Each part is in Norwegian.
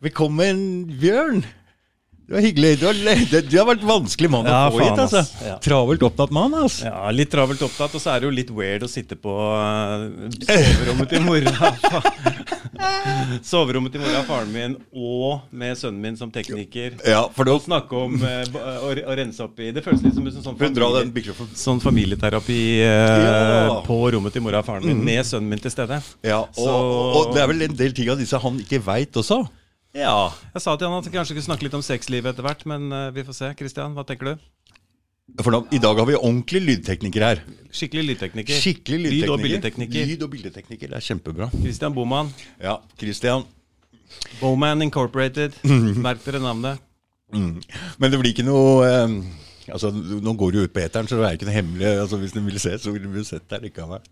Velkommen, Bjørn. Det var hyggelig. Du har, du har vært vanskelig mann å Ja, få hit. altså. Ja. Travelt opptatt mann. altså. Ja, litt travelt opptatt, og så er det jo litt weird å sitte på eh, soverommet til mora. soverommet til mora og faren min, og med sønnen min som tekniker. Ja, for det... Og snakke om eh, å, å rense opp i Det føles litt som en sånn, familie, sånn familieterapi eh, Ja. på rommet til mora og faren min, med sønnen min til stede. Ja, og, Så- og det er vel en del ting av disse han ikke veit også. Ja. Jeg sa til han at jeg kanskje skulle snakke litt om sexlivet etter hvert, men eh, vi får se. Kristian, hva tenker du? For da, I dag har vi ordentlig lydtekniker her. Skikkelig lydtekniker. Skikkelig lydtekniker. Lyd- og bildetekniker. Lyd og bildetekniker, Det er kjempebra. Kristian Boman. Ja, Christian. Boman Incorporated. Merk dere navnet. Mm. Men det blir ikke noe eh, Altså, Nå går det jo ut på eteren, så det er ikke noe hemmelig. Altså, Hvis du vil se, så vil du sett der likevel.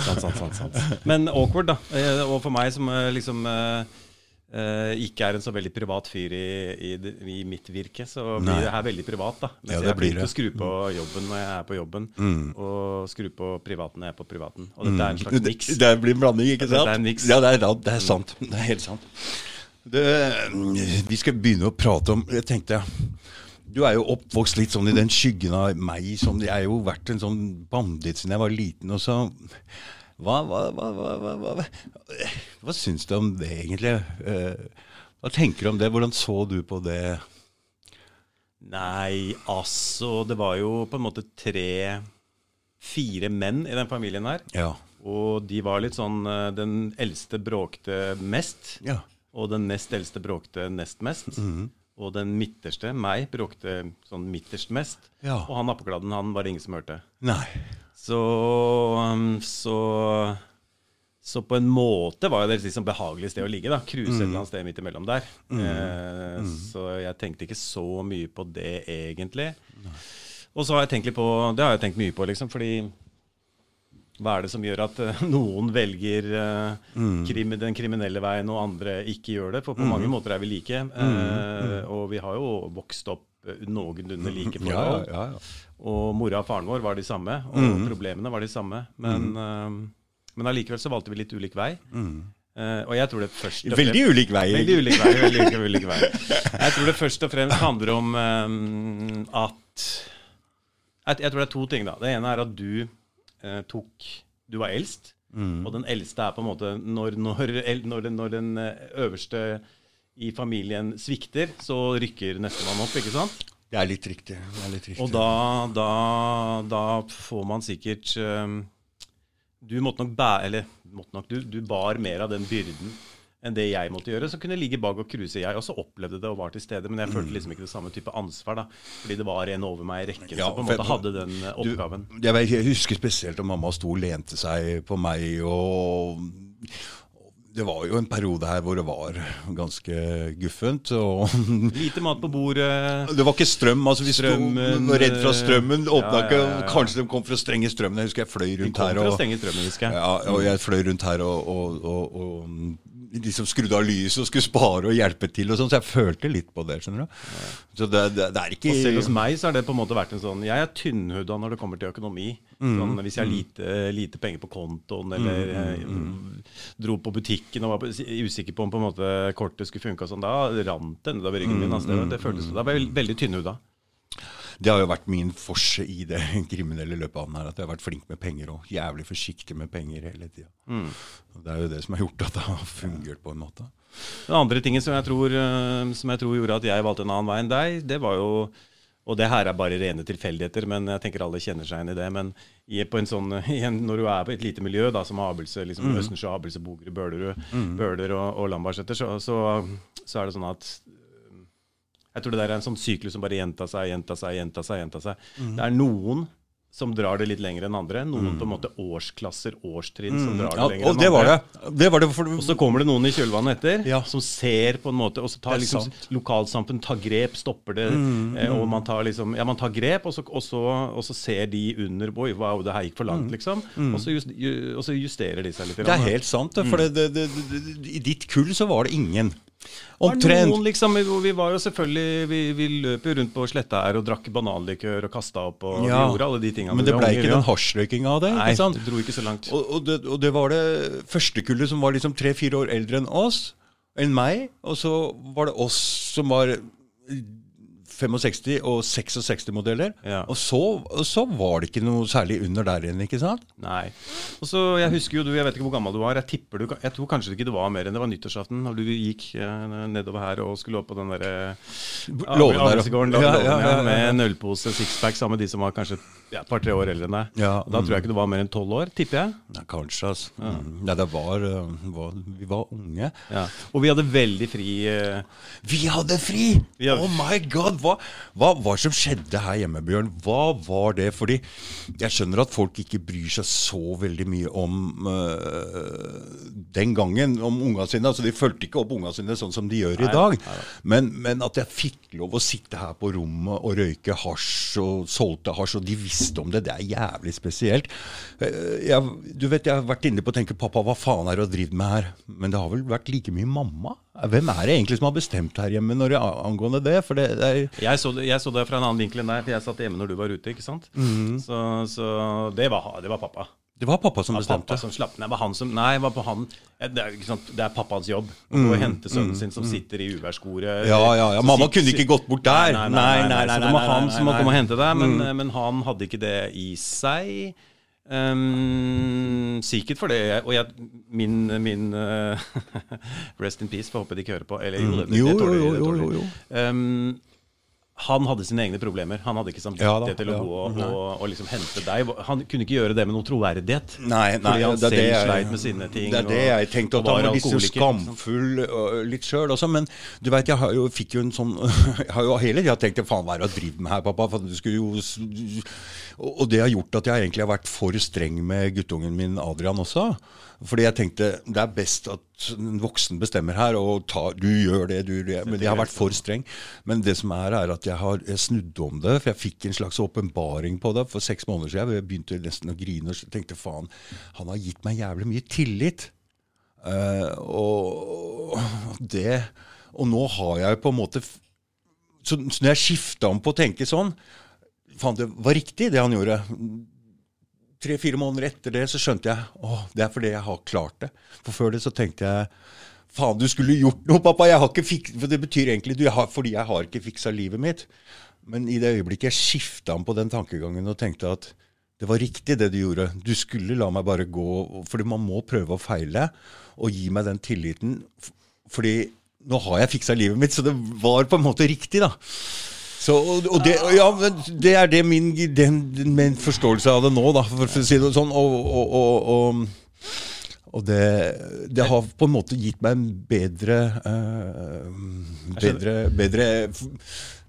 Sant, sant, sant, sant. Men awkward, da. Eh, Og for meg som eh, liksom eh, eh, ikke er en så veldig privat fyr i, i, i mitt virke, så blir det her veldig privat. da Mens Ja, det jeg blir til å skru på jobben når jeg er på jobben, Mm. og skru på privaten når jeg er på privaten. Og dette er en slags Det, miks. det blir en blanding, ikke sant? er en. Ja, det er, det er sant. Det er helt sant. Det, vi skal begynne å prate om Jeg tenkte Du er jo oppvokst litt sånn i den skyggen av meg. Sånn, jeg har jo vært en sånn banditt siden jeg var liten. Og så Hva, hva, hva, hva, syns du om det, egentlig? Eh, Hva tenker du om det? Hvordan så du på det? Nei, altså Det var jo på en måte tre Fire menn i den familien her. Ja. Og de var litt sånn eh, Den eldste bråkte mest. ja. Og den nest eldste bråkte nest mest. Mhm. Og den midterste, meg, bråkte sånn midterst mest. Ja. Og han appekladden, han var det ingen som hørte. Nei. Så um, Så så på en måte var det et liksom behagelig sted å ligge. da Cruise et eller annet sted midt imellom der. Eh, Så jeg tenkte ikke så mye på det, egentlig. Og så har jeg tenkt litt på Det har jeg tenkt mye på, liksom, fordi hva er det som gjør at eh, noen velger eh, krim, den kriminelle veien, og andre ikke gjør det? For på mange måter er vi like. Eh, og vi har jo vokst opp noenlunde like Ja, forhold. ja, ja. Og mora og faren vår var de samme, og problemene var de samme. Men, eh, men allikevel så valgte vi litt ulik vei. Eh, og jeg tror det først og Veldig ulik vei. Veldig ulik vei. Veldig, ulik- vei. Jeg tror det først og fremst handler om eh, at jeg, jeg tror det er to ting. da. Det ene er at du uh, tok Du var eldst. Og den eldste er på en måte Når, når, når, når den eh, øverste i familien svikter, så rykker nestemann opp, ikke sant? Det er litt riktig. Det er litt riktig. Og da, da, da får man sikkert um, Du måtte nok bære Eller måtte nok, du, du bar mer av den byrden enn det jeg måtte gjøre. Så kunne jeg ligge bak og cruise. Jeg også opplevde det og var til stede, men jeg følte liksom ikke det samme type ansvar. da Fordi det var en over meg i rekken Ja, som på en måte hadde den oppgaven. Du, oppgaven. jeg, jeg husker spesielt at mamma sto og lente seg på meg. og Det var jo en periode her hvor det var ganske guffent. og Lite mat på bordet. Det var ikke strøm. altså Vi Strømmen, sto redd fra strømmen. Åpna ja, ikke. ja, ja. Kanskje de kom for å stenge strømmen. Jeg husker jeg fløy rundt her. og... strømmen, jeg. Og jeg fløy rundt her og, og, og, og liksom skrudde av lyset og skulle spare og hjelpe til. og sånn, Så jeg følte litt på det. skjønner du? Så det, det, det er ikke Og selv hos meg så har det på en måte vært en sånn Jeg er tynnhuda når det kommer til økonomi. Sånn, hvis jeg har lite, lite penger på kontoen, eller eh, dro på butikken og var usikker på om på en måte kortet skulle funke, og sånn, da rant det nedover ryggen min. Altså, det, det føltes Da var jeg veldig tynnhuda. Det har jo vært min forse i det kriminelle løpet av den her, at jeg har vært flink med penger og jævlig forsiktig med penger hele tida. Det er jo det som har gjort at det har fungert på en måte. Den andre tingen som jeg, tror, eh, som jeg tror gjorde at jeg valgte en annen vei enn deg, det var jo og det her er bare rene tilfeldigheter, men jeg tenker alle kjenner seg igjen i det. Men i, på en sånn, i en, når du er på et lite miljø, da, som Abelse, liksom Østensjø, Abelse, Bogerud, Bølerud, Bøler og, og Lambertseter, så, så, så er det sånn at Jeg tror det der er en sånn syklus som bare gjentar seg, gjentar seg, gjentar seg. Gjenta seg. Det er noen som drar det litt lenger enn andre. Noen på en måte årsklasser, årstrinn, som drar det Ja, lenger og enn det var andre. det. Det var det for Og så kommer det noen i kjølvannet etter Ja. som ser på en måte Og så tar liksom lokalsamfunn tar grep, stopper det, eh, og man tar liksom Ja, man tar grep, og så, og så, og så ser de under Oi, wow, det her gikk for langt, liksom. Og, så just, ju, og så justerer de seg litt. Det er helt sant. For det, det, i ditt kull så var det ingen. Omtrent. Liksom, vi- var jo selvfølgelig Vi, vi løp jo rundt på sletta her og drakk bananlikør og kasta opp og Ja. gjorde alle de tingene. Men det blei ble ikke den hasjrøykinga av det. Nei, ikke sant? det dro ikke så langt. Og, og, det, og det var det første kullet som var liksom tre-fire år eldre enn oss. enn meg, og så var det oss som var 65 og 66 modeller. Ja. Og, så, så var det ikke noe særlig under der igjen, ikke sant? Nei. Og så, Jeg husker jo du, jeg vet ikke hvor gammel du var. Jeg tipper du, jeg tror kanskje ikke det var mer enn det var nyttårsaften da du gikk eh, nedover her og skulle opp på den derre Låven der, Avelsgården, ja. ja, Ja, ja, ja, ja. med en ølpose sixpack sammen med de som var kanskje ja, et par-tre år eldre enn deg. Ja, Da tror jeg ikke du var mer enn tolv år, tipper jeg. Ja, kanskje, altså. Ja. Nei, det var, uh, var Vi var unge. Ja. Og vi hadde veldig fri Uh... Vi hadde fri! Vi hadde- Oh my god! Hva, hva som skjedde her hjemme, Bjørn? Hva var det? Fordi jeg skjønner at folk ikke bryr seg så veldig mye om uh, den gangen, om unga sine. Altså, de fulgte ikke opp unga sine sånn som de gjør i Nei, dag. nei. Men, men at jeg fikk lov å sitte her på rommet og røyke hasj og solgte hasj, og de visste om det, det er jævlig spesielt. Eh, Jeg, du vet, jeg har vært inne på å tenke pappa, hva faen er det du drevet med her? Men det har vel vært like mye mamma? Hvem er det egentlig som har bestemt her hjemme når det, angående det? For det, det jeg så, det, jeg så det fra en annen vinkel enn deg, for jeg satt hjemme når du var ute. ikke sant? Mm. Så, så det, var, det var pappa. Det var pappa som bestemte. pappa som slapp Nei, det var han som Nei, var på han Det er, det er pappas jobb å gå hente sønnen sin som sitter i uværskoret. Mm, Ja, ja, ja. Mamma sitter, kunne ikke gått bort der. Nei, nei, nei. nei, Nei, nei, Så det var han som må. Mm. komme og hente deg, men, men han hadde ikke det i seg. Um, sikkert for det. Og jeg, min, min uh, Rest in peace, får håpe de ikke hører på. Eller jo, det, det, det, Jo, det de, jo, jo, jo, jo. Um, han hadde sine egne problemer. Han hadde ikke Ja til å ja. gå og, og, og liksom hente deg. Han kunne ikke gjøre det med noen troverdighet. Nei, nei, Fordi han selv jeg- sleit med sine ting. Det er det jeg tenkte, at han var var litt så skamfull øh, litt sjøl også. Men du veit, jeg har jo, fikk jo en sånn Jeg har jo hele tida tenkt faen, hva er det du driver med her, pappa? For du skulle jo og det har gjort at jeg egentlig har vært for streng med guttungen min Adrian også. Fordi jeg tenkte det er best at en voksen bestemmer her, og ta, du gjør det, du gjør det. Men jeg har vært for streng. Men det som er, er at jeg har snudd om det, for jeg fikk en slags åpenbaring på det for seks måneder siden. Jeg begynte nesten å grine og tenkte faen, han har gitt meg jævlig mye tillit. Uh, og det Og nå har jeg på en måte Så, så når jeg skifta om på å tenke sånn Faen, det var riktig, det han gjorde. Tre-fire måneder etter det så skjønte jeg at det er fordi jeg har klart det. For før det så tenkte jeg faen, du skulle gjort noe, pappa. jeg har ikke fik For det betyr egentlig du har, fordi jeg har ikke fiksa livet mitt. Men i det øyeblikket jeg skifta om på den tankegangen og tenkte at det var riktig det du gjorde. Du skulle la meg bare gå, fordi man må prøve å feile, og gi meg den tilliten. Fordi nå har jeg fiksa livet mitt, så det var på en måte riktig, da. Så, og, og det, ja, men det er det min, den, min forståelse av det nå, da, for, å si det sånn. Og, og, og, det, det har på en måte gitt meg en bedre uh, Bedre, bedre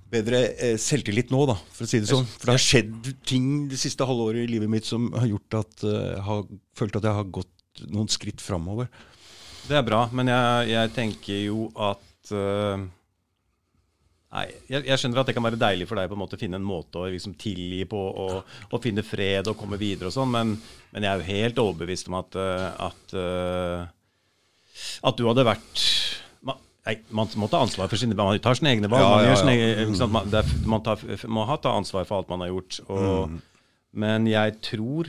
bedre uh, selvtillit nå, da, for å si det sånn. For det har skjedd ting det siste halvåret i livet mitt som har gjort at eh, jeg har følt at jeg har gått noen skritt framover. Det er bra, men jeg, jeg tenker jo at Nei, jeg, jeg skjønner at det kan være deilig for deg på en måte å finne en måte å liksom tilgi på og, og finne fred og komme videre og sånn, men, men jeg er jo helt overbevist om at, øh, at, øh, at du hadde vært man, nei, man må ta ansvar for sine Man tar sine egne valg. Ja, man, ja, sine, ja. ikke sant? man, det er, man tar, må ha ta ansvar for alt man har gjort. Og, Mm. Men jeg tror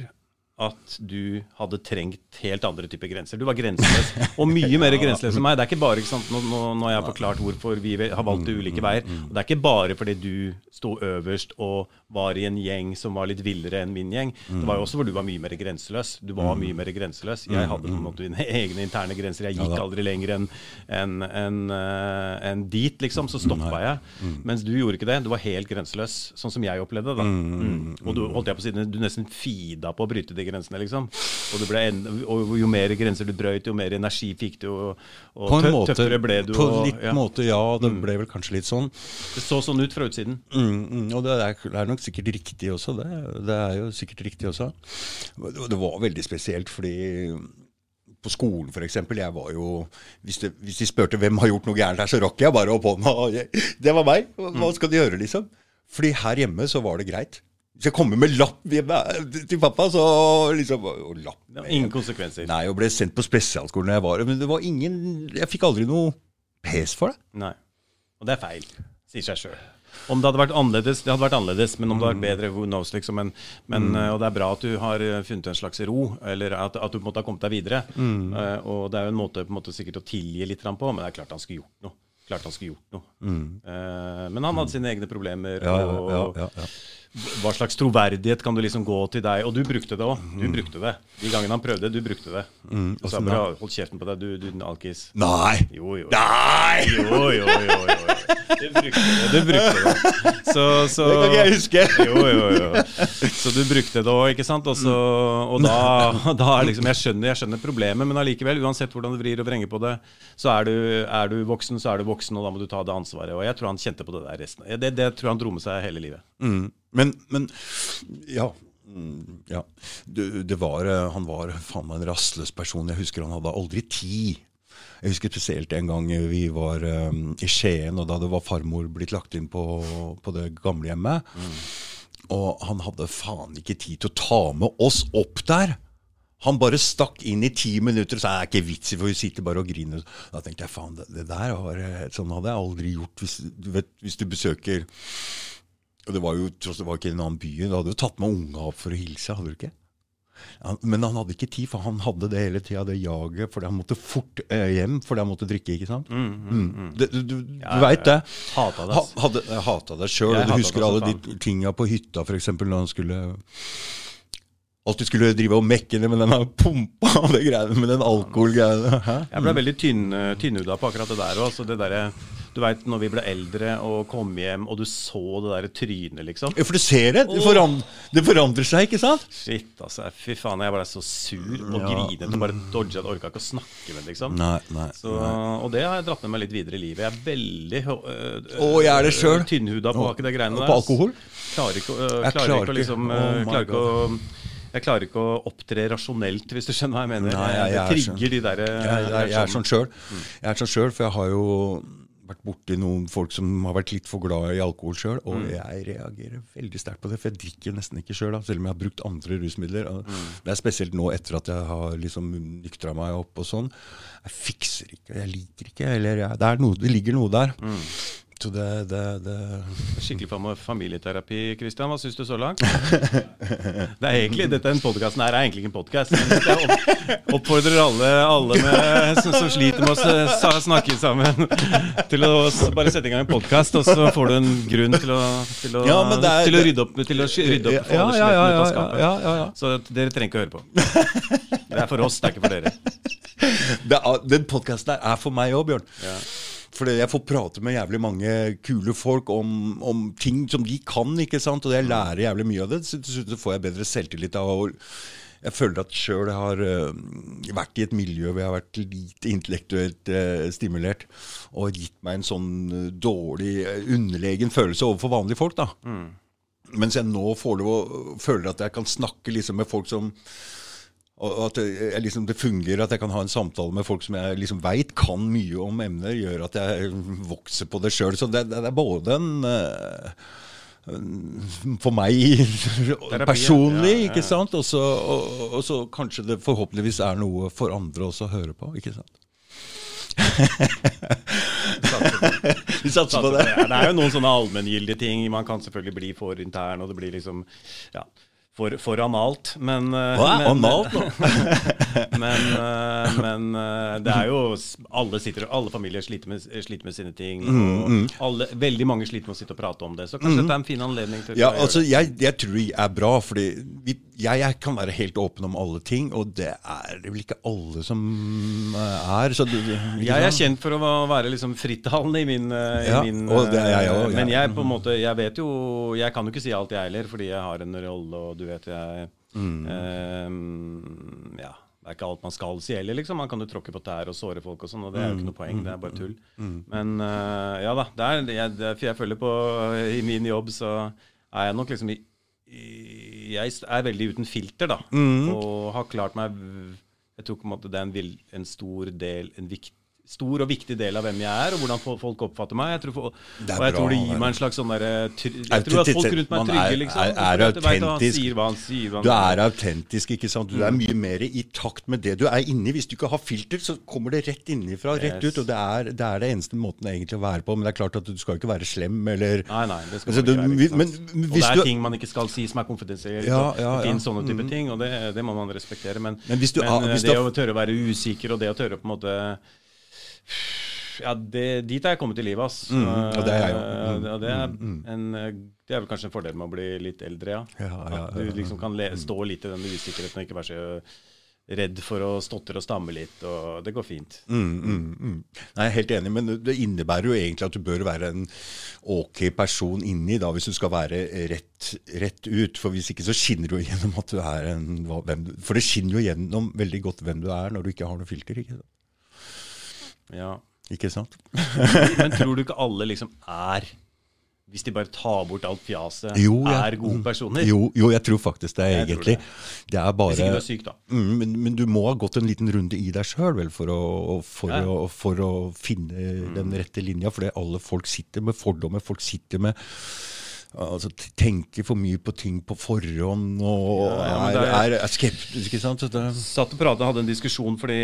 at du hadde trengt helt andre typer grenser. Du var grenseløs, og mye mer grenseløs enn meg. Det er ikke bare, ikke sant, nå, nå, har jeg forklart hvorfor vi har valgt Mm, ulike veier. Og det er ikke bare fordi du sto øverst og var i en gjeng som var litt villere enn min gjeng. Det var jo også hvor du var mye mer grenseløs. Du var Mm. mye mer grenseløs. Jeg hadde på en måte mine egne interne grenser. Jeg gikk ja, aldri lenger enn en, en, en dit, liksom. Så stoppa jeg. Mm. Mens du gjorde ikke det. Du var helt grenseløs, sånn som jeg opplevde det. Mm. Og du holdt jeg på siden, du nesten fida på å bryte de grensene, liksom. Og, en, og jo mer grenser du brøyt, jo mer energi fikk du, og, og tø- måte, tøffere ble du. på og, litt ja. måte, ja. Det ble vel kanskje litt sånn. Det så sånn ut fra utsiden. Mm, mm, og det er, det er nok sikkert riktig også, det. Det er jo sikkert riktig også. Det var veldig spesielt, fordi på skolen f.eks. Jeg var jo hvis, det, hvis de spurte hvem har gjort noe gærent her, så rakk jeg bare opp hånda. Det var meg! Hva skal de gjøre, liksom? Fordi her hjemme så var det greit. Hvis jeg kommer med lapp hjemme til pappa, så liksom og lapp Med. ingen konsekvenser. Nei, og ble sendt på spesialskolen da jeg var Men det var ingen Jeg fikk aldri noe pes for det. Nei. Og det er feil. Sier seg sjøl. Om det hadde vært annerledes, det hadde vært annerledes, men om det hadde vært bedre, who knows, liksom. Men, men, mm. Og det er bra at du har eh, funnet en slags ro, eller at, at du på en måte har kommet deg videre. Eh, og det er jo en måte, på en måte sikkert å tilgi litt på, men det er klart han skulle gjort noe. Klart han skulle gjort noe. Eh, men han hadde sine egne problemer. Ja, og ja, ja. Hva slags troverdighet kan du liksom gå til deg? Og du brukte det òg. Du brukte det. De gangene han prøvde, du brukte det. Du sa bare hold kjeften på deg, du, du alkis. Nei! Jo, jo. Nei! Jo, jo, jo, jo. jo. Du brukte det. Du brukte det. Så, så Det kan ikke jeg huske. Jo, jo, jo. Så du brukte det òg, ikke sant? Også, og da, da er liksom Jeg skjønner, jeg skjønner problemet, men allikevel, uansett hvordan du vrir og vrenger på det, så er du, er du voksen, så er du voksen, og da må du ta det ansvaret. Og jeg tror han kjente på det der resten. Det, det tror jeg han dro med seg hele livet. Mm. Men, men ja. Mm, ja. Det, det var, eh, han var faen meg en rastløs person. Jeg husker han hadde aldri tid. Jeg husker spesielt en gang vi var um, i Skien, og da det var farmor blitt lagt inn på, på det gamlehjemmet. Og han hadde faen ikke tid til å ta med oss opp der. Han bare stakk inn i ti minutter og sa det er ikke vits i, for hun sitter bare og griner. Da tenkte jeg faen, det, det der var, eh, sånn hadde jeg aldri gjort hvis du, vet, hvis du besøker og det var jo tross det var ikke en annen by. Du hadde jo tatt med unga opp for å hilse, hadde du ikke? Men han hadde ikke tid, for han hadde det hele tida, det jaget, fordi han måtte fort eh, hjem fordi han måtte drikke. ikke sant? Mm. Det, du du, Ja, veit det. Hata det, Ha, hadde, jeg hata det sjøl. Du husker alle som de tinga på hytta, f.eks. når han skulle Alltid skulle drive og mekke det med den pumpa og det greiene med den alkoholgreiene. Jeg ble veldig tynn, tynnhuda på akkurat det der òg. Det derre Du veit når vi ble eldre og kom hjem, og du så det der trynet, liksom. Ja, for du ser det. Det, forandrer, det forandrer seg, ikke sant? Shit, altså. Fy faen, jeg ble så sur og grinet og bare dodga. Orka ikke å snakke med liksom. Nei, nei. Så, og det har jeg dratt med meg litt videre i livet. Jeg er veldig øh, jeg er det selv. tynnhuda på akkurat de greiene Og der. på alkohol? Klarer ikke, øh, Jeg klarer klarer ikke å liksom øh, oh klarer ikke å jeg klarer ikke å opptre rasjonelt, hvis du skjønner hva jeg mener. Nei, jeg- jeg det jeg trigger de der Jeg, jeg, jeg er sånn sjøl. Jeg er sånn sjøl, for jeg har jo vært borti noen folk som har vært litt for glad i alkohol sjøl, og jeg reagerer veldig sterkt på det. For jeg drikker nesten ikke sjøl, selv om jeg har brukt andre rusmidler. Og Det er spesielt nå etter at jeg har liksom nyktra meg opp og sånn. Jeg fikser ikke, jeg liker ikke, eller jeg, det, er noe, det ligger noe der. Så det, det, det Skikkelig fam- familieterapi, Kristian. Hva syns du så langt? Det er egentlig, dette en podcasten her er egentlig ikke en podkast. Jeg opp- oppfordrer alle, alle med, som, som sliter med å snakke sammen, til å bare sette i gang en podkast, og så får du en grunn til å, til å, Ja, er- til å rydde opp, til å rydde opp ja, ja, ja, ja, ja, ja, ja. Så dere trenger ikke å høre på. Det er for oss, det er ikke for dere. Det den podkasten der er for meg òg, Bjørn. Ja. Fordi jeg får prate med jævlig mange kule folk om, om ting som de kan, ikke sant? og jeg lærer jævlig mye av det. Så til slutt får jeg bedre selvtillit av å Jeg føler at sjøl har uh, vært i et miljø hvor jeg har vært lite intellektuelt uh, stimulert, og gitt meg en sånn uh, dårlig, underlegen følelse overfor vanlige folk. da. Mens jeg nå får lov å føler at jeg kan snakke liksom med folk som og at det, jeg liksom, det fungerer at jeg kan ha en samtale med folk som jeg liksom veit kan mye om emner, gjør at jeg vokser på det sjøl. Så det, det er både en eh, for meg personlig, ja, ja, ja. ikke sant? Og så og, og så kanskje det forhåpentligvis er noe for andre også å høre på, ikke sant? Vi satser på det. Det er jo noen sånne allmenngyldige ting. Man kan selvfølgelig bli for intern, og det blir liksom ja, for, for analt. Men, eh, Hva men, analt men, eh, men eh, det er jo Alle, sitter, alle familier sliter med, sliter med sine ting. Mm, Og alle, veldig mange sliter med å sitte og prate om det. Så kanskje dette er en fin anledning til Ja, å altså, jeg, jeg tror det er bra, fordi vi, jeg, jeg kan være helt åpen om alle ting, og det er det vel ikke alle som er. Ikke Jeg er kjent for å være liksom frittalende i min, ja, i min jeg ja. Men jeg på en måte Jeg vet jo Jeg kan jo ikke si alt, jeg heller, fordi jeg har en rolle, og du vet jeg Mm. eh, Ja. Det er ikke alt man skal si heller, liksom. Man kan jo tråkke på tær og såre folk og sånn, og det er jo ikke Mm. noe poeng. Det er bare tull. Men uh, ja da. Det er, jeg, det jeg føler på I min jobb så er jeg nok liksom i, i Jeg er veldig uten filter, da. Mm. Og har klart meg Jeg tror på en måte det er en, en stor del En vikt, stor og viktig del av hvem jeg er, og hvordan folk oppfatter meg. Jeg tror, og jeg tror det gir meg en slags sånn derre Jeg tror at folk rundt meg er trygge, liksom. er- er er du autentisk. Du er autentisk, ikke sant. Du er mye mer i takt med det du er inni. Hvis du ikke har filter, så kommer det rett innifra, rett ut. Og det er, det er det eneste måten egentlig å være på. Men det er klart at du skal ikke være slem eller Nei, nei, det skal Altså, du ikke være. Men og det er du- ting man ikke skal si som er konfidensielle. Ja, ja, ja, det finnes sånne type ting, og det, det må man respektere. Men, Men hvis du- men eh, hvis det du- å tørre å være usikker, og det å tørre på en måte Ja, det, dit er jeg kommet i livet, ass. Mm, og det er jeg jo. Mm, og det, er en, eh, det er vel kanskje en fordel med å bli litt eldre, ja. Ja, ja, At du ja, ja. liksom kan le, stå litt i den usikkerheten og ikke være så redd for å stotre og stamme litt. Og det går fint. Mm, mm, mm. Nei, Jeg er helt enig, men det innebærer jo egentlig at du bør være en ok person inni, da, hvis du skal være rett, rett ut. For hvis ikke så skinner du gjennom at du er en hva- hvem du, For det skinner jo gjennom veldig godt hvem du er når du ikke har noe filter. Ikke sant? Ja. Ikke sant? Men tror du ikke alle liksom er hvis de bare tar bort alt fjaset, Jo, ja. er gode personer? Jo, jo, jeg tror faktisk det, Jeg egentlig. det. Det er bare Hvis ikke du er syk, da. Mm, men, men du må ha gått en liten runde i deg sjøl for for, Ja. Mm. for å finne den rette linja. For alle folk sitter med fordommer. Folk sitter med Altså, tenker for mye på ting på forhånd og Ja, ja, er, er, er- skeptisk. Ikke sant? Så det, Satt og pratet, hadde en diskusjon fordi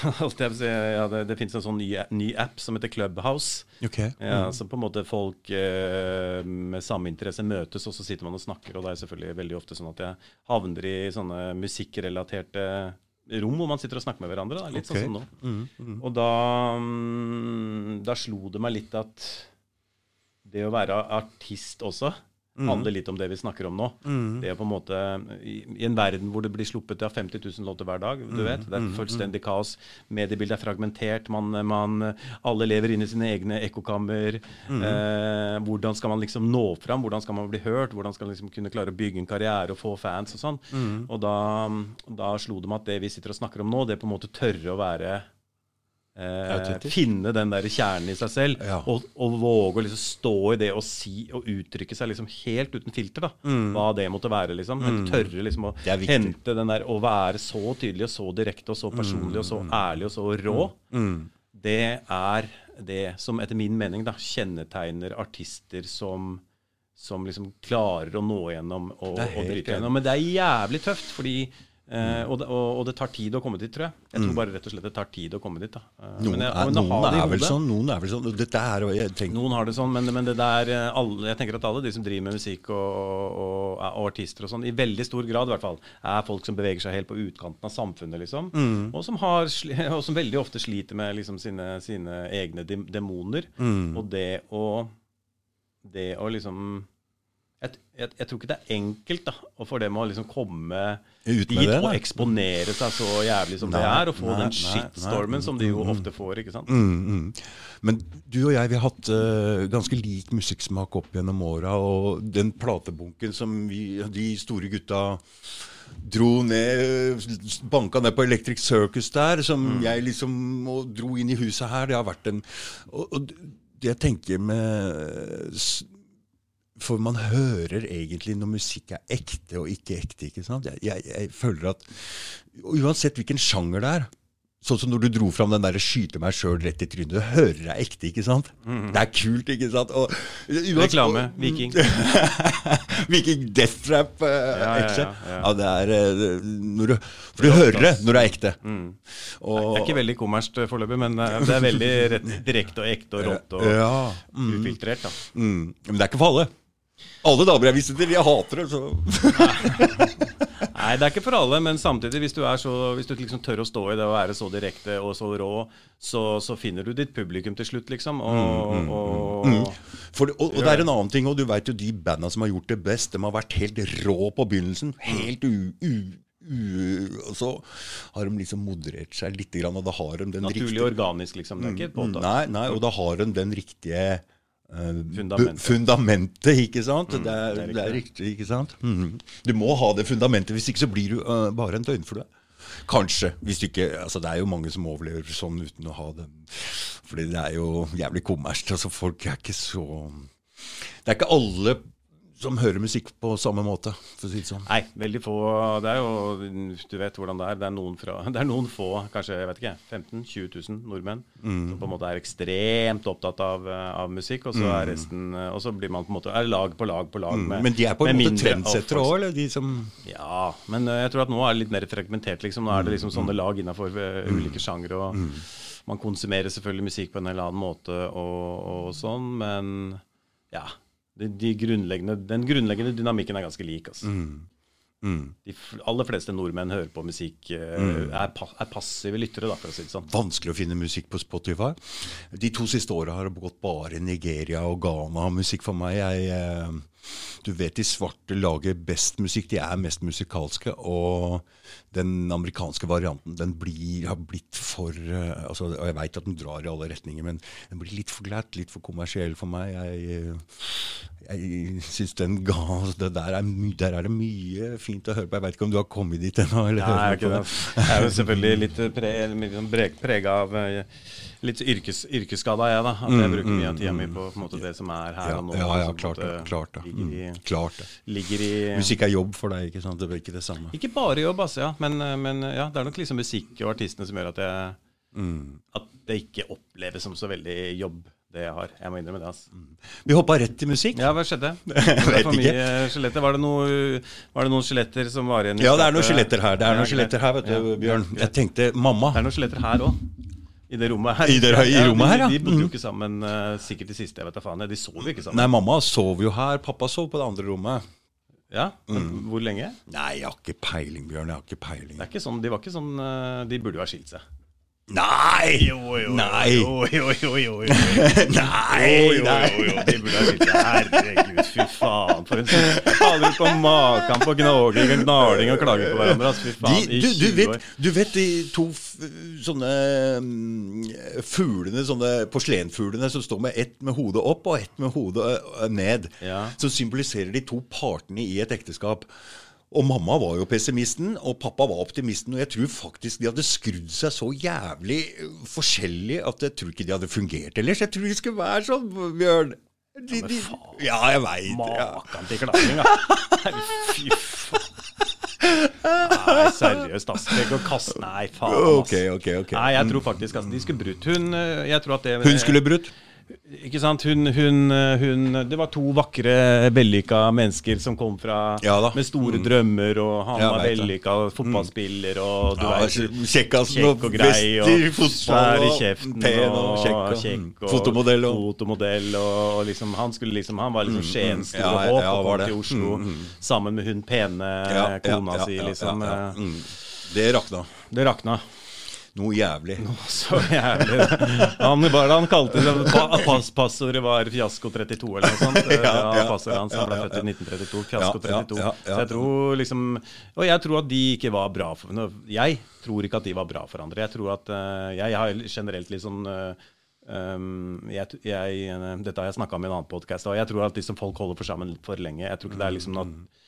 si, ja, det, det finnes en sånn ny, ny app som heter Clubhouse. ok. Ja, Så på en måte folk eh, med samme interesse møtes, og så sitter man og snakker. Og det er selvfølgelig veldig ofte sånn at jeg havner i sånne musikkrelaterte rom hvor man sitter og snakker med hverandre. Da, litt okay. sånn som nå. Og da, mm, da slo det meg litt at det å være artist også handler litt om det vi snakker om nå. Det er på en måte i, I en verden hvor det blir sluppet av 50 000 låter hver dag, du vet, det er fullstendig kaos, mediebildet er fragmentert, man, man, alle lever inne i sine egne ekkokammer. Eh, hvordan skal man liksom nå fram? Hvordan skal man bli hørt? Hvordan skal man liksom kunne klare å bygge en karriere og få fans og sånn? Og da, da slo det meg at det vi sitter og snakker om nå, det er på en måte tørre å være Eh, finne den der kjernen i seg selv, Ja. og, og våge å liksom stå i det og si og uttrykke seg liksom helt uten filter. da, Hva det måtte være. liksom, mm. Tørre liksom å hente den der Å være så tydelig og så direkte og så personlig og så ærlig og så rå, det er det som etter min mening da kjennetegner artister som som liksom klarer å nå gjennom og, og bryte gjennom. Men det er jævlig tøft, fordi eh, og, det, og, og det tar tid å komme dit, tror jeg. Jeg tror bare rett og slett det tar tid å komme dit. Eh, Noen, men jeg, er, noen er vel sånn, noen er vel sånn. er, jeg noen har det sånn, men, men det der eh, alle, jeg tenker at alle de som driver med musikk og, og, artister og sånn, i veldig stor grad i hvert fall, er folk som beveger seg helt på utkanten av samfunnet, liksom. Og, som har, og som veldig ofte sliter med liksom sine, sine egne demoner. Mm. Og det å Det å liksom jeg, jeg, tror ikke det er enkelt da, å for dem å liksom komme Ut med dit det, og eksponere seg så jævlig som det er, og få nei, den nei, shitstormen nei, som de jo mm, ofte får. ikke sant? Mm, mm. Men du og jeg vi har hatt uh, ganske lik musikksmak opp gjennom åra. Og den platebunken som vi, de store gutta dro ned, banka ned på Electric Circus der, som jeg liksom og dro inn i huset her, det har vært en Og, og det jeg tenker med for man hører egentlig når musikk er ekte og ikke ekte. ikke sant? Jeg, jeg, jeg føler at uansett hvilken sjanger det er Sånn som når du dro fram den der 'skyte meg sjøl rett i trynet'. Du hører er ekte, ikke sant? Det er kult, ikke sant? Og, uansett- Reklame. Viking. Viking death trap. Uh, ja, ja, ja, ja. det er uh, du, For du hører det når det er ekte. Og, Det er ikke veldig kommersielt eh, foreløpig, men det er veldig direkte og ekte og rått og ja, ufiltrert. da. mm, Men det er ikke for alle. Alle damer jeg visste til, jeg hater det. Så. Nei, det er ikke for alle, men samtidig, hvis du, er så, hvis du liksom tør å stå i det og være så direkte og så rå, så, så finner du ditt publikum til slutt, liksom. Og, og, For, og, og det er en annen ting, og du vet jo de banda som har gjort det best, de har vært helt rå på begynnelsen. Helt u... u og så har de liksom moderert seg litt, og da har de den naturlig riktige organisk, liksom. Det er ikke et påtatt. Nei, nei, og da har de den riktige Fundamentet. fundamentet, ikke sant? det, er, det er det er riktig, ikke sant? Mm. Du må ha det fundamentet, hvis ikke så blir du uh, bare en døgnflue. Kanskje. hvis du ikke, altså Det er jo mange som overlever sånn uten å ha det. Fordi det er jo jævlig kommersielt. Altså folk er ikke så Det er ikke alle som hører musikk på samme måte, for å si det sånn? Nei, veldig få. Det er jo Du vet hvordan det er. Det er noen, fra, det er noen få, kanskje jeg vet ikke, 15 000-20 000 nordmenn som på en måte er ekstremt opptatt av, eh, av musikk. Og så er resten eh, Og så blir man på en måte er lag på lag på lag med Men de er på en måte trendsettere òg, eller de som Ja, men eh, jeg tror at nå er det litt mer fragmentert. liksom. Nå er det liksom sånne lag innafor ulike sjangre. og Man konsumerer selvfølgelig musikk på en eller annen måte og, og sånn, men ja. De, de grunnleggende, den grunnleggende dynamikken er ganske lik. altså. De aller fleste nordmenn hører på musikk, eh, er, pa er passive lyttere, da, for å si det sånn. vanskelig å finne musikk på Spotify. De to siste åra har det gått bare Nigeria og Ghana musikk for meg. Jeg, du vet de svarte lager best musikk, de er mest musikalske. Og den amerikanske varianten den blir, har blitt for eh, altså, og Jeg veit at den drar i alle retninger, men den blir litt for glatt, litt for kommersiell for meg. Jeg, eh, jeg syns den ga det der, er der er det mye fint å høre på. Jeg veit ikke om du har kommet dit ennå? Nei, jeg, ikke det. jeg er jo selvfølgelig litt pre, prega av eh, Litt yrkes, yrkesskada, jeg, da. At jeg bruker mye av tida mi på, på måte, det som er her Ja, og nå. ja, ja, klart måte Klart det. Ligger i, Mm, klart det. ligger i Musikk er jobb for deg, ikke sant? Det blir ikke det samme. Ikke bare jobb, altså, ja. Men, men ja, det er nok liksom musikk og artistene som gjør at jeg Mm. At det ikke oppleves som så veldig jobb, det jeg har. Jeg må innrømme det. altså. Vi hoppa rett til musikk. Ja, hva skjedde? Jeg vet ikke. skjeletter. Var det, noe, var det noen skjeletter som var igjen? Ja, det er noen skjeletter her. Det er noen skjeletter her, vet du, Ja, Bjørn. Jeg tenkte mamma. Det er noen skjeletter her òg. I det rommet her. I det- i rommet her, ja. De, de bodde jo Mm. ikke sammen eh, sikkert de siste, jeg vet da faen. De sov jo ikke sammen. Nei, mamma sov jo her. Pappa sov på det andre rommet. Ja, men Mm. Hvor lenge? Nei, jeg har ikke peiling, Bjørn. Jeg har ikke peiling. Det er ikke sånn, De var ikke sånn eh, De burde jo ha skilt seg. Nei! Nei! Jo, jo, jo, jo, jo. Nei! Jo, jo, nei. jo, jo, de burde ha skilt. Herregud, fy faen. For en. Aldri på maken på gnaging og gnaling og klaging på hverandre. Altså, fy faen. de, du, du, vet, du vet de to sånne mm, fuglene, sånne porselenfuglene som står med ett med hodet opp og ett med hodet ned. Ja. Som symboliserer de to partene i et ekteskap. Og mamma var jo pessimisten, og pappa var optimisten. Og jeg tror faktisk de hadde skrudd seg så jævlig forskjellig at jeg tror ikke de hadde fungert ellers. Jeg tror de skulle være sånn, Bjørn. De, de, ja, jeg veit. Maken til klaging, da. Fy faen. Nei, seriøst, ass. Tenk å kaste Nei, faen, ass. Ok, ok, ok. Nei, jeg tror faktisk altså, de skulle brutt. Hun, eh, jeg tror at det Hun skulle brutt? Ikke sant? Hun, hun, hun Det var to vakre, vellykka mennesker som kom fra Ja med store drømmer, og han var vellykka fotballspiller, og du Ja, vet Kjekkasen Kjekk og grei, og svær i kjeften, pen og og kjekk og- og fotomodell og- fotomodell, og, og liksom, han skulle liksom Han var liksom Skiens store Ja, håp, og kom til Oslo Mm, mm. sammen med hun pene kona si, liksom. eh, Mm. Det rakna. Det rakna. Noe jævlig. Noe Så jævlig. Han, bare, han kalte det pa, pass, Passordet var Fiasko 32 eller noe sånt. Ja, Ja, passordet hans ja, ble født i 1932. Fiasko Ja, ja, 32. ja, ja. Så jeg tror liksom Og jeg tror at de ikke var bra for Jeg tror ikke at de var bra for andre. Jeg tror at eh, Jeg har generelt litt sånn um, jeg, jeg, eh, dette har jeg snakka om i en annen podkast. Jeg tror at liksom folk holder for sammen litt for lenge. Jeg tror ikke det er liksom at Eh,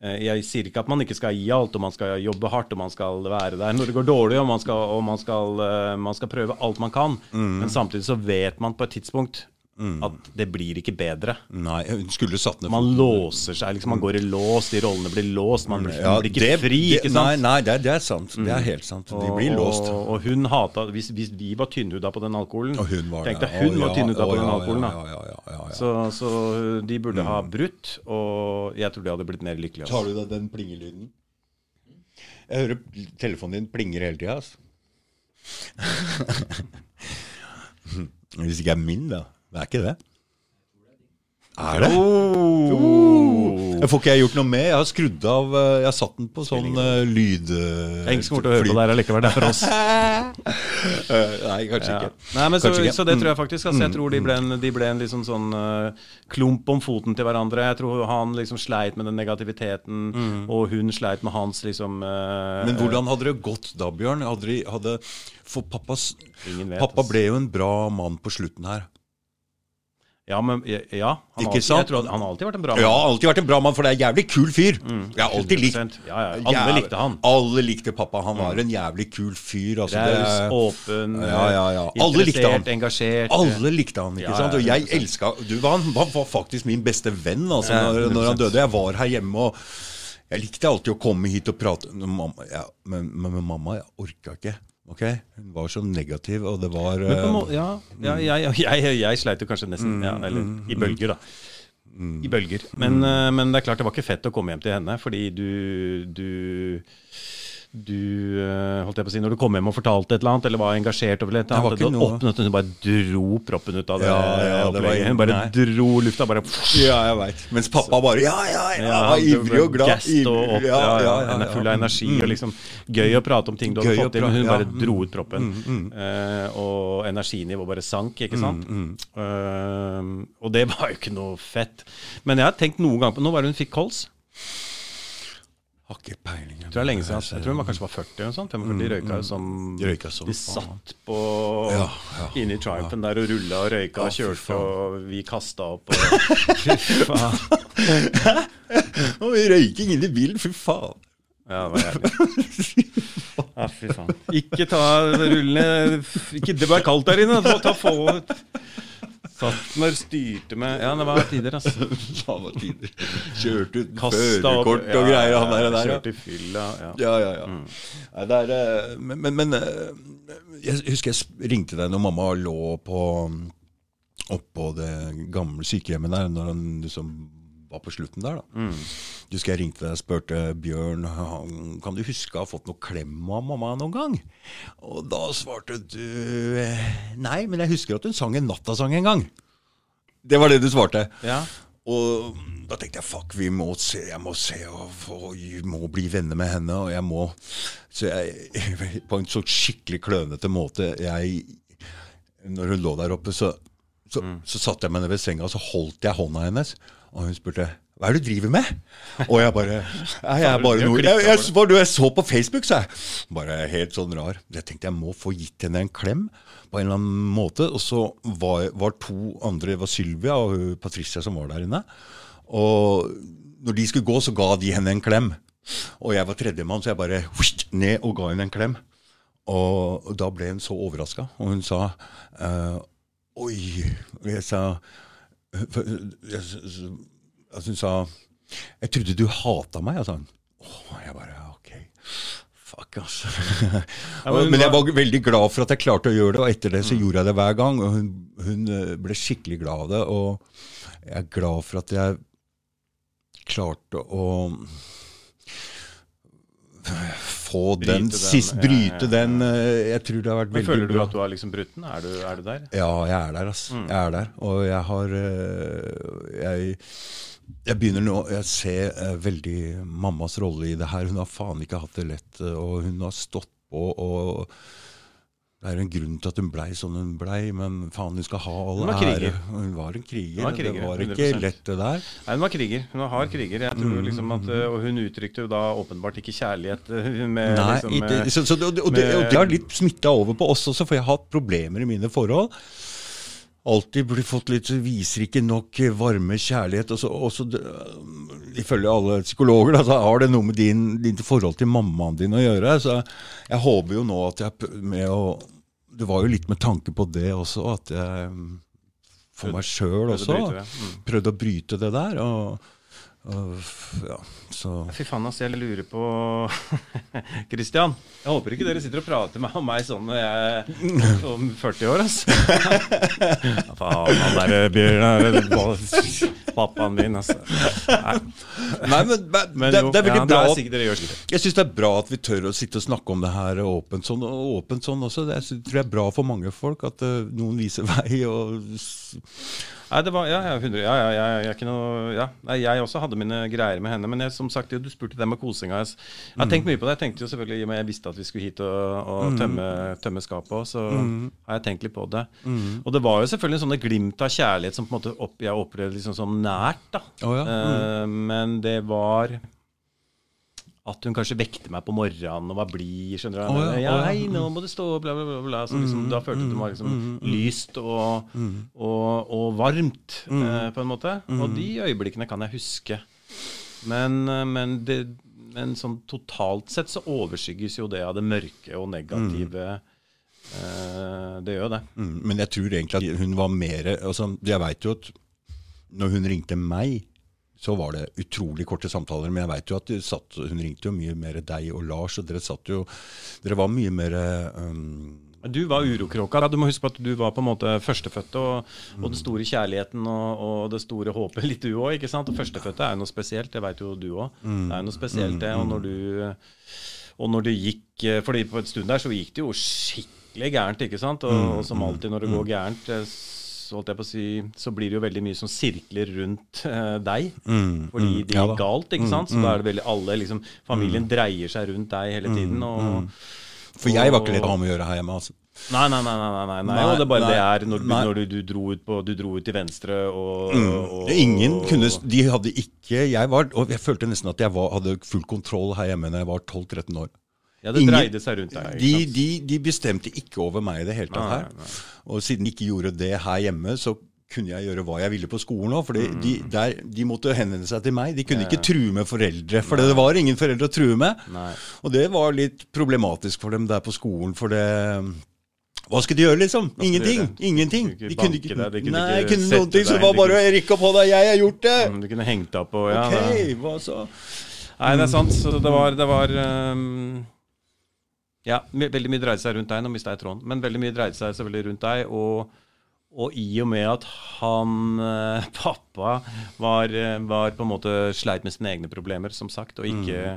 Jeg sier ikke at man ikke skal gi alt, og man skal jobbe hardt og man skal være der når det går dårlig, og man skal, og man skal, eh, man skal prøve alt man kan. Men samtidig så vet man på et tidspunkt at det blir ikke bedre. Nei, hun skulle satt ned Man låser seg, liksom. Man går i lås, de rollene blir låst. Man blir, Ja, man blir ikke det- fri, det- ikke sant? Nei, nei det, er, det er sant. Det er helt sant. De blir låst. Og, og hun hata Hvis, hvis vi var tynnhuda på den alkoholen Og hun var Tenk det. deg, hun Å, var ja, tynnhuda å, på den alkoholen, da. ja, ja, ja, ja, ja. Så, så de burde ha brutt, og jeg tror de hadde blitt mer lykkelige. Tar Altså. du deg den plingelyden? Jeg hører telefonen din plinger hele tida. Altså. Hvis ikke er min, da. Det er ikke det. Er det? Oh. Får ikke jeg gjort noe med? Jeg har skrudd av eh, Jeg har satt den på sånn uh, lyd... Uh, ingen som kommer til å høre på det her allikevel. Det er for oss. Eh, Nei, kanskje Ja. ikke. Nei, men så, Kanskje ikke. så det tror jeg faktisk. Altså, jeg tror de ble en, de ble en liksom sånn uh, klump om foten til hverandre. Jeg tror han liksom sleit med den negativiteten, og hun sleit med hans liksom uh, Men hvordan hadde det gått da, Bjørn? Hadde de, hadde, for pappas, Ingen vet, pappa ble jo en bra mann på slutten her. Ja, men ja, han? Jeg tror han har alltid vært en bra mann. Ja, alltid vært en bra mann, for det er en jævlig kul fyr. Jeg har alltid likt Ja, ja, alle jævlig, likte han. Alle likte pappa. Han var en jævlig kul fyr. Altså, Raus, åpen, Ja, ja, ja. Alle likte han. engasjert. Alle likte han, ikke sant? Og jeg elska Du var, han var faktisk min beste venn altså, når, når han døde. Jeg var her hjemme, og jeg likte alltid å komme hit og prate med mamma. Ja, men, men men mamma jeg orka ikke. Ok? Hun var så negativ, og det var en eh, måte, ja, ja jeg, jeg, jeg, sleit jo kanskje nesten ja, Eller i bølger, da. I bølger. Men, eh, men det er klart det var ikke fett å komme hjem til henne, fordi du Du, du eh, holdt jeg på å si, Når du kom hjem og fortalte et eller annet, eller var engasjert over et eller Det var annet, ikke du bare dro proppen ut av det, Ja, ja, det var bare nei. dro lufta bare Ja, jeg veit. Mens pappa bare Ja, ja, ja! ja, var ivrig og glad. gassed og opp, ja, ja, ja, Full av energi. Mm. og liksom Gøy å prate om ting du hadde fått til, men hun bare mm. dro ut proppen. Eh, og energinivået bare sank, ikke sant. Mm, uh, og det var jo ikke noe fett. Men jeg har tenkt noen ganger på Nå var det hun fikk kols. Har ikke peiling. Jeg tror det er lenge siden. Jeg tror hun var kanskje var 40 eller noe sånt. 45 røyka jo som De røyka som De satt på Ja, ja, inne i ja. der og rulla og røyka og kjørte, og vi kasta opp og Fy faen. Å, Røyking i bilen, fy faen. Ja, det var jævlig. Ja, fy faen. Ikke ta rullene ikke, Det var kaldt der inne. Ta, ta få Satt når styrte med Ja, det var tider, altså. var tider. Kjørte ut førerkort og greier, han der. der. Kjørte i fylla. Ja. Ja, ja, ja. Nei, det er, eh, men, men, men eh, jeg husker jeg ringte deg når mamma lå på oppå det gamle sykehjemmet der, når han liksom var på slutten der. da. Du husker jeg ringte deg og spurte Bjørn kan du huske å ha fått noe klem av mamma noen gang. Og da svarte du eh, nei, men jeg husker at hun sang en nattasang en gang. Det var det du svarte. Ja. Og da tenkte jeg fuck, vi må se, jeg må se og, og jeg må bli venner med henne. Og jeg må Så jeg På en så skikkelig klønete måte jeg, Når hun lå der oppe, så, så, så satte jeg meg ned ved senga og så holdt jeg hånda hennes. Og hun spurte hva er det du driver med? Og jeg bare Jeg, jeg bare noe jeg, jeg, jeg så på Facebook, sa jeg. Bare helt sånn rar. Jeg tenkte jeg må få gitt henne en klem på en eller annen måte. Og så var, var to andre, det var Sylvia og Patricia som var der inne. Og når de skulle gå, så ga de henne en klem. Og jeg var tredjemann, så jeg bare ned og ga henne en klem. Og, da ble hun så overraska, og hun sa eh, Oi. Jeg sa Hun sa Jeg trodde du hata meg. Hun. Åh, jeg bare Ok. Fuck, altså. men men jeg var- veldig glad for at jeg klarte å gjøre det, og etter det så gjorde jeg det hver gang. Og hun, hun eh, ble skikkelig glad av det, og jeg er glad for at jeg klarte å få den, den, sist, ja, bryte ja, ja. den eh, Jeg tror det har vært Men veldig føler du bra. at du har liksom brutt den? Er du, er du der? Ja, jeg er der, Altså. Mm. Jeg er der. Og jeg har eh, Jeg, jeg begynner nå Jeg ser eh, veldig mammas rolle i det her. Hun har faen ikke hatt det lett, eh, og hun har stått på. og det er en grunn til at hun blei sånn hun blei, men faen, hun skal ha all Hun var ære. kriger. Hun var en kriger. Var kriger, det var ikke 100%. lett, det der. Nei, hun var kriger. Hun var hard kriger. Mm. tror liksom at, Og hun uttrykte jo da åpenbart ikke kjærlighet eh, med Nei, liksom, ikke, eh, så, så, og, det, og, det, og det har litt smitta over på oss også, for jeg har hatt problemer i mine forhold. Alltid blir fått litt Viser ikke nok varme kjærlighet. Og så, og så, ifølge alle psykologer da, så har det noe med din, din forhold til mammaen din å gjøre. Så jeg håper jo nå at jeg med å Det var jo litt med tanke på det også, at jeg for meg sjøl også. Mm. prøvde å bryte det der. Og, og ja, så Fy faen, ass, jeg lurer på Christian, jeg håper ikke dere sitter og prater med meg sånn når jeg er om 40 år, ass. Ja, faen, han der Bjørn er pappaen min, altså. Nei, Nei, men, men men det, det er veldig ja, bra det er sikkert dere gjør sikkert. Jeg syns det er bra at vi tør å sitte og snakke om det her åpent sånn, og åpent sånn også. Det jeg tror jeg er bra for mange folk at uh, noen viser vei. og Nei, det var, ja, ja, 100, ja, ja, jeg er ikke noe, ja. Nei, jeg også hadde mine greier med henne. Men jeg, som sagt, du spurte det med kosinga. Jeg, har mm. tenkt mye på det. Jeg tenkte jo selvfølgelig, i og med jeg visste at vi skulle hit og, og tømme, tømme skapet òg, så har jeg tenkt litt på det. Og det var jo selvfølgelig sånne glimt av kjærlighet som på en måte opp, jeg opplevde liksom sånn nært. da. Oh, ja, uh, men det var at hun kanskje vekte meg på morgenen og var blid. skjønner du? Å ja, ja, hei, nå må du stå bla, bla, bla. bla. Liksom, da følte at det var liksom lyst og, og, og varmt, eh, på en måte. Og de øyeblikkene kan jeg huske. Men, eh, men, det, men sånn totalt sett så overskygges jo det av det mørke og negative. Eh, det gjør det. Mm, men jeg tror egentlig at hun var mer altså, Jeg veit jo at når hun ringte meg, så var det utrolig korte samtaler. Men jeg vet jo at satt, hun ringte jo mye mer deg og Lars, og dere satt jo Dere var mye mer um, Du var urokråka. Du må huske på at du var på en måte førstefødte, og, og den store kjærligheten og, og, det store håpet litt du òg. Og førstefødte er jo noe spesielt, det veit jo du òg. Det er jo noe spesielt, det. Og når du og når det gikk fordi på en stund der så gikk det jo skikkelig gærent, ikke sant? Og, og som alltid når det går gærent, så, holdt jeg på å si, så blir det jo veldig mye som sirkler rundt eh, deg. Mm, fordi mm, det gikk ja galt, ikke sant? Så da er det veldig alle liksom, Familien dreier seg rundt deg hele tiden. og... For jeg var ikke litt å å gjøre her hjemme. altså. Nei, nei, nei. nei, nei, nei. Og det er bare nei, det er når, nei. når du, du, dro ut på, du dro ut til venstre og, Mm. og Ingen kunne De hadde ikke Jeg var Og jeg følte nesten at jeg var, hadde full kontroll her hjemme da jeg var 12-13 år. Ja, det Ingen- dreide seg rundt deg. De, de, de bestemte ikke over meg i det hele tatt her. nei. Og siden de ikke gjorde det her hjemme, så kunne jeg gjøre hva jeg ville på skolen òg. For de, der, de måtte henvende seg til meg. De kunne ikke true med foreldre, for det var ingen foreldre å true med. Nei. Og det var litt problematisk for dem der på skolen, for det hva skulle de gjøre, liksom? de Ingenting. gjøre? Ingenting. De kunne ikke banke deg, de kunne nei, ikke kunne noen ting, så det var bare å rekke opp hånda. 'Jeg har gjort det!' Mm, Du kunne hengt deg og... ja, Ok, hva så? Nei, det er sant. Så det var, det var ehm, Ja, veldig mye dreide seg rundt deg. Nå mista jeg tråden. Men veldig mye dreide seg selvfølgelig rundt deg. Og, og i og med at han, eh, pappa, var, eh, var på en måte sleit med sine egne problemer, som sagt, og ikke,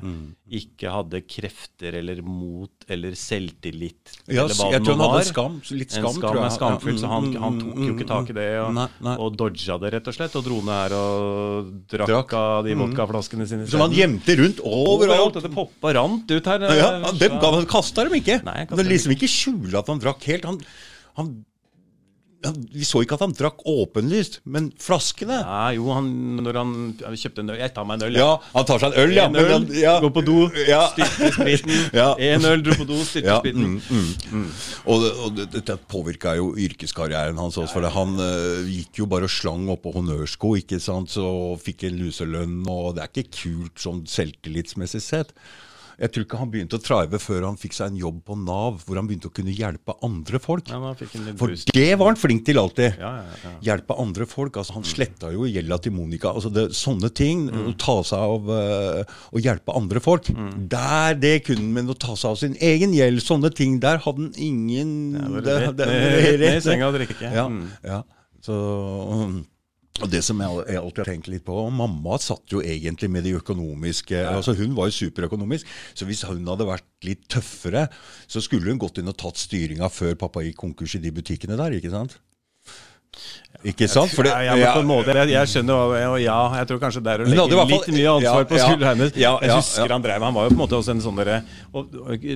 ikke hadde krefter eller mot eller selvtillit, Ja, eller hva jeg tror han hadde var. skam. Litt skam, en skam tror jeg. er skamfull, så han, Ja, mm, han mm, tok mm, jo ikke tak i det. Og, Nei, nei. og dodga det, rett og slett. Og dro ned her og drakk, Drakk. Mm. av de vodkaflaskene sine. Som han gjemte rundt Overalt. Det poppa rant ut her. Ja, ja, dem, kasta dem ikke. Nei, han det liksom ikke skjule at han drakk helt. Han, han, han, vi så ikke at han drakk åpenlyst, men flaskene Nei, jo, han, når han kjøpte en øl Jeg tar meg en øl, Ja, ja han tar seg en øl, ja. En øl, han, ja. gå på do, Ja. styrte spriten. Ja. En øl, dro på do, styrte Ja, spriten. mm, mm. Og, det- og det- dette påvirka jo yrkeskarrieren hans også. For han uh, gikk jo bare og slang oppå honnørsko, ikke sant, så fikk en luselønn. Og det er ikke kult sånn selvtillitsmessig sett. Jeg tror ikke han begynte å trive før han fikk seg en jobb på Nav, hvor han begynte å kunne hjelpe andre folk. Ja, For det var han flink til alltid. Ja, ja, ja. Hjelpe andre folk. altså Han sletta jo gjelda til Monica. altså det, Sånne ting. Mm. Å ta seg av uh, å hjelpe andre folk. Der, det kunne men å ta seg av sin egen gjeld, sånne ting, der hadde han ingen det- det- rett ned i senga og drikke. Ja, Mm. ja. Så, um, og det som jeg, jeg alltid har tenkt litt på Mamma satt jo egentlig med de økonomiske altså Hun var jo superøkonomisk, så hvis hun hadde vært litt tøffere, så skulle hun gått inn og tatt styringa før pappa gikk konkurs i de butikkene der, ikke sant? Ikke sant? Fordi, ja, ja, på en måte, jeg, jeg skjønner hva og ja, jeg tror kanskje det er å legge fall- litt mye ansvar på skuldrene hennes. Jeg husker han drev Han var jo på en måte også en sånn derre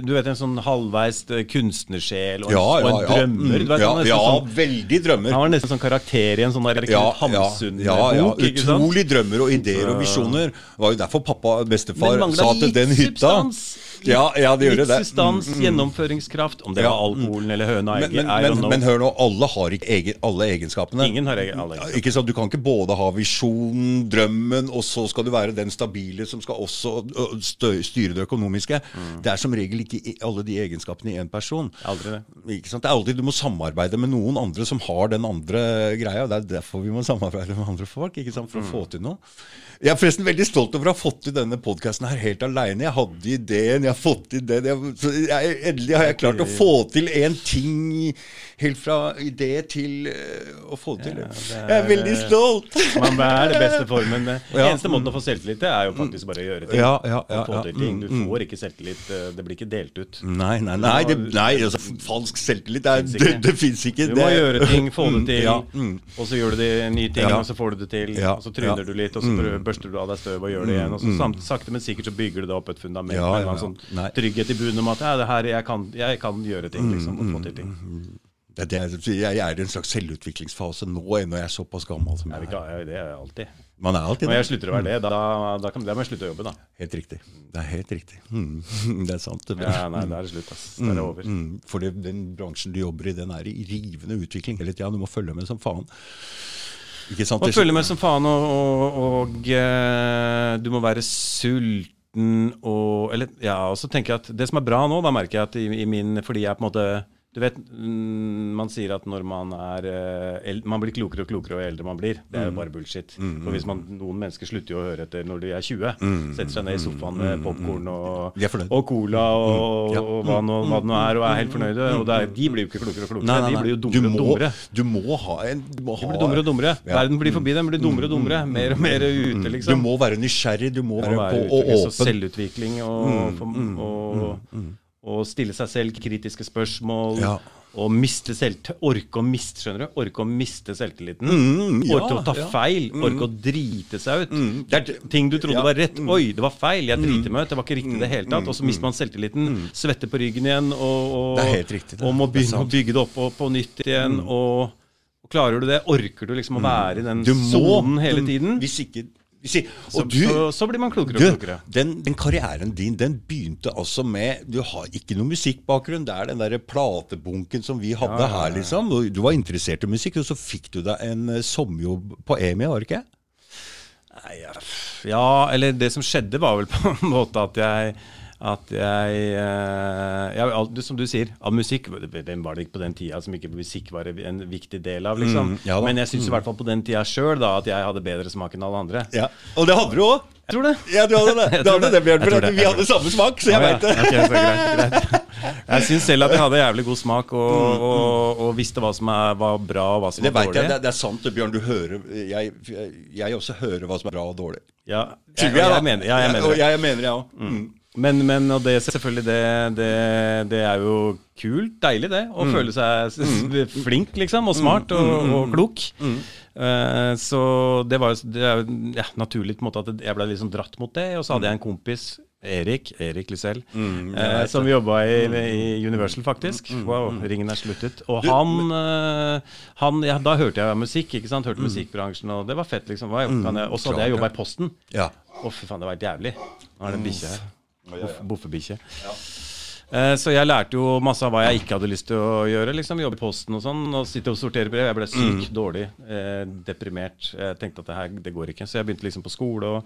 Du vet en sånn halvveis eh, kunstnersjel og og en drømmer. Du vet, ja, sånn, veldig drømmer. han var nesten sånn karakter i en sånn der Hamsun-bok. Utrolig drømmer og ideer og visjoner. Det var jo derfor pappa, bestefar, sa til den hytta substans. Ja, ja, litt det. substans, gjennomføringskraft. Om det var alkoholen eller høna Men, men, men, men hør nå, alle har ikke egen, alle egenskapene. Ingen har egen alle egenskapene. Ikke sant? Du kan ikke både ha visjonen, drømmen, og så skal du være den stabile som skal også styre det økonomiske. Mm. Det er som regel ikke alle de egenskapene i én person. Aldri det. Ikke sant? Det er alltid Du må samarbeide med noen andre som har den andre greia. Det er derfor vi må samarbeide med andre folk ikke sant? for å få til noe. Jeg er forresten veldig stolt over å ha fått til denne podkasten helt aleine. Jeg hadde ideen, jeg har fått til den. Jeg, jeg, endelig har jeg klart å få til en ting helt fra idé til øh, å få det til. Ja, det jeg er er- veldig stolt! Man er det beste formen. Den Ja. eneste måten å få selvtillit til, er jo faktisk bare å gjøre ting. Ja, ja, ja, Å få til ting. Du Mm, mm. får ikke selvtillit. eh, Det blir ikke delt ut. Nei, nei, nei, det, nei altså, falsk selvtillit det, er- det, det fins ikke. Du må gjøre ting, få det Mm, til, Ja, og så gjør du de nye tingene, og så får du det til. Og så tryner du litt, og så prøver, børster du av deg støv og gjør det igjen. Og så samt, sakte, men sikkert så bygger du det opp et fundament Ja, med en. Nei. sånn trygghet i bunnen om at ja, det her, jeg, kan, jeg kan gjøre ting, liksom, og få til ting. Det, er det, jeg er i en slags selvutviklingsfase nå, ennå jeg er såpass gammel som Jeg er. ha- det er jeg alltid. Man er alltid Når jeg slutter å være det, da, da, kan, da må jeg slutte å jobbe, da. Helt riktig. Det er helt riktig. Mm. Det er sant. Det, Ja, nei, da er det slutt, ass. Da er det over. Mm. For det, den bransjen du jobber i, den er i rivende utvikling hele tida. Du må følge med som faen. Ikke sant? Man følger med som faen, og, og, og eh, du må være sulten og Eller ja, og så tenker jeg at det som er bra nå, da merker jeg at i, i min Fordi jeg på en måte du vet, mm, Man sier at når man er eh, Man blir klokere og klokere jo eldre man blir. Det er jo bare bullshit. For hvis man, Noen mennesker slutter jo å høre etter når de er 20. Setter seg ned i sofaen med popkorn og, og cola og, og hva, nå, hva det nå er, og er helt fornøyde. Og det er, de blir jo ikke klokere og klokere. De blir jo dummere og dummere. Du må ha en du må De blir dummere og dummere. Verden blir forbi dem, blir dummere og dummere. Mer og mer ute, liksom. Du må være nysgjerrig, du må være, på og åpen. selvutvikling og, og, og stille seg selv kritiske spørsmål. Ja. Og miste orke å miste skjønner du? Orke å miste selvtilliten. Mm, ja, orke å ta ja. feil. Orke å drite seg ut. Mm, det er- Ting du trodde ja, Mm. var rett. Oi, det var feil. Jeg driter meg ut. Det var ikke riktig i det hele tatt. Og så mister man selvtilliten. Svetter på ryggen igjen. Og, og, riktig, og må begynne å. Mm. bygge det opp på, på nytt igjen. Og, og klarer du det? Orker du liksom å være i den må sonen hele du- tiden? Hvis ikke ikke, Så, du, så, så blir man klokere og klokere. den, den karrieren din den begynte altså med Du har ikke noe musikkbakgrunn. Det er den der platebunken som vi hadde Ja, her, liksom. Du, Du var interessert i musikk, og så fikk du deg en eh, sommerjobb på EMI, var det ikke? Nei, ja, ja, eller det som skjedde var vel på en måte at jeg at jeg, eh, al- Som du sier, av musikk Den var det ikke på den tida som ikke musikk var en viktig del av. liksom. Mm, ja. Men jeg syns i hvert fall på den tida sjøl at jeg hadde bedre smak enn alle andre. Ja. Og det hadde du òg! Tror det. Ja, du hadde det. Du hadde det, Bjørn, for vi hadde samme smak, så jeg ja. veit det. Okay, greit, greit. Jeg syns selv at jeg hadde jævlig god smak og, og, og visste hva som er, var bra og hva som Det var dårlig. jeg, det, det er sant, Bjørn. Du hører Jeg, jeg, jeg også hører hva som er bra og dårlig. Ja, jeg, mener, ja, jeg mener Og det. jeg mener det, òg. Mm. Men, men og det selvfølgelig det, det, det er jo kult, deilig det, å føle seg s- flink liksom, og smart og, og klok. Eh, så det var jo ja, naturlig på en måte at jeg ble liksom dratt mot det. Og så hadde jeg en kompis, Erik, Erik Lysell, uh, som jobba i, i Universal, faktisk. Wow, ringen er sluttet. Og han, uh, han ja, Da hørte jeg musikk, ikke sant. Hørte musikkbransjen, og det var fett, liksom. Og så hadde jeg jobba i Posten. Ja. Å, fy faen, det var helt jævlig. Nå er det bikkje her. Boff- Boffebikkje. Ja. Så jeg lærte jo masse av hva jeg ikke hadde lyst til å gjøre. liksom Jobbe i Posten og sånn, og sitte og sortere brev. Jeg ble syk, dårlig, eh, deprimert. Jeg tenkte at det her det går ikke. Så jeg begynte liksom på skole og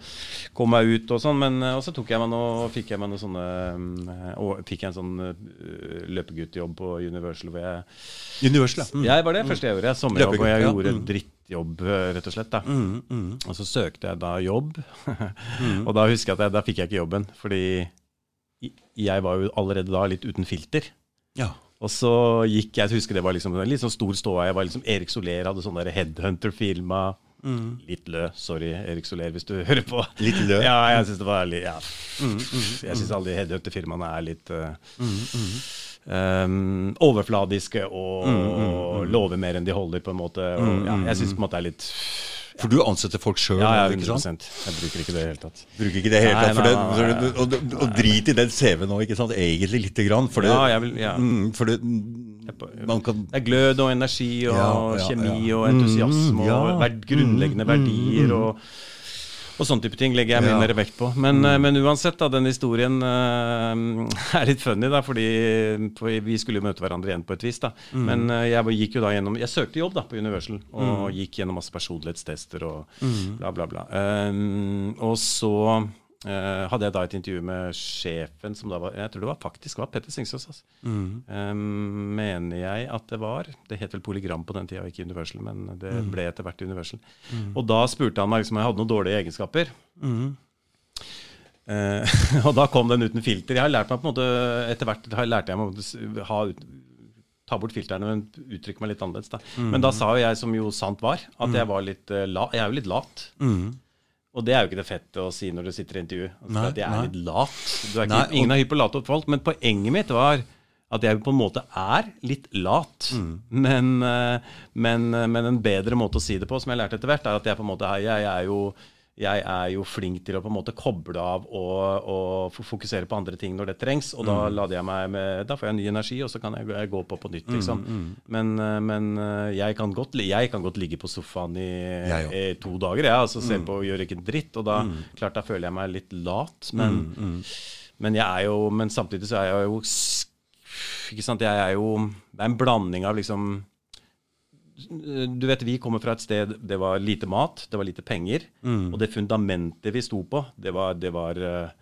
kom meg ut og sånn. Men eh, og så tok jeg meg noe, fikk jeg meg noe sånne eh, Og fikk jeg en sånn eh, løpeguttjobb på Universal hvor jeg Universal, ja. Mm. Jeg var det første jeg gjorde. Jeg sommerjobb, og jeg gjorde Mm. Eh, rett og slett. da Og så søkte jeg da jobb, Mm. og da husker jeg at jeg, da fikk jeg ikke jobben. Fordi jeg var jo allerede da litt uten filter. ja. Og så gikk jeg, jeg husker det var liksom en litt sånn stor ståa. Jeg var liksom Erik Soler hadde sånn headhunter-filma. Mm. Litt lø. Sorry, Erik Soler, hvis du hører på. Mm. Litt lø? Mm, Ja, jeg syns det var litt ja. Jeg syns alle de Headhunter-firmaene er litt uh, um, overfladiske og, Mm, og lover mer enn de holder, på en måte. Og, ja, jeg syns på en måte det er litt For du ansetter folk sjøl, Ja, ja, ikke sant? 100 Jeg bruker ikke det i det hele tatt. Bruker ikke det helt Nei, tatt. Nei, nei, nei, det, og, og, og drit i den CV-en nå, ikke sant? Egentlig lite grann. For det, Ja, jeg vil, ja. mm, for det man kan Det er glød og energi og Ja, ja, kjemi og entusiasme Mm, og verd, grunnleggende verdier og, og sånne type ting legger jeg mye Ja. mer vekt på. Men, mm. men uansett, da, den historien uh, er litt funny, da, fordi for vi skulle jo møte hverandre igjen på et vis. da. Men uh, jeg gikk jo da gjennom Jeg søkte jobb da på Universal og gikk gjennom masse personlighetstester og bla, bla, bla. Um, og så eh, hadde jeg da et intervju med sjefen, som da var Jeg tror det var faktisk var Petter Singsås. Altså. Um, mener jeg at det var. Det het vel Polygram på den tida, ikke Universal, men det ble etter hvert Universal. Og da spurte han meg liksom, om jeg hadde noen dårlige egenskaper. Uh, og da kom den uten filter. Jeg har lært meg på en måte Etter hvert har jeg lært jeg meg å ha ta bort filterne, men uttrykke meg litt annerledes. da. Men da sa jo jeg, som jo sant var, at jeg var litt uh, la, Jeg er jo litt lat. Og det er jo ikke det fette å si når du sitter i intervju. Altså, Nei, at jeg er nei. litt lat. Du er ikke, Nei, og- ingen er hypp på late folk, men poenget mitt var at jeg på en måte er litt lat. Men, eh, men, eh, men en bedre måte å si det på, som jeg lærte etter hvert, er at jeg på en måte jeg, jeg er jo jeg er jo flink til å på en måte koble av og, og fokusere på andre ting når det trengs. Og da lader jeg meg med Da får jeg ny energi, og så kan jeg, gå- jeg gå på på nytt, liksom. Men, mm. men men jeg, kan godt, jeg kan godt ligge på sofaen i, i to dager, jeg, altså se på og gjøre ikke en dritt. Og da klart da føler jeg meg litt lat, men, men jeg er jo Men samtidig så er jeg jo Ikke sant, jeg er jo Det er en blanding av liksom Du vet, vi kommer fra et sted det var lite mat, det var lite penger. Mm. Og det fundamentet vi sto på, det var, det var eh,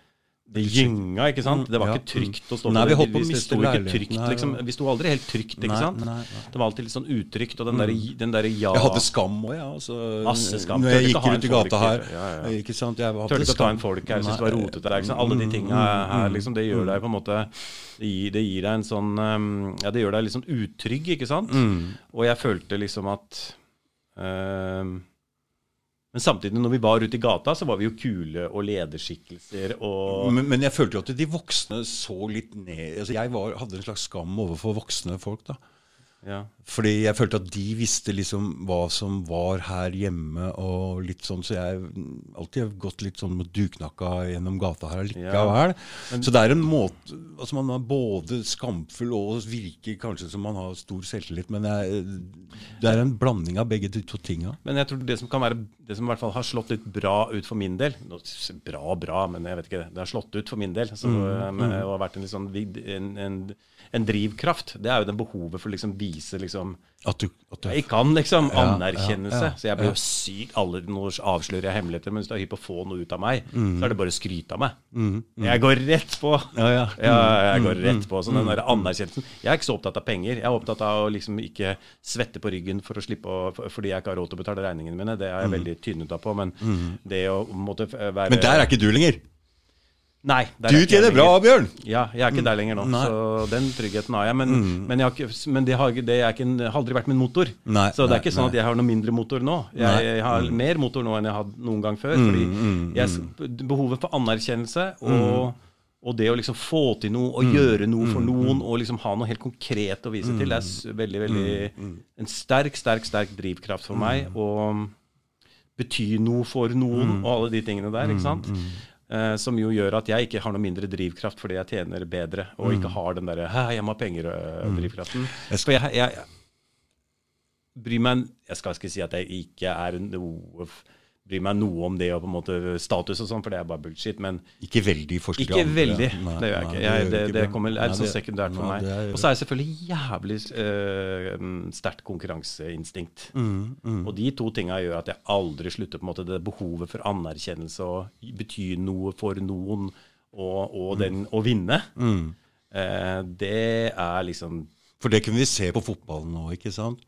det gynga, ikke sant? Det var Ja. ikke trygt å stå Nei, på. vi holdt på å det sto ikke trygt, Nei, liksom. Vi sto aldri helt trygt, ikke sant? nei, nei. Det var alltid litt sånn utrygt, og den derre den der ja Jeg hadde skam òg. Ja, altså, Masse skam. Når jeg gikk rundt i gata her. ja, ja. Ikke sant? Jeg hadde Tørte ikke å ta en folk her, syntes det var Nei. Mm, rotete der. Sant? Alle de tinga her, liksom, det gjør deg på en måte Det gir, det gir deg en sånn um, Ja, det gjør deg litt sånn utrygg, ikke sant? Mm. Og jeg følte liksom at um, Men samtidig, når vi var ute i gata, så var vi jo kule og lederskikkelser og Men, men jeg følte jo at de voksne så litt ned altså Jeg var, hadde en slags skam overfor voksne folk. da ja. Fordi jeg følte at de visste liksom hva som var her hjemme, og litt sånn, så jeg alltid har gått litt sånn med duknakka gjennom gata her likevel. Så det er en måte altså Man er både skamfull og virker kanskje som man har stor selvtillit, men jeg, det er en blanding av begge de to tinga. Men jeg tror det som kan være Det som i hvert fall har slått litt bra ut for min del Bra, bra, men jeg vet ikke. Det har slått ut for min del. Så, um, og har vært en, litt sånn, en, en, en drivkraft. Det er jo den behovet for å liksom vise liksom At du, at du Jeg kan liksom Ja, anerkjennelse. ja, ja, så jeg blir jo syk alle, Nå avslører jeg hemmeligheter, men hvis du er hypp på å få noe ut av meg, så er det bare å skryte av meg. Jeg går rett på. Ja, jeg går rett på. Sånn den der anerkjennelsen Jeg er ikke så opptatt av penger. Jeg er opptatt av å liksom ikke svette på ryggen for å slippe å, for- fordi jeg ikke har råd til å betale regningene mine. Det er jeg veldig tynnet på. Men det å måtte være Men der er ikke du lenger! Nei. Du er tjener bra. Bjørn! Ja, jeg er ikke der lenger nå, Nei. så den tryggheten har jeg. Men, men, jeg har men det, har, det ikke har aldri vært min motor. Nei, så det nei, er ikke sånn at jeg har noe mindre motor nå. Jeg, jeg har mer motor nå enn jeg hadde noen gang før. fordi jeg, behovet for anerkjennelse og, og det å liksom få til noe og gjøre noe for noen og liksom ha noe helt konkret å vise til, det er veldig, veldig en sterk, sterk, sterk drivkraft for meg. Og bety noe for noen og alle de tingene der. ikke sant? Eh, som jo gjør at jeg ikke har noe mindre drivkraft fordi jeg tjener bedre, og ikke har den derre jeg må ha penger'-drivkraften. For jeg, jeg, jeg bryr meg Jeg skal ikke si at jeg ikke er noe bryr meg noe om det og på en måte status og sånn, for det er bare bullshit. Men Ikke veldig forskjellig. ikke andre. veldig. Nei, det gjør jeg ikke. Jeg, det, det kommer, er så sekundært for meg. Og så er jeg selvfølgelig jævlig øh, sterkt konkurranseinstinkt. Mm, Og de to tinga gjør at jeg aldri slutter på en måte det behovet for anerkjennelse og bety noe for noen og, og Mm. den å vinne. Eh, det er liksom For det kunne vi se på fotballen nå, ikke sant?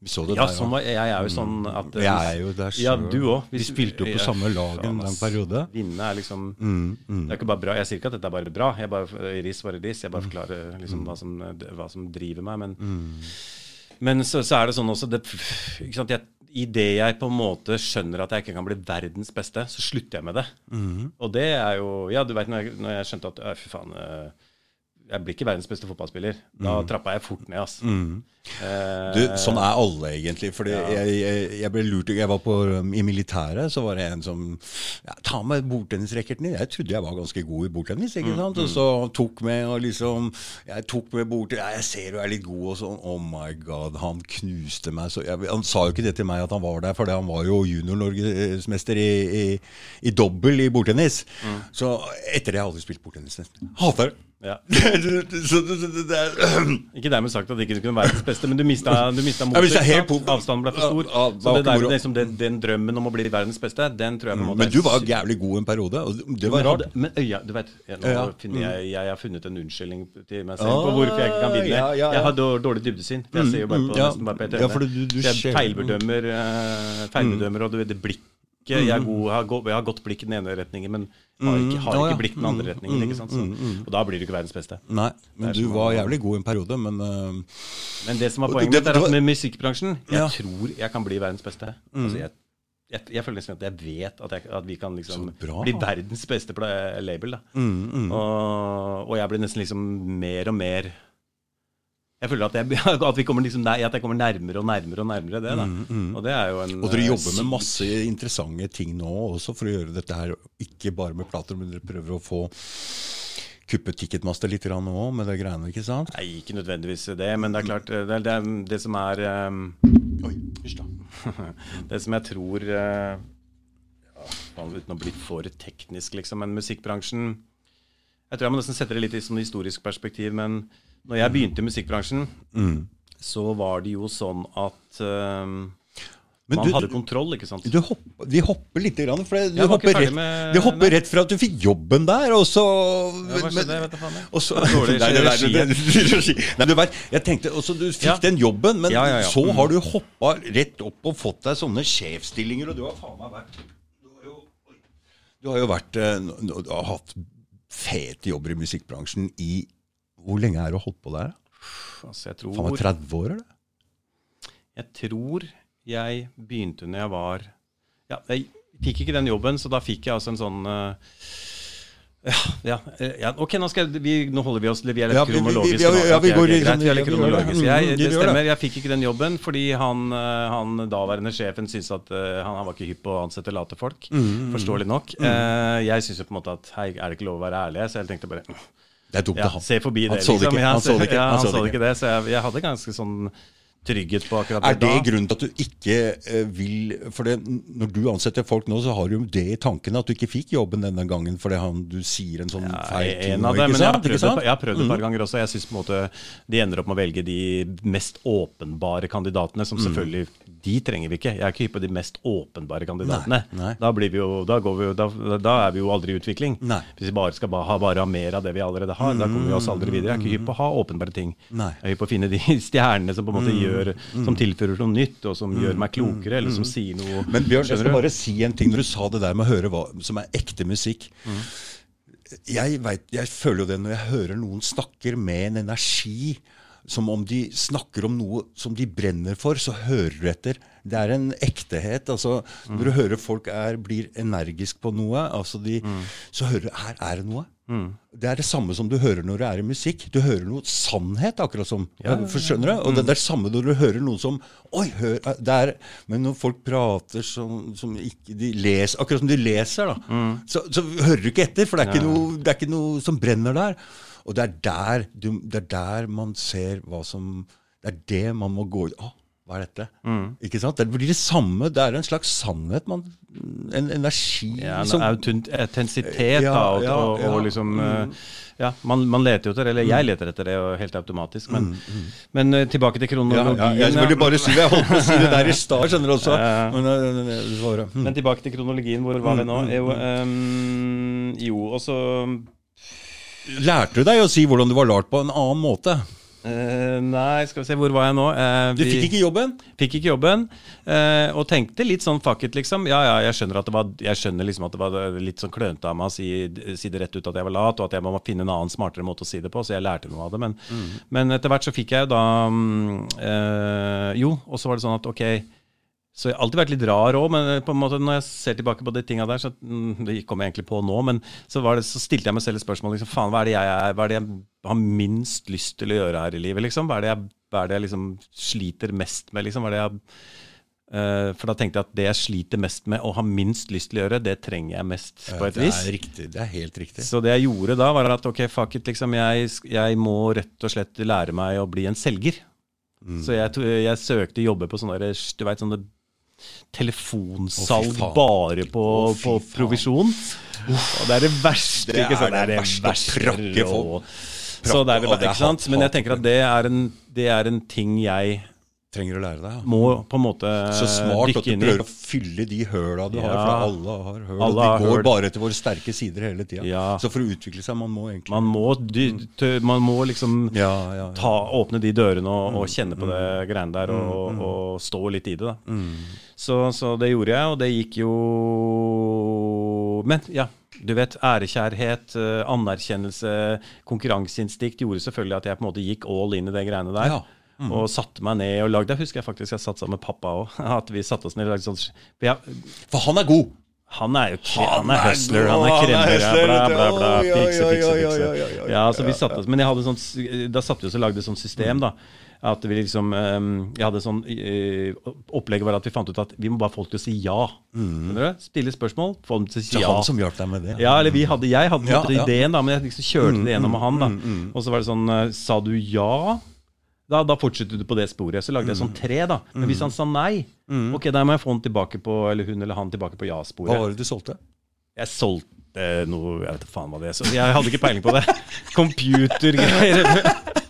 Vi så det Ja, der, sånn var, jeg er jo sånn at Jeg er jo der Ja, du òg. Vi spilte jo på samme lag en lang periode. Vinne er liksom Mm, Det er ikke bare bra. Jeg sier ikke at dette er bare bra. Jeg bare, ris bare ris. Jeg bare forklarer liksom hva, som, hva som driver meg. Men, men så, så er det sånn også det, ikke sant? Jeg, I det jeg på en måte skjønner at jeg ikke kan bli verdens beste, så slutter jeg med det. Og det er jo Ja, du veit når, når jeg skjønte at «Å, fy faen eh, jeg blir ikke verdens beste fotballspiller. Da trappa jeg fort ned. ass. Eh, Du, sånn er alle, egentlig. Fordi jeg, jeg, jeg ble lurt Jeg var på, um, I militæret så var det en som ja, Ta med bordtennisracketen din. Jeg trodde jeg var ganske god i bordtennis. ikke sant? Og så tok med og liksom Jeg tok med bordtennis ja, Jeg ser du er litt god, og sånn. Oh my god, han knuste meg. Så jeg, han sa jo ikke det til meg at han var der, for han var jo junior-norgesmester i, i, i dobbel i bordtennis. Så etter det har jeg aldri spilt bordtennis nesten. Hater det! Ja. det Ikke dermed sagt at ikke kunne være verdens beste, men du mista, du mista motet. Avstanden ble for stor. Ja, ja, så det der, liksom, den, den drømmen om å bli verdens beste, den tror jeg på en måte Men du var jævlig god en periode, det var rart. men øya, du vet, jeg, nå jeg, jeg har funnet en unnskyldning til meg selv Ah, på hvorfor jeg ikke kan vinne. ja. Jeg har dårlig dybdesyn. Jeg ser jo bare på, mm, nesten bare på et jeg feilbedømmer, eh, feilbedømmer og du vet, det blikket jeg, god, jeg har godt blikk i den ene retningen, men har ikke, har ikke blikk den andre retningen. ikke sant? Så, og da blir du ikke verdens beste. Nei, men du var jævlig god en periode, men uh, Men det som Og poenget mitt, er at med musikkbransjen Jeg Ja. tror jeg kan bli verdens beste. Altså, jeg, jeg, jeg føler nesten at jeg vet at, jeg, at vi kan liksom bli verdens beste label. Da. Og, og jeg blir nesten liksom mer og mer Jeg føler at, jeg, at, vi kommer liksom, at jeg kommer nærmere og nærmere og nærmere det. da Og det er jo en Og dere eh, jobber med masse interessante ting nå også for å gjøre dette her ikke bare med plater, men dere prøver å få kuppet Ticketmaster litt nå med det greiene, ikke sant? Nei, ikke nødvendigvis det, men det er klart Det, er- det, er det som er um, Oi, hysj da. Det som jeg tror uh, Uten å bli for teknisk, liksom, men musikkbransjen Jeg tror jeg må nesten sette det litt i sånn historisk perspektiv, men når jeg begynte i musikkbransjen, så var det jo sånn at um, man du- hadde kontroll, ikke sant. Du hopper, vi hopper litt, grann, for du hopper, rett, med- du hopper rett fra at du fikk jobben der, og så Ja, hva skjedde? Vet du faen, og så, Dårlig regi. Nei, du vet, jeg tenkte også Du fikk Ja. den jobben, men Ja, så Mm. har du hoppa rett opp og fått deg sånne sjefsstillinger, og du har faen meg vært Du har jo, du har jo vært eh, Du har hatt fete jobber i musikkbransjen i Hvor lenge er du holdt på der? Altså, jeg Faen tror meg 30 år, eller? Jeg tror jeg begynte når jeg var Ja, jeg fikk ikke den jobben, så da fikk jeg altså en sånn eh, ja, ja, eh, ja, ok, nå, vi, nå holder vi oss Vi er litt Ja, kronologiske. ja, vi går greit, sånn- vi er litt det. kronologiske. Mm, Jeg, det stemmer, jeg fikk ikke den jobben fordi han, eh, han daværende sjefen syntes at han, han var ikke hypp på å ansette late folk. Mm, Forståelig nok. Jeg syns jo på en måte at hei, er det ikke lov å være ærlig? Så jeg tenkte bare Det er dumt ja, å ha. se forbi Han det, så det liksom. ikke, han så det ikke, Ja, han han så det ikke det, så jeg, jeg hadde ganske sånn trygghet på akkurat Er det det da. grunnen til at du ikke eh, vil For det, når du ansetter folk nå, så har du jo det i tankene at du ikke fikk jobben denne gangen fordi han, du sier en sånn feil ting. en av men jeg har prøvd. Mm. det, jeg har prøvd det et par ganger også. Jeg måte de ender opp med å velge de mest åpenbare kandidatene, som selvfølgelig De trenger vi ikke. Jeg er ikke hypp på de mest åpenbare kandidatene. Nei, nei. Da, blir vi jo, da, går vi jo, da, da er vi jo aldri i utvikling. Nei. Hvis vi bare skal ha, bare ha mer av det vi allerede har, da kommer vi oss aldri videre. Jeg er ikke hypp på å ha åpenbare ting. Jeg er hypp på å finne de stjernene som på en måte gjør Som tilfører noe nytt, og som gjør meg klokere, eller som sier noe Men Bjørn, jeg skal bare si en ting når du sa det der med å høre hva som er ekte musikk. Jeg, vet, jeg føler jo det når jeg hører noen snakker med en energi, som om de snakker om noe som de brenner for, så hører du etter. Det er en ektehet. altså Når du hører folk er, blir energisk på noe, altså de, så hører du her er det noe. Det er det samme som du hører når det er i musikk. Du hører noe sannhet, akkurat som. For, skjønner du? Og det, det er det samme når du hører noe som Oi, hør, det er, Men når folk prater som, som ikke de leser, Akkurat som de leser, da, så, så hører du ikke etter. For det er ikke, noe, det er ikke noe som brenner der. Og det er der, du, det er der man ser hva som Det er det man må gå ut Å, hva er dette? Ikke sant? Det blir det samme. Det er en slags sannhet. Man, en energi Ja, en som auten- autentisitet, Ja, da, og, ja, og, ja. og liksom mm. Ja, man, man leter jo etter Eller jeg leter etter det, jo helt automatisk. Men, men eh, tilbake til kronologien. ja, jeg skulle bare si det. Jeg holdt på å si det der i stad, skjønner du også. Men, eh, eh, eh, mm. Men tilbake til kronologien. Hvor var vi nå? Jo, um, jo og så Lærte du deg å si hvordan du var lært på en annen måte? Uh, Nei, skal vi se, hvor var jeg nå? Uh, Du fikk ikke jobben? Fikk ikke jobben, Uh, og tenkte litt sånn fuck it, liksom. Ja, ja, jeg skjønner, at det var, jeg skjønner liksom at det var litt sånn klønete av meg å si, si det rett ut at jeg var lat, og at jeg må finne en annen smartere måte å si det på, så jeg lærte noe av det. Men, men etter hvert så fikk jeg jo da um, Jo, og så var det sånn at ok så jeg har alltid vært litt rar òg, men på en måte når jeg ser tilbake på de tinga der, så mm, det kom jeg egentlig på nå, men så, var det, så stilte jeg meg selv et spørsmål. Liksom, faen, hva er det jeg hva er det jeg har minst lyst til å gjøre her i livet? Liksom? Hva er det jeg, er det jeg liksom sliter mest med? Liksom? Hva er det jeg, uh, for da tenkte jeg at det jeg sliter mest med og har minst lyst til å gjøre, det trenger jeg mest, på et vis. det er riktig. Det er helt riktig. Så det jeg gjorde da, var at ok, fuck it, liksom, jeg, jeg må rett og slett lære meg å bli en selger. Mm. Så jeg, jeg søkte jobber på sånne, du vet, sånne telefonsalg oh, bare på, oh, på provisjon. Og det er det verste. Det er sant? det verste å prakke folk. og- det er det, det Men jeg tenker at det er en, det er en ting jeg Trenger å lære deg. Ja. må på en måte Så smart at du i. prøver å fylle de høla du har, for alle har høl. Alle og de går høl. bare til våre sterke sider hele tida. Ja. Så for å utvikle seg, man må egentlig Man må, dy, tø- man må liksom ja, ja, ja. ta, åpne de dørene og, Mm. og kjenne på det greiene der og, og stå litt i det. da. Mm. Så, så det gjorde jeg, og det gikk jo Men ja, du vet, ærekjærhet, eh, anerkjennelse, konkurranseinstinkt gjorde selvfølgelig at jeg på en måte gikk all in i de greiene der. Mm. Og satte meg ned og lagde Jeg husker jeg faktisk jeg satt sammen med pappa òg. At vi satte oss ned og lagde sånn for han er god! han er jo Han er er hustler, han er er kremmer, bla, bla, bla. Fikse, fikse, fikse. Ja, så vi satte oss, Men jeg hadde sånn, da satte vi oss og lagde sånn system, da. At vi liksom eh, Jeg hadde sånn Opplegget var at vi fant ut at vi må bare folk til å si ja. Mm. du? Stille spørsmål, få dem til å si ja. han som hjalp deg med det. Ja, eller vi hadde, Jeg hadde Ja, ideen, da, men jeg liksom kjørte det gjennom med han. da Og så var det sånn eh, Sa du ja? Da, da fortsetter du på det sporet. Så lagde jeg sånn tre, da. Men hvis han sa nei, ok, da må jeg få han tilbake på Eller hun eller han tilbake på ja-sporet. Hva var det du solgte? Jeg solgte noe Jeg vet da faen hva det er. Så jeg hadde ikke peiling på det. Computergreier.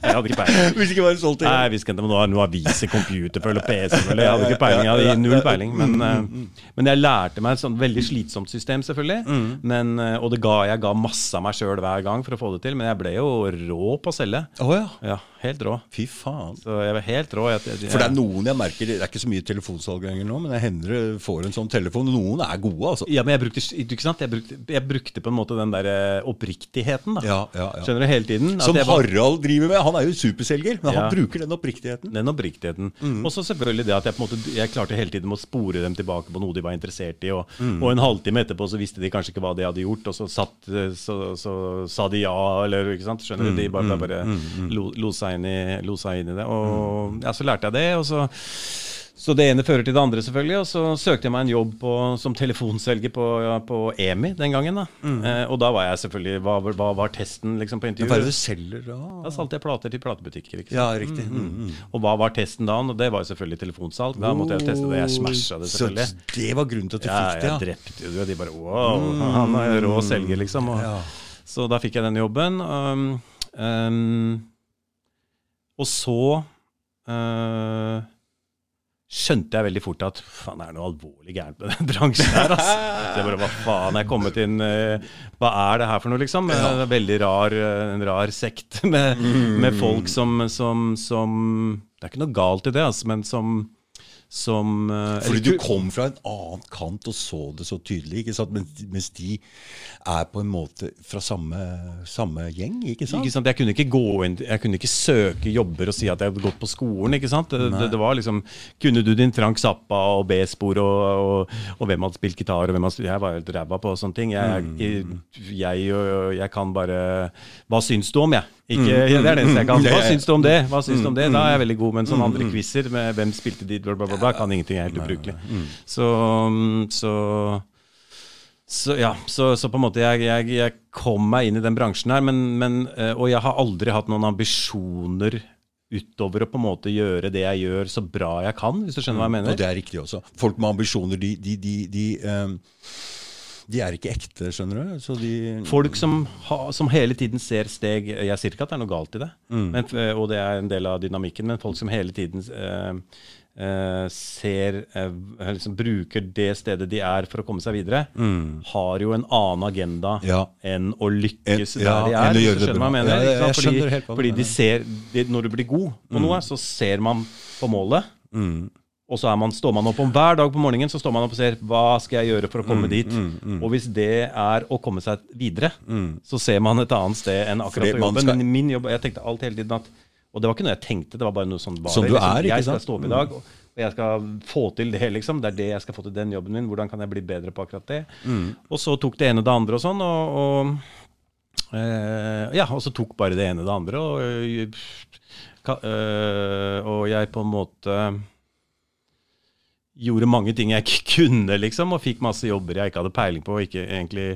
Jeg hadde ikke peiling. Hvis ikke solgt det. Nei, jeg visste ikke om det var noe aviser, computerfølge, PC-følge. Jeg hadde ikke peiling. Jeg hadde null peiling. Men, eh, men jeg lærte meg et sånn veldig slitsomt system, selvfølgelig. Men, eh, og det ga, jeg ga masse av meg sjøl hver gang for å få det til. Men jeg ble jo rå på å selge. Oh, ja. Ja, helt rå. Fy faen. Så jeg var helt rå. Jeg, jeg, For det er noen jeg merker Det er ikke så mye telefonsalg lenger nå, men jeg hender det får en sånn telefon. Noen er gode, altså. ja, men jeg brukte, ikke sant? Jeg brukte, jeg brukte på en måte den der eh, oppriktigheten. da Ja, ja, ja. Skjønner du? Hele tiden. Som jeg var- Harald driver med. Han er jo superselger, men Ja. han bruker den oppriktigheten. Den oppriktigheten. Og så selvfølgelig det at jeg på en måte Jeg klarte hele tiden å spore dem tilbake på noe de var interessert i. Og, og en halvtime etterpå så visste de kanskje ikke hva de hadde gjort, og så, satt, så, så sa de ja, eller ikke sant. Skjønner du? De bare, bare lo, lo, seg inn i, lo seg inn i det. Og ja, så lærte jeg det. og så så det ene fører til det andre, selvfølgelig. Og så søkte jeg meg en jobb på, som telefonselger på, ja, på EMI den gangen. da. Eh, og da var jeg selvfølgelig Hva, hva var testen liksom, på intervjuet? hva er det du selger da? Da solgte jeg plater til platebutikker. ikke sant? Ja, riktig. Mm, mm. Og hva var testen da? Og det var selvfølgelig telefonsalg. Da måtte jeg teste det. Jeg smasha det, selvfølgelig. Så det var grunnen til at du Ja, fikk det, jeg ja? drepte jo det. De bare wow, han er rå selger, liksom. Og, Ja. Så da fikk jeg den jobben. Um, um, og så uh, skjønte jeg veldig fort at faen, det er noe alvorlig gærent med den bransjen her. ass. Det bare, hva faen, jeg er kommet inn uh, Hva er det her for noe, liksom? Ja. Veldig rar, uh, en rar sekt med, med folk som, som, som Det er ikke noe galt i det, altså, men som som uh, Fordi du kom fra en annen kant og så det så tydelig, ikke sant? Mens, de er på en måte fra samme, samme gjeng, ikke sant? Ikke sant? Jeg kunne ikke gå inn Jeg kunne ikke søke jobber og si at jeg hadde gått på skolen. ikke sant? Det, det, det var liksom Kunne du din Frank Zappa og B-spor og, og, og hvem hadde spilt gitar og hvem hadde Jeg var helt ræva på sånne ting. Jeg, jeg, jeg, jeg kan bare Hva syns du om, jeg? Ikke, Det er det eneste jeg kan. Hva syns du om det? Hva syns du om det? Da er jeg veldig god, men sånne andre quizer med hvem spilte dit, bla, bla, bla, bla, kan ingenting. Jeg er helt ubrukelig. Så, så så ja, så, så på en måte jeg, jeg, jeg kom meg inn i den bransjen her, men, men, eh, og jeg har aldri hatt noen ambisjoner utover å på en måte gjøre det jeg gjør, så bra jeg kan, hvis du skjønner hva jeg mener. Og det er riktig også. Folk med ambisjoner, de, de, de, de, ehm, de er ikke ekte, skjønner du. Så de Folk som, ha, som hele tiden ser steg Jeg sier ikke at det er noe galt i det, men, eh, og det er en del av dynamikken, men folk som hele tiden eh, eh, ser eh, liksom bruker det stedet de er for å komme seg videre, har jo en annen agenda Ja. enn å lykkes En- ja, der de er. hvis du skjønner hva jeg mener. Ja, jeg fordi fordi de ser, de, Når du blir god på noe, så ser man på målet. Og så er man, står man opp om hver dag på morgenen så står man opp og ser hva skal jeg gjøre for å komme dit. Og hvis det er å komme seg videre, så ser man et annet sted enn akkurat på jobben. skal- Men min jobb, jeg tenkte alt hele tiden at Og det var ikke noe jeg tenkte, det var bare noe sånn var Som du liksom. er, ikke Jeg skal stå opp i dag, og og jeg skal få til det, liksom. Det er det jeg skal få til den jobben min. Hvordan kan jeg bli bedre på akkurat det? Og så tok det ene og det andre og sånn, og, og Eh, ja, og så tok bare det ene det andre, og, øh, øh, og jeg på en måte gjorde mange ting jeg ikke kunne, liksom, og fikk masse jobber jeg ikke hadde peiling på, og ikke egentlig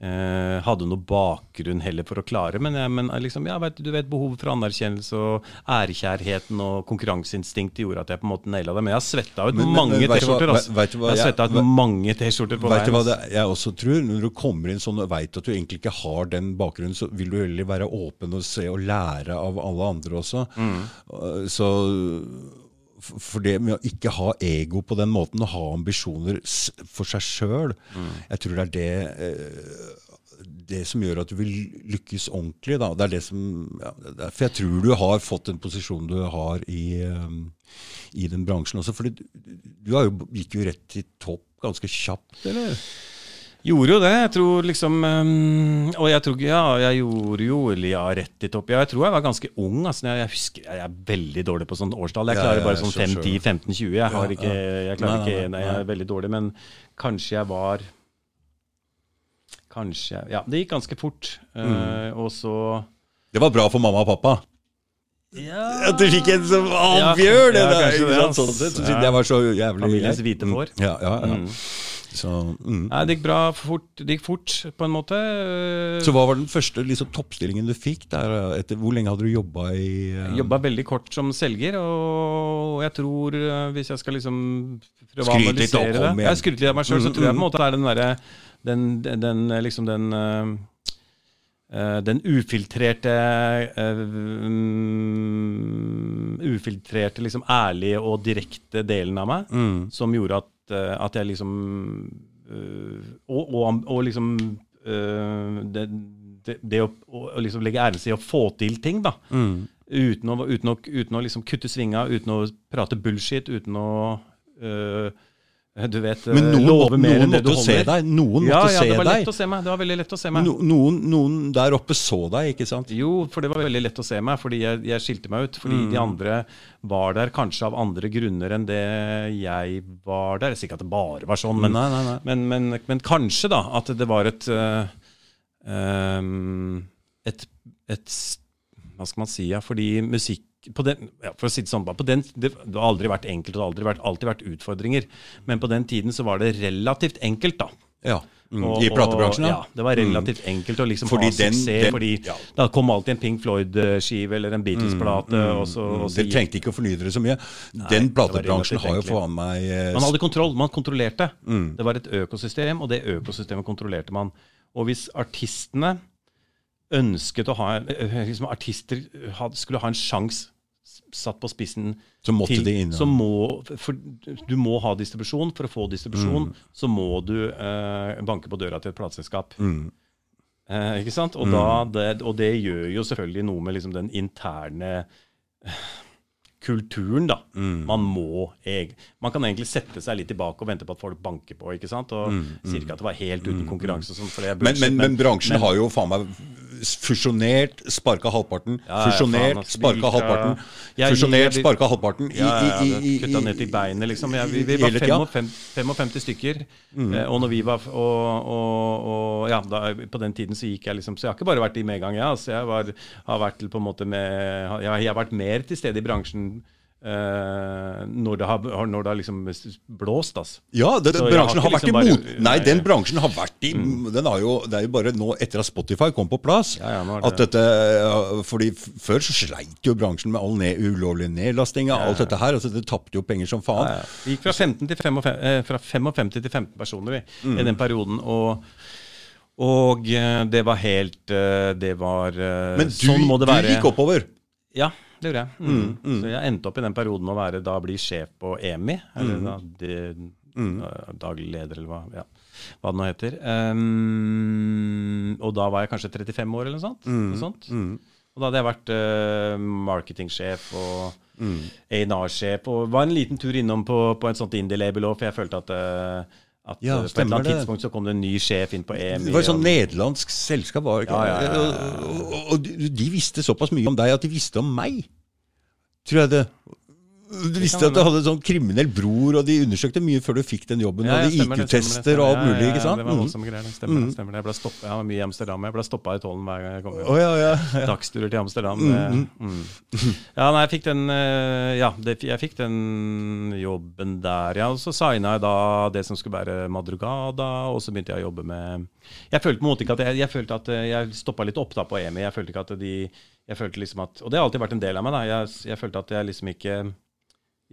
eh, hadde noe bakgrunn heller for å klare. Men, jeg, men liksom, ja, vet, du vet, behovet for anerkjennelse og ærekjærheten og konkurranseinstinktet gjorde at jeg på en måte naila det. Men jeg har svetta ut Men- mange T-skjorter. Altså. Jeg har svetta ut mange T-skjorter på Vet du veien. hva det altså. jeg også tror? Når du kommer inn sånn og veit at du egentlig ikke har den bakgrunnen, så vil du heller være åpen og se og lære av alle andre også. Mm. Så f- for det med å ikke ha ego på den måten, og ha ambisjoner for seg sjøl, jeg tror det er det eh, det som gjør at du vil lykkes ordentlig. Da. Det er det som, ja, derfor jeg tror du har fått den posisjonen du har i, um, i den bransjen også. For du, du jo, gikk jo rett til topp ganske kjapt, eller? Gjorde jo det. Jeg tror liksom um, Og jeg tror Ja, jeg gjorde jo ja, rett i topp. Ja, jeg tror jeg var ganske ung. Altså, jeg, jeg husker Jeg er veldig dårlig på sånn årstall. Jeg klarer ja, bare sånn 5, 10, 15, 20. Jeg, har ikke, jeg klarer Nei, ikke nei, Nei, jeg er veldig dårlig. Men kanskje jeg var Kanskje Ja, det gikk ganske fort. Eh, og så Det var bra for mamma og pappa. Ja At du fikk en som avgjør det der. Sånn sett. Siden jeg var så jævlig Familiens hvite Mm. får. Ja, ja, ja. Mm. Så, mm. Nei, det gikk bra fort. Det gikk fort, på en måte. så hva var den første liksom, toppstillingen du fikk? Der, etter, hvor lenge hadde du jobba i uh, Jobba veldig kort som selger, og jeg tror, eh, hvis jeg skal liksom prøve å Skryt litt, analysere kom det. Jeg skryter litt av meg sjøl, så Mm, tror jeg på mm. en måte det er den derre den, den, den, liksom den uh, Uh, den ufiltrerte uh, um, Ufiltrerte, liksom ærlige og direkte delen av meg, som gjorde at, eh, at jeg liksom eh, og, og, og liksom eh, det, det, det å, å liksom legge æren i å få til ting, da. Uten, å, uten, å, uten å liksom kutte svinga, uten å prate bullshit, uten å øh, Du vet Men noen, love mer noen enn det du se deg. Noen ja, måtte ja, se det var lett å se meg. Det var veldig lett å se meg. No, noen, noen der oppe så deg, ikke sant? Jo, for det var veldig lett å se meg, fordi jeg, jeg skilte meg ut. Fordi Mm. de andre var der kanskje av andre grunner enn det jeg var der. Jeg sier ikke at det bare var sånn, men, Nei, nei, nei. men, men, men kanskje da at det var et uh, um, et, et Hva skal man si? Ja, fordi musikk på den, ja, for å si Det sånn, på den, det, det har aldri vært enkelt, og det har aldri vært, alltid vært utfordringer. Men på den tiden så var det relativt enkelt, da. Ja. Mm. Og- I platebransjen, ja. Det var relativt enkelt å liksom Fordi ha den- suksess, den- fordi ja. da kom alltid en Pink Floyd-skive eller en Beatles-plate. og så, og så Dere trengte ikke å fornye dere så mye. Den platebransjen har jo faen meg eh, Man hadde kontroll, man kontrollerte. Mm. Det var et økosystem, og det økosystemet kontrollerte man. Og hvis artistene ønsket å ha eh, liksom Artister had- skulle ha en sjanse satt på spissen Så måtte de inn, så må, for, Du må ha distribusjon. For å få distribusjon Mm. så må du eh, banke på døra til et plateselskap. Mm. Eh, ikke sant? Og, da, det, og det gjør jo selvfølgelig noe med liksom den interne eh, kulturen, da. Mm. Man må eg Man kan egentlig sette seg litt tilbake og vente på at folk banker på. ikke sant? Og Sier ikke at det var helt uten konkurranse, sånn, for det er Mm. Men, men, men bransjen men- har jo faen meg fusjonert, sparka halvparten. Ja, ja, fusjonert, faen, altså, sparka halvparten. Ja, Fusjonert, sparka halvparten. I, i, i, i, Kutta ned til beinet, liksom. Vi, vi var 55, 55 stykker. Mm. Eh, og når vi var og, og, og ja, da, På den tiden så gikk jeg liksom Så jeg har ikke bare vært i medgang, jeg. Altså, jeg var, har vært på en måte med Jeg, jeg har vært mer til stede i bransjen eh, når, det har, når det har liksom blåst, altså. Ja, det, Så bransjen har har ikke vært i liksom mot... Nei, den bransjen har vært i den har jo, Det er jo bare nå, etter at Spotify kom på plass, Ja, ja, det- at dette ja, fordi Før så sleit jo bransjen med all ned, ulovlig nedlasting og alt dette her. altså Det tapte jo penger som faen. Ja, ja. Vi gikk fra, 15 til 55, eh, fra 55 til 15 personer vi, Mm. i den perioden. Og, og eh, det var helt eh, Det var Men du, Sånn må det du gikk oppover. Ja, det gjorde jeg. Mm. Så jeg endte opp i den perioden med å være da bli sjef på EMI. Eller da de, eh, daglig leder, eller hva, ja, hva det nå heter. Um, og da var jeg kanskje 35 år, eller noe sånt. Noe sånt. Og da hadde jeg vært uh, marketingsjef og A&R-sjef. Og var en liten tur innom på, på et sånt indie-label òg, for jeg følte at eh, at Ja, eh, på et eller annet det. tidspunkt så kom det en ny sjef inn på EMI. Det var et sånn nederlandsk selskap. var det ikke? Ja, ja. Og, og, og de de visste såpass mye om deg at de visste om meg. Tror jeg det. Du visste at du hadde en sånn kriminell bror, og de undersøkte mye før du fikk den jobben. Ja, og ja, de IQ-tester og alt mulig. Ja, ikke ja, sant? Det var Mhm. voldsomme greier. Stemmer, det, stemmer det. Jeg, ble stoppet, jeg var mye i Amsterdam. Jeg ble stoppa i tollen hver gang jeg kom. Å, ja, ja, ja. Dagsturer til Amsterdam. det- Mm. Ja, nei, jeg fikk den eh, Ja, det, jeg fikk den jobben der, ja. Og så signa jeg da det som skulle være Madrugada, og så begynte jeg å jobbe med Jeg følte på en måte ikke at jeg, jeg følte at eh, jeg stoppa litt opp da på EMI. Jeg følte ikke at de Jeg følte liksom at Og det har alltid vært en del av meg, da. Jeg, jeg følte at jeg liksom ikke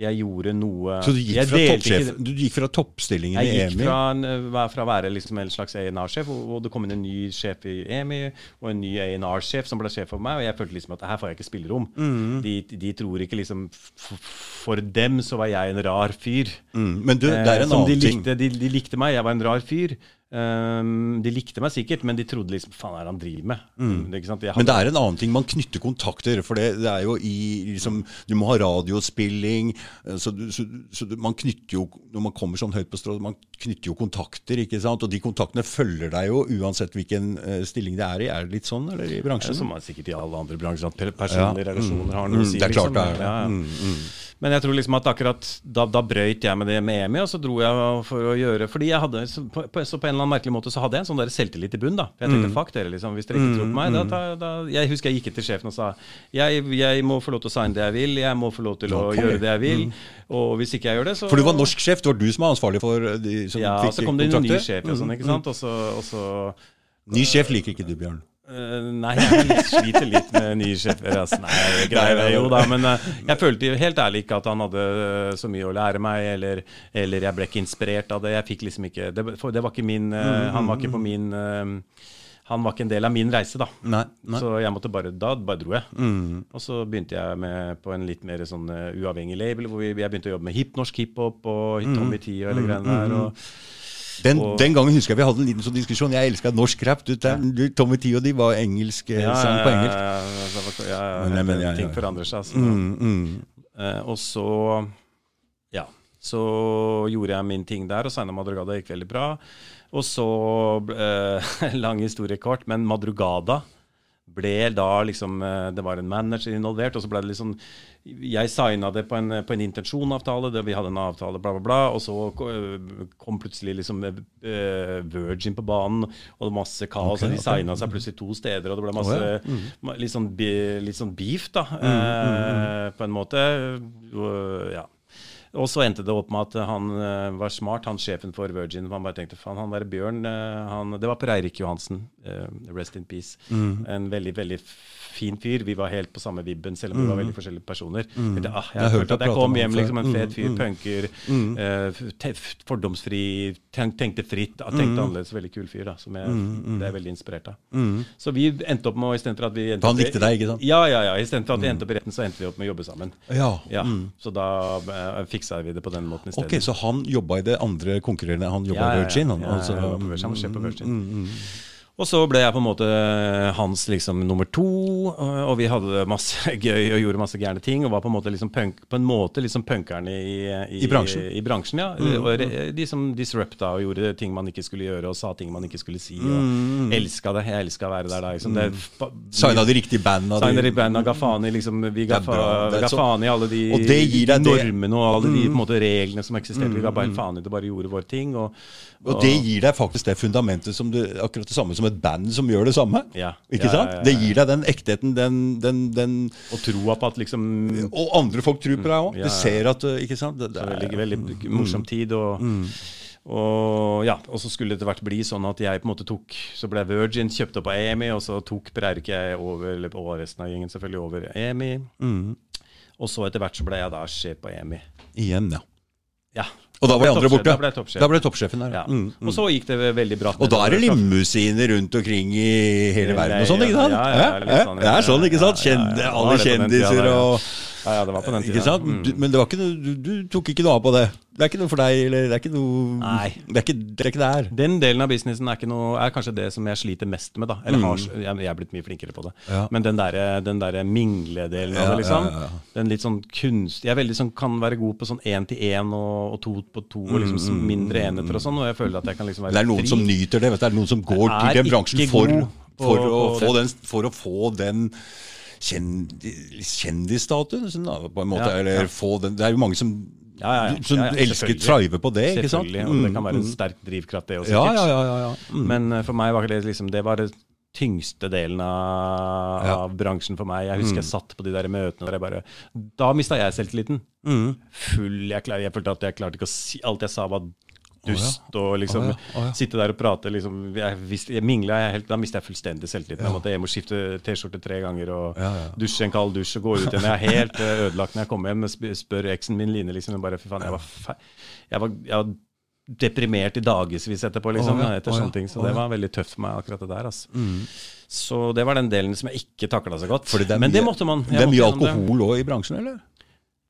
Jeg gjorde noe Så du gikk fra, toppsjef, du gikk fra toppstillingen i jeg gikk EMI fra, en, eh, fra å være liksom en slags A&R-sjef, og, og det kom inn en ny sjef i EMI, og en ny A&R-sjef som ble sjef for meg, og jeg følte liksom at her får jeg ikke spillerom. Mm. De, de tror ikke liksom For dem så var jeg en rar fyr. mm. Men du, det er Eh, en som de annen ting. de, de likte meg, jeg var en rar fyr. Um, de likte meg sikkert, men de trodde liksom Faen, er det han driver med? Det, ikke sant? Jeg Mm. Men det er en annen ting. Man knytter kontakter. For det, det er jo i liksom, Du må ha radiospilling. eh, Så, du, så, så man knytter jo Når man kommer sånn høyt på strå, man knytter jo kontakter. ikke sant? Og de kontaktene følger deg jo uansett hvilken uh, stilling det er i. Er det litt sånn, eller i Det er bransjen? som er sikkert i alle andre bransjer, at personlige ja. relasjoner har noe Mm, å si. det er klart liksom. det er. Ja, ja. Mm, mm. Men jeg tror liksom at akkurat da, da brøyt jeg med det med EMI, og så dro jeg for å gjøre Fordi jeg hadde, så på, på, så på en eller annen merkelig måte så hadde jeg en sånn der selvtillit i bunn. da For Jeg tenkte Mm. fuck dere, liksom. Hvis dere ikke tror på meg, da, tar- da Jeg husker jeg gikk etter sjefen og sa jeg, jeg må få lov til å signe det jeg vil, jeg må få lov til å ja, gjøre det jeg vil. Og hvis ikke jeg gjør det, så For du var norsk sjef. Det var du som var ansvarlig for de som Ja, kontrakter. Ja, så kom det en ny sjef og sånn, ikke sant. Og så, og så Ny sjef liker ikke du, Bjørn. Eh, nei, jeg sliter litt med nye sjefer. Altså. Nei, jeg greier det jo da, men uh, jeg følte helt ærlig ikke at han hadde uh, så mye å lære meg, eller, eller jeg ble ikke inspirert av det. Jeg fikk liksom ikke Det, for det var ikke min eh, Han var ikke på min han var ikke en del av min reise, da. Nei, nei. Så jeg måtte bare, da bare dro jeg. Mm. Og så begynte jeg med på en litt mer sånn uavhengig label, hvor vi, jeg begynte å jobbe med hip, norsk hiphop og Mm. Tommy T og hele greiene der. Og, Den, Og- den gangen husker jeg vi hadde en liten sånn diskusjon. Jeg elska norsk rap. Du, du, Tommy Tee og de var engelsk, ja, sang på engelsk. Ja, ja, ja, ja, ja, Men- men- ting forandrer seg. Altså. Mm, mm. Eh, og så Ja. Så gjorde jeg min ting der, og Seina Madrugada gikk veldig bra. Og så eh, Lang historie kort, men Madrugada ble da liksom eh, Det var en manager involvert, og så ble det liksom Jeg signa det på en, på en intensjonavtale, vi hadde en avtale, bla, bla, bla. Og så eh, kom plutselig liksom eh, Virgin på banen, og det var masse kaos. Okay, og de signa seg plutselig to steder, og det ble masse oh, ja. Mm. litt, sånn, litt sånn beef, da. eh, på en måte. Ja. Og så endte det opp med at han eh, var smart, han sjefen for Virgin. Han bare tenkte faen, han der Bjørn eh, han, Det var Per Eirik Johansen. uh, rest in peace. Mm. En veldig, veldig fin fyr. Vi var helt på samme vibben, selv om vi var veldig forskjellige personer. Tenkte, ah, Mm. Jeg jeg, hørte at jeg kom hjem liksom en fet Mm, fyr, mm. punker, eh, f- fordomsfri, tenk, tenkte fritt, ah, tenkte annerledes. Veldig kul fyr, da, som jeg det er veldig inspirert av. Mm. Så vi endte opp med istedenfor at vi endte Han likte deg, ikke sant? Ja, ja, ja. Istedenfor at vi endte opp i retten, så endte vi opp med å jobbe sammen. Ja. Ja, Så da uh, fiksa vi det på den måten i stedet. Ok, så han jobba i det andre konkurrerende Han jobba Ja, i ja, ja. Virgin? Han, Ja, altså, ja, på Virgin, han på Virgin. Mm, mm, Og så ble jeg på en måte hans liksom nummer to, og og vi hadde masse gøy og gjorde masse gærne ting. Og var på en måte liksom punk, på en måte liksom punkerne i, I bransjen? I, bransjen, ja. Mm, Og re- de som disrupta og gjorde ting man ikke skulle gjøre, og sa ting man ikke skulle si. Og Mm, elska det. Jeg elska å være der da. Liksom. Det, Signa de riktige bandene? Signa de banda, ga faen i liksom Vi ga, faen i alle de Og normene og alle de på en måte, reglene som eksisterte. Vi ga bare faen i det, bare gjorde vår ting. Og, Og det gir deg faktisk det fundamentet som du, akkurat det samme som et band som gjør det samme. Ja. Ikke Ja, sant? ja, Det gir deg den ektheten, den, den, den og troa på at liksom Og andre folk tror på deg òg. Du ser at uh, Ikke sant? Det, det er- veldig, veldig morsom tid. Og, og ja, og så skulle det etter hvert bli sånn at jeg på en måte tok Så ble Virgin kjøpt opp av EMI, og så tok Breirke over, og resten av gjengen selvfølgelig over EMI. Mm. Og så etter hvert så ble jeg da sjef på EMI. Igjen, ja. Ja. Og da var de andre borte. Da ble toppsjefen der. Ja. Mm, mm. Og så gikk det veldig bratt. Og da er det limousiner rundt omkring i hele verden og sånn, ikke sant? ja, ja, ja, sånn, det er sånn, ikke sant? Kjende, alle kjendiser og Ja, ja, det var på den tida. Mm. Du, men det var ikke noe, du, du tok ikke noe av på det. Det er ikke noe for deg, eller det er ikke noe Nei. Det er ikke, det er ikke der. Den delen av businessen er, ikke noe, er kanskje det som jeg sliter mest med. da Eller Mm. har, jeg, jeg er blitt mye flinkere på det. Ja. Men den derre der mingledelen av det, liksom. Den litt sånn kunst Jeg er veldig sånn, kan være god på sånn én til én og, og to på to, og liksom Mm, mindre enheter og sånn. Og jeg føler at jeg kan liksom være Det er noen fri. som nyter det. Vet du. Det er noen som går til den bransjen for, på- for, å få den, for å få den kjendi- kjendisstatusen, da, på en måte. Ja, eller få den Det er jo mange som, Ja, ja, ja. som Ja, elsker selvfølgelig. på det, ikke sant? Selvfølgelig. Og det Mm, kan være en mm. sterk drivkraft, det også. Ja, ja, ja. ja, ja. Mm. Men eh, for meg var det liksom Det var det tyngste delen av, av bransjen for meg. Jeg husker jeg satt på de der møtene der jeg bare Da mista jeg selvtilliten. Mm. Full jeg, klar, jeg følte at jeg klarte ikke å si Alt jeg sa, var dust. Og liksom oh, ja, Oh, ja. sitte der og prate liksom, jeg, visste- jeg mingla jeg helt, Da mista jeg fullstendig selvtilliten. Jeg måtte hjem og skifte T-skjorte tre ganger og Ja, ja. dusje en kald dusj og gå ut igjen. Jeg er helt eh, ødelagt når jeg kommer hjem og spør eksen min Line liksom, bare, fy faen, jeg var, jeg var, jeg var deprimert i dagevis etterpå, liksom, Oh, ja, etter oh, ja, sånne ting. Så å det var veldig tøft for meg, akkurat det der. Altså. Så det var den delen som jeg ikke takla så godt. Det er Men det måtte man. Det er mye alkohol òg i bransjen, eller?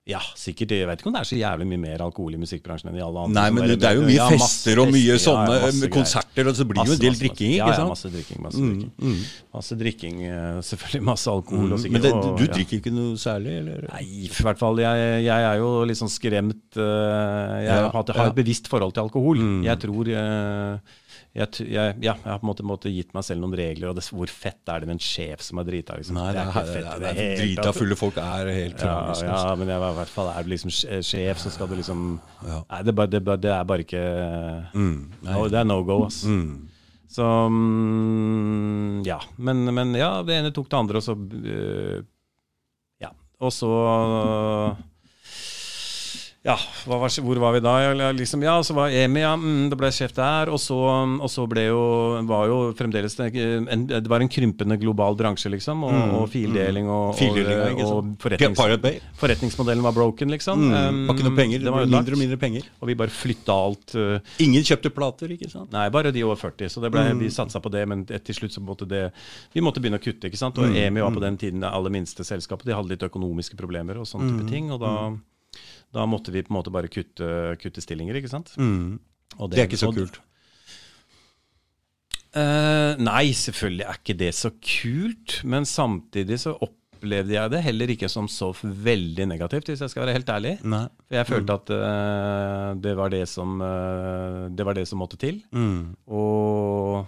Ja, sikkert. Jeg vet ikke om det er så jævlig mye mer alkohol i musikkbransjen enn i alle andre. Nei, men det, det er jo mye ja, fester og mye fester, sånne ja, konserter, og så blir det jo en del drikking, ikke ikke Ja, ja, masse drikking. Masse Mm, drikking, mm. masse drikking eh, selvfølgelig masse alkohol. og sikkert, Men det, og- du ja. drikker ikke noe særlig, eller? Nei, i hvert fall. Jeg, jeg er jo litt sånn skremt. eh, Jeg har, et bevisst forhold til alkohol. Mm. Jeg tror eh, jeg, jeg, ja, jeg har på en måte, måte gitt meg selv noen regler. Og det, hvor fett er det med en sjef som er drita? Liksom. Nei, det er, ikke det fett er, i det er hele drita fulle folk er helt Ja, tragiske. ja, altså. men jeg i hvert fall er du liksom sjef, så skal du liksom Ja. Nei, det, bare, det, det er bare ikke Mm, no, Det er no go, ass. Mm. Så mm, ja. Men, men ja, det ene tok det andre, og så uh, Ja. Og så Ja, var, hvor var vi da? Liksom, ja, så var Emi, ja, mm, det ble sjef der. Og så, og så ble jo, var jo fremdeles det, en, det var en krympende global bransje, liksom. Og, og fildeling og, og, og forretnings, forretningsmodellen var broken, liksom. Mm, Um, var ikke noe penger, det var mindre og mindre penger. Og vi bare flytta alt. uh, Ingen kjøpte plater, ikke sant? Nei, bare de over 40. Så det ble, Mm. vi satsa på det, men til slutt så måtte det Vi måtte begynne å kutte. ikke sant? Og Mm. EMI var på den tiden det aller minste selskapet. De hadde litt økonomiske problemer og sånne Mm. type ting. Og da, da måtte vi på en måte bare kutte, kutte stillinger, ikke sant. Mm. Og Det er ikke så kult. Uh, nei, selvfølgelig er ikke det så kult. Men samtidig så opplevde jeg det heller ikke som så veldig negativt, hvis jeg skal være helt ærlig. Nei. For jeg følte at uh, det, var det, som, uh, det var det som måtte til. Mm. Og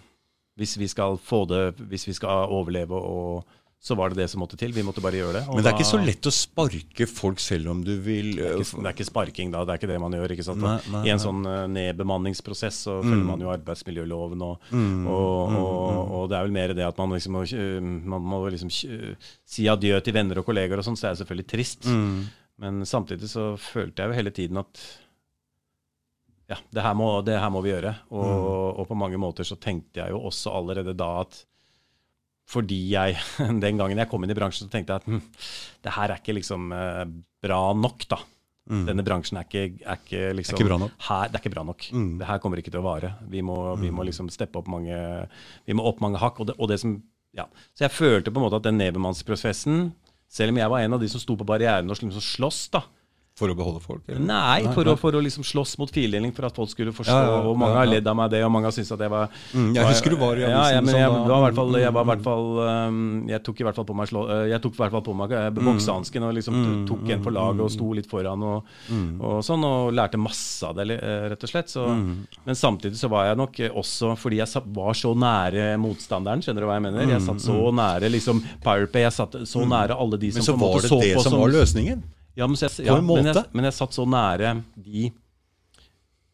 hvis vi skal få det, hvis vi skal overleve, og, så var det det som måtte til. Vi måtte bare gjøre det. Men det er da- ikke så lett å sparke folk selv om du vil Det er, ikke, det er ikke sparking, da. Det er ikke det man gjør. ikke sant? Nei, nei, I en sånn eh, nedbemanningsprosess så følger man jo arbeidsmiljøloven, og, og, og, og det er vel mer det at man liksom eh, man må liksom eh, si adjø til venner og kolleger og sånn, så det er selvfølgelig trist. Mm. Men samtidig så følte jeg jo hele tiden at ja, det her må, det her må vi gjøre. Og, og på mange måter så tenkte jeg jo også allerede da at fordi jeg Den gangen jeg kom inn i bransjen, så tenkte jeg at hm, det her er ikke liksom eh, bra nok, da. Denne bransjen er ikke, er ikke liksom er ikke. Her, det er ikke bra nok. Mm. Det her kommer ikke til å vare. Vi må, vi må liksom steppe opp mange Vi må opp mange hakk. Og det, og det som ja. Så jeg følte på en måte at den nedbemannsprosessen Selv om jeg var en av de som sto på barrieren og liksom sloss, da, For å beholde folk? eller? Nei, Nei, for, nei. Å, for å liksom slåss mot fildeling, for at folk skulle forstå. Ja, ja, og mange ja, har ledd av meg det, og mange har syntes at jeg var Mm, jeg husker du var i avisen ja, men sånn jeg, da. var hvert fall, jeg var i hvert fall um, Jeg tok i hvert fall på meg slå, eh, Jeg tok i hvert fall på meg eh, Mm. boksehansken og liksom tok en for laget og sto litt foran og, Mm. og sånn, og lærte masse av det, eh, rett og slett. Så, Mm. Men samtidig så var jeg nok også Fordi jeg var så nære motstanderen, skjønner du hva jeg mener? Jeg satt så nære liksom Pirate Bay, jeg satt så nære alle de som Mm. Men så på var det så det på som var løsningen? Ja, men, jeg, ja, men, jeg, men jeg satt så nære de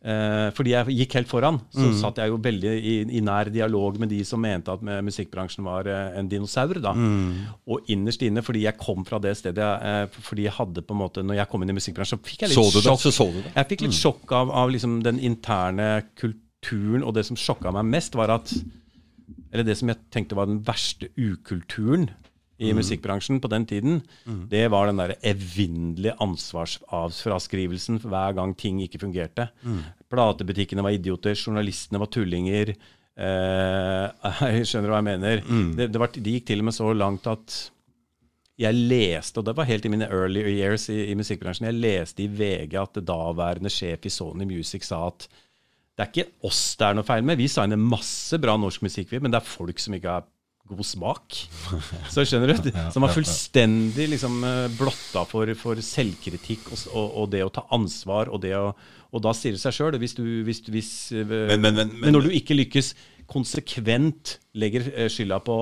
eh, Fordi jeg gikk helt foran, så Mm. satt jeg jo veldig i, i nær dialog med de som mente at musikkbransjen var eh, en dinosaur. da. Mm. Og innerst inne, fordi jeg kom fra det stedet eh, Fordi jeg hadde på en måte Når jeg kom inn i musikkbransjen, fikk jeg litt Så du det? sjokk. Så så du det? Jeg fikk litt sjokk av, av liksom den interne kulturen, og det som sjokka meg mest, var at Eller det som jeg tenkte var den verste ukulturen i musikkbransjen på den tiden, det var den der evinnelige ansvarsfraskrivelsen hver gang ting ikke fungerte. Platebutikkene var idioter, journalistene var tullinger. Eh, jeg skjønner hva jeg mener. Det, det, var, det gikk til og med så langt at jeg leste, og det var helt i mine early years i, i musikkbransjen, jeg leste i VG at daværende sjef i Sony Music sa at det er ikke oss det er noe feil med. Vi signer masse bra norsk musikk, men det er folk som ikke har god smak. Så skjønner du? Som er fullstendig liksom, eh, blotta for, for selvkritikk og, og, og det å ta ansvar. Og, det å, og da sier det seg sjøl, hvis du hvis, hvis, eh, Men- men- men- men når du ikke lykkes konsekvent legger eh, skylda på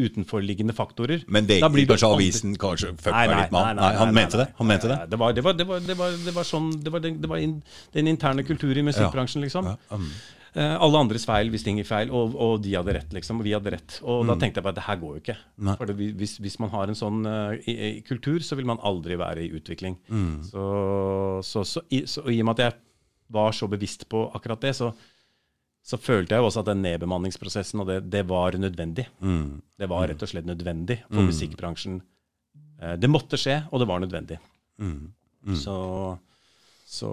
utenforliggende faktorer Men det gikk blir kanskje avisen kanskje fucka litt med han? Nei, han mente det? Han mente det? Det var, det var, det var, det var, det var sånn Det var, den, det var in, den interne kultur i musikkbransjen, liksom. Ja, mm. Eh, alle andres feil hvis ting er feil, og, og de hadde rett, liksom. Og vi hadde rett. Og da tenkte jeg bare det her går jo ikke. Mm. Nei. For det, hvis, hvis man har en sånn uh, i, i kultur, så vil man aldri være i utvikling. Mm. Så, så, så, i, så i og med at jeg var så bevisst på akkurat det, så, så følte jeg jo også at den nedbemanningsprosessen, og det, det var nødvendig. Mm. Det var rett og slett nødvendig for musikkbransjen. Eh, Det måtte skje, og det var nødvendig. Mm. Så, så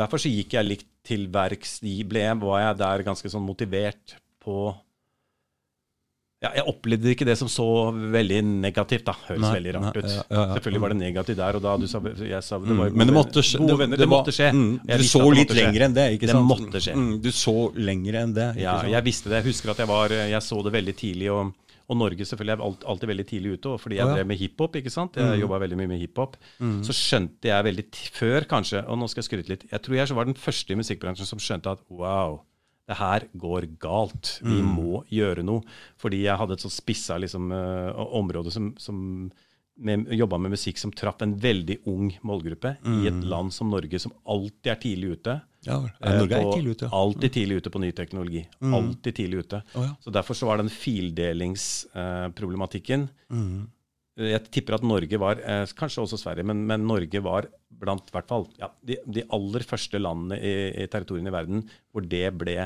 derfor så gikk jeg litt til verks. de Ble, var jeg der ganske sånn motivert på ja, Jeg opplevde ikke det som så veldig negativt, da. Høres Nei, veldig rart nei, ut. ja, ja. Selvfølgelig var det negativt der og da. Du sa, jeg sa, det var jo Mm. Men det gode- måtte. Gode venner, det, det måtte skje. Mm, du så litt lenger enn det, ikke Det sant? måtte skje. Mm, du så lenger enn det. Ja, jeg visste det. Jeg husker at jeg var Jeg så det veldig tidlig. Og, og Norge selvfølgelig er alt, alltid veldig tidlig ute. Og fordi jeg drev med hiphop, ikke sant. Jeg jobba veldig mye med hiphop. Så skjønte jeg veldig før, kanskje, og nå skal jeg skryte litt Jeg tror jeg var den første i musikkbransjen som skjønte at wow, det her går galt. Vi må gjøre noe. Fordi jeg hadde et så spissa liksom, uh, område som, som jobba med musikk som traff en veldig ung målgruppe i et land som Norge, som alltid er tidlig ute. Ja. Eh, Norge er tidlig ute. ja. Alltid tidlig ute på ny teknologi. Alltid tidlig ute. Oh, ja. Så Derfor så var den fildelingsproblematikken Jeg tipper at Norge var, eh, kanskje også Sverige, men, men Norge var blant hvert fall, ja, de, de aller første landene i, i territoriene i verden hvor det ble,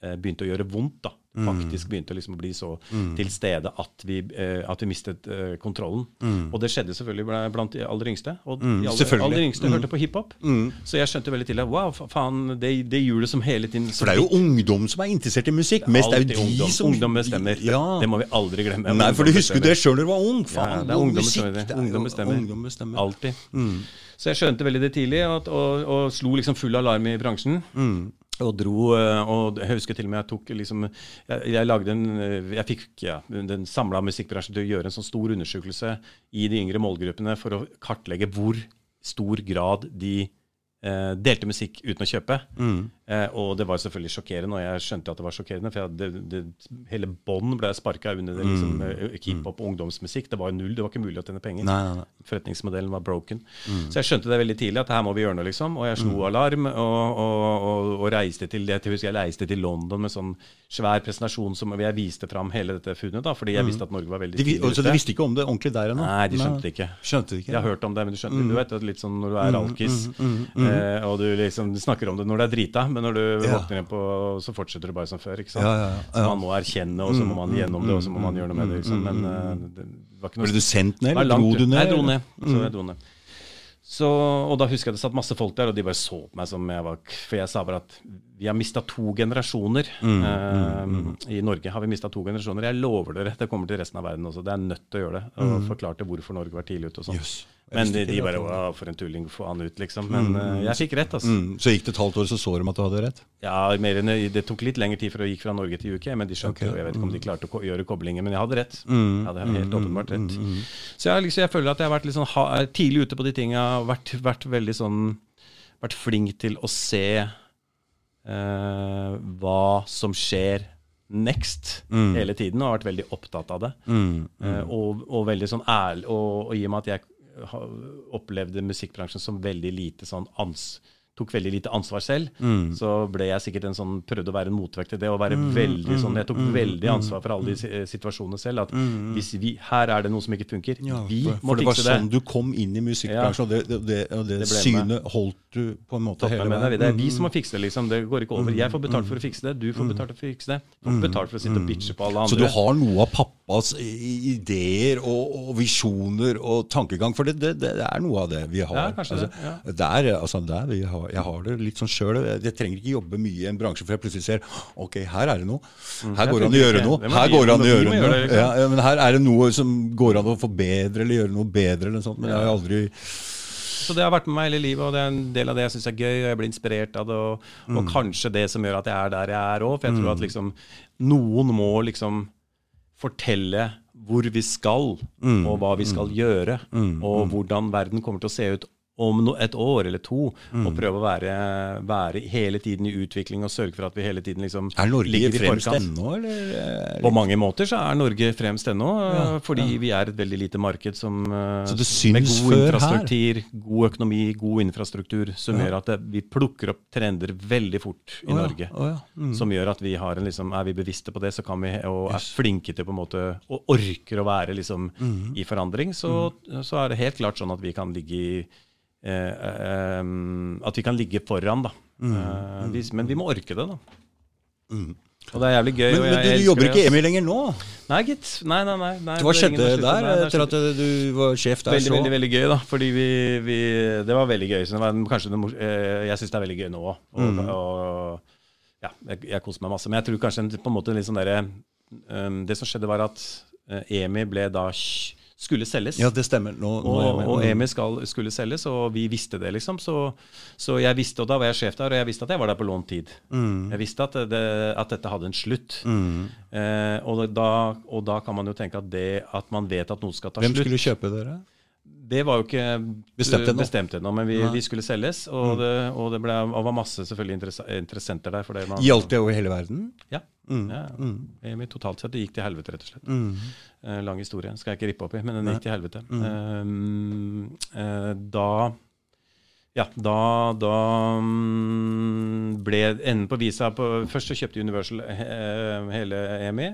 eh, begynte å gjøre vondt. da faktisk begynte liksom å bli så til stede at vi, eh, at vi mistet eh, kontrollen. Og det skjedde selvfølgelig blant de aller yngste. Og de aller, aller yngste hørte på hiphop. Så jeg skjønte veldig tidlig wow, faen, det, det hjulet som hele tiden For det er jo ungdom som er interessert i musikk. Mest er jo de ungdom. som Ungdom bestemmer. Ja. Det må vi aldri glemme. Nei, for du husker bestemmer. det sjøl da du var ung. Ja, det er ungdom musikk. bestemmer. det er Ungdom bestemmer. Ungdom bestemmer. Alltid. Så jeg skjønte veldig det tidlig, og, og, og slo liksom full alarm i bransjen. Og dro, eh, og jeg husker til og med jeg tok liksom Jeg, jeg lagde en eh, Jeg fikk ja, den samla musikkbransjen til å gjøre en sånn stor undersøkelse i de yngre målgruppene for å kartlegge hvor stor grad de eh, delte musikk uten å kjøpe. Eh, og det var selvfølgelig sjokkerende, og jeg skjønte at det var sjokkerende. For jeg, det, det, hele bånd ble sparka under det, liksom, eh, hiphop og ungdomsmusikk. Det var null, det var ikke mulig å tjene penger. Nei, nei, nei. Forretningsmodellen var broken. Så jeg skjønte det veldig tidlig, at her må vi gjøre noe, liksom. Og jeg slo alarm og, og, og, og reiste til jeg husker jeg reiste til London med sånn svær presentasjon som jeg viste fram hele dette funnet, da, fordi jeg visste at Norge var veldig tidlig ute. så de visste ikke om det ordentlig der ennå? Nei, de skjønte det ikke. Skjønte det ikke? Jeg har hørt om det, men du skjønner, du vet, det litt sånn når du er alkis, eh, og du liksom snakker om det når du er drita, men når du Ja. våkner igjen på, så fortsetter du bare som før. ikke sant? Ja, ja, man må erkjenne, og så må man gjennom det, og så må man gjøre noe med det. liksom. Men eh, det var ikke noe Ble du sendt ned, eller dro du ned? Jeg dro ned. Så jeg dro ned. Så, og da husker jeg det satt masse folk der, og de bare så på meg som jeg var For jeg sa bare at vi har mista to generasjoner. Mm, eh, I Norge har vi mista to generasjoner. Jeg lover dere, det kommer til resten av verden også. Det er nødt til å gjøre det. Og forklarte hvorfor Norge var tidlig ute og sånn. Mm. Men de, de bare Å, for en tulling, få han ut, liksom. Men eh, jeg fikk rett, altså. Mm, så gikk det et halvt år, så så de at du hadde rett? Ja, mer enn Det tok litt lengre tid før jeg gikk fra Norge til UK, men de skjønte okay. jo. Jeg vet ikke om de klarte å gjøre koblinger, men jeg hadde rett. Mm. Jeg hadde helt åpenbart rett. Så jeg, liksom, jeg føler at jeg har vært litt sånn ha, er tidlig ute på de tinga. Vært, vært veldig sånn Vært flink til å se Uh, hva som skjer next hele tiden, og har vært veldig opptatt av det. Mm. Eh, og, og veldig sånn ærlig og, og i og med at jeg opplevde musikkbransjen som veldig lite sånn ans tok veldig lite ansvar selv, så ble jeg sikkert en sånn prøvde å være en motvekt til det. og være veldig sånn, Jeg tok veldig ansvar for alle de eh, situasjonene selv. At hvis vi, her er det noe som ikke funker, Ja, vi for, må for det var fikse det. sånn du kom inn i musikkbransjen, og det, det, det, og det, synet holdt du på en måte hele veien. Det er vi som må fikse det, liksom. Det går ikke over. Jeg får betalt for å fikse det, du får betalt for å fikse det. Du får betalt for å sitte og bitche på alle andre. Så du har noe av pappas ideer og, og visjoner og tankegang, for det, er noe av det vi har. Ja, kanskje det, Ja. Der, altså, der vi har, jeg har det litt sånn sjøl. Jeg trenger ikke jobbe mye i en bransje før jeg plutselig ser ok, her er det noe. Her Mm, går det an å gjøre noe. Her går det an å gjøre noe. Ja, men her er det noe som går an å forbedre eller gjøre noe bedre eller noe sånt. Men jeg har aldri Så det har vært med meg hele livet, og det er en del av det jeg syns er gøy, og jeg blir inspirert av det, og, og kanskje det som gjør at jeg er der jeg er òg. For jeg tror at liksom noen må liksom fortelle hvor vi skal, og hva vi skal gjøre, og hvordan verden kommer til å se ut om no, et år eller to, og prøve å være, være hele tiden i utvikling og sørge for at vi hele tiden liksom Er Norge fremst ennå, eller? På mange måter så er Norge fremst ennå, fordi vi er et veldig lite marked som, eh, med god infrastruktur, god økonomi, god infrastruktur, som gjør at det, vi plukker opp trender veldig fort i oh, ja, Norge. Oh, ja, mm. Som gjør at vi har en, liksom, er vi bevisste på det, så kan vi, og er flinke til på en måte, og orker å være liksom, Mm. i forandring, så, så er det helt klart sånn at vi kan ligge i eh, eh, At vi kan ligge foran, da. Mm. Eh, vi, men vi må orke det, da. Og det er jævlig gøy. Men, men du, jobber ikke i. EMI lenger nå? Nei, gitt. Nei, nei, nei. nei Hva skjedde der er etter at du var sjef der? Veldig, så? veldig veldig gøy, da. Fordi vi, vi Det var veldig gøy. Så det var kanskje noe, eh, jeg syns det er veldig gøy nå òg. Og, Mm. og, ja, jeg, jeg koser meg masse. Men jeg tror kanskje på en måte litt sånn derre um, Det som skjedde, var at eh, EMI ble da skulle selges. Ja, det stemmer. Nå, nå Og, og EMI skal, skulle selges, og vi visste det, liksom. Så, så jeg visste, og da var jeg sjef der, og jeg visste at jeg var der på lånt tid. Mm. Jeg visste at, det, at dette hadde en slutt. Eh, og, da, og da kan man jo tenke at det at man vet at noe skal ta Hvem slutt skulle kjøpe dere? Det var jo ikke Bestemt ennå. bestemt ennå, men vi, vi skulle selges. Og det, og det ble, og var masse selvfølgelig interessenter der. Det man, Gjaldt det over hele verden? Ja. Mm. ja. Mm. totalt sett. Det gikk til helvete, rett og slett. Eh, lang historie. Skal jeg ikke rippe opp i, men den gikk til helvete. Eh, eh, da Ja, da, da mm, ble enden på visa på, Først så kjøpte Universal eh, hele EMI,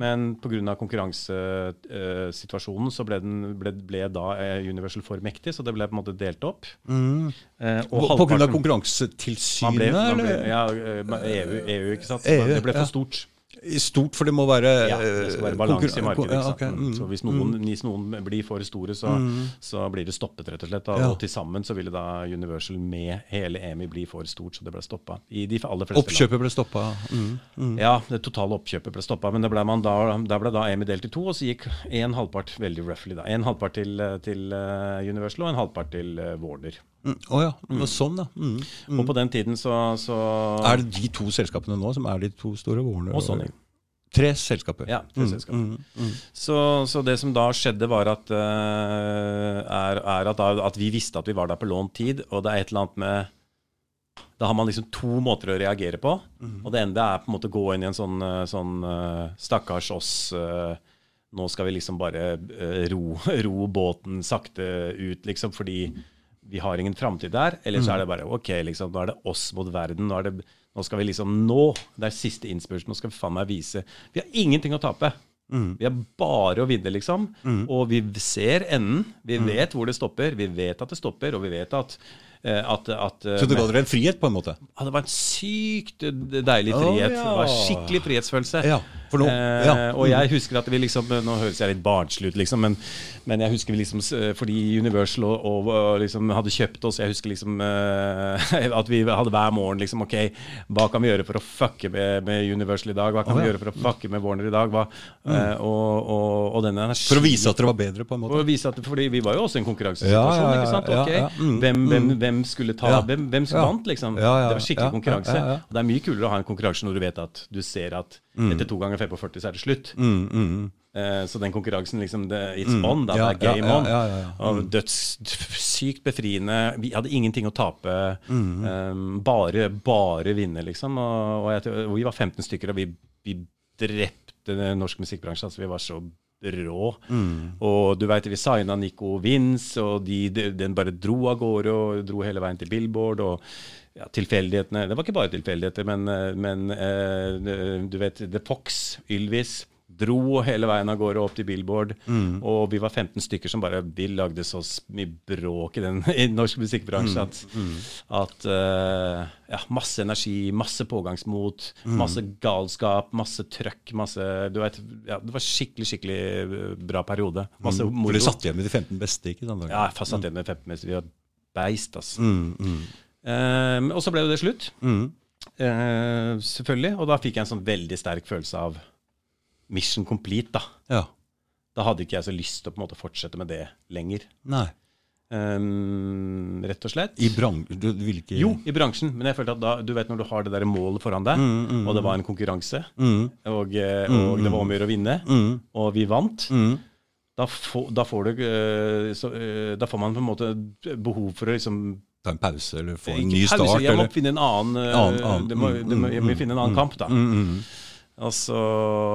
men pga. konkurransesituasjonen så ble, den, ble, ble da eh, Universal for mektig, så det ble på en måte delt opp. Eh, pga. På grunn av Konkurransetilsynet, man ble, man ble, eller? ja, eh, EU, EU, ikke sant. EU, det ble for stort. I Stort, for det må være Ja, det skal være eh, balanse i markedet. ja, Ikke sant? ok, mm. Så hvis noen, hvis noen blir for store, så, så blir det stoppet, rett og slett. Da. Ja. Og til sammen så ville da Universal med hele EMI bli for stort, så det ble stoppa. De oppkjøpet land. Ble stoppa. Mm. Ja, det totale oppkjøpet ble stoppa, men det ble man da, da ble da EMI delt i to, og så gikk en halvpart veldig roughly da. En halvpart til, til eh, Universal og en halvpart til uh, Warner. Å ja. Mm. Sånn, ja. Mm. Og på den tiden så, så Er det de to selskapene nå som er de to store? Warner Og Sony. Tre selskaper. Ja, tre selskaper. Så, så det som da skjedde, var at, uh, er, er at, da, at vi visste at vi var der på lånt tid, og det er et eller annet med Da har man liksom to måter å reagere på. Og det ene er på en måte å gå inn i en sånn, eh, sånn eh, stakkars oss Nå skal vi liksom bare ro, ro båten sakte ut, liksom, fordi vi har ingen framtid der. Eller så er det bare OK, liksom, nå er det oss mot verden. Nå, er det, nå skal vi liksom Nå! Det er siste innspurt. Nå skal vi faen meg vise Vi har ingenting å tape. Vi har bare å vinne, liksom. Og vi ser enden. Vi vet hvor det stopper. Vi vet at det stopper, og vi vet at, at, at eh, Så det ga dere en frihet, på en måte? ja, det var en sykt deilig frihet. frihet. ja. Det var skikkelig frihetsfølelse. Ja, for nå- eh, ja. Og jeg husker at vi liksom Nå høres jeg litt barnslig ut, liksom, men, men jeg husker vi liksom Fordi Universal og, og, og liksom hadde kjøpt oss Jeg husker liksom eh, at vi hadde hver morgen liksom OK, hva kan vi gjøre for å fucke med, med Universal i dag? Hva kan Å, vi gjøre for å fucke med Warner i dag? Hva, mm. og, og, og denne energien For å vise at dere var bedre, på en måte? for å vise at, fordi vi var jo også i en konkurransesituasjon. Ikke sant? Ok, mm, hvem, hvem, hvem skulle ta Ja. Hvem, hvem skulle Ja. vant, liksom? Ja, det var skikkelig konkurranse. Og det er mye kulere å ha en konkurranse når du vet at du ser at etter to ganger fem på 40 så er det slutt. Mm, mm. Eh, så den konkurransen, liksom, det, it's on. Da, det er game on. Og døds, sykt befriende. Vi hadde ingenting å tape. Mm. Eh, bare, bare vinne, liksom. Og, og, jeg, og vi var 15 stykker, og vi, vi drepte den norske musikkbransjen. Altså, vi var så rå. Og du veit, vi signa Nico Vince, og de, de, den bare dro av gårde og dro hele veien til Billboard. og ja, tilfeldighetene Det var ikke bare tilfeldigheter, men, eh, men eh, du vet The Fox, Ylvis, dro hele veien av gårde opp til Billboard. Og vi var 15 stykker som bare Vi lagde så mye bråk i den i norsk musikkbransje at, at uh, ja, masse energi, masse pågangsmot, masse galskap, masse trøkk, masse Du vet, ja, det var skikkelig, skikkelig eh, bra periode. Masse For moro. dere satt igjen med de 15 beste, ikke sant? Ja, jeg satt igjen med 15 beste. Vi var beist, altså. Mm, mm, Eh, og så ble jo det slutt. mm. Uh, selvfølgelig. Og da fikk jeg en sånn veldig sterk følelse av mission complete, da. Ja. Da hadde ikke jeg så lyst til å på en måte fortsette med det lenger. Nei. Um, rett og slett. I bransjen Du vil ikke Jo, i bransjen, men jeg følte at da, du vet når du har det der målet foran deg, og det var en konkurranse, Mm, og, eh, og det var om å gjøre å vinne, mm, og vi vant, mm. da, får- da, får du, eh, så, eh, da får man på en måte behov for å liksom Ta en pause, eller få en ny pause, start, Jeg må eller finne en annen, Annen- annen, det må, mm, må, mm, Jeg må finne en annen kamp, da. Altså,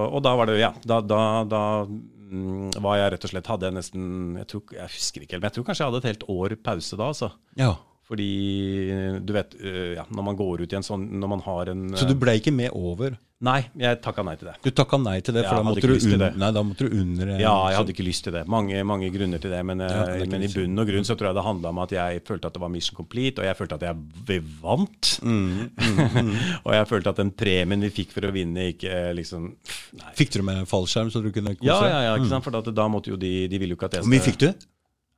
og da var det Ja, da, da, da mm, var jeg rett og slett Hadde jeg nesten Jeg, tror, jeg husker ikke helt, men jeg tror kanskje jeg hadde et helt år pause da, altså. Ja. Fordi du vet, øh, ja, når man går ut i en sånn Når man har en Så du ble ikke med over? Nei, jeg takka nei til det. Du takka nei til det, for da måtte, du det. nei, da måtte du under Ja, jeg hadde ikke lyst til det. Mange, mange grunner til det. Men, eh, Ja, det er men i bunn og grunn så tror jeg det handla om at jeg følte at det var mission complete, og jeg følte at jeg vant. Mm, og jeg følte at den premien vi fikk for å vinne, ikke eh, liksom Nei. Fikk dere med fallskjerm, så du kunne kose Ja, ja, ja, ikke sant? For da måtte jo de De ville jo ikke at jeg Hvor mye fikk du?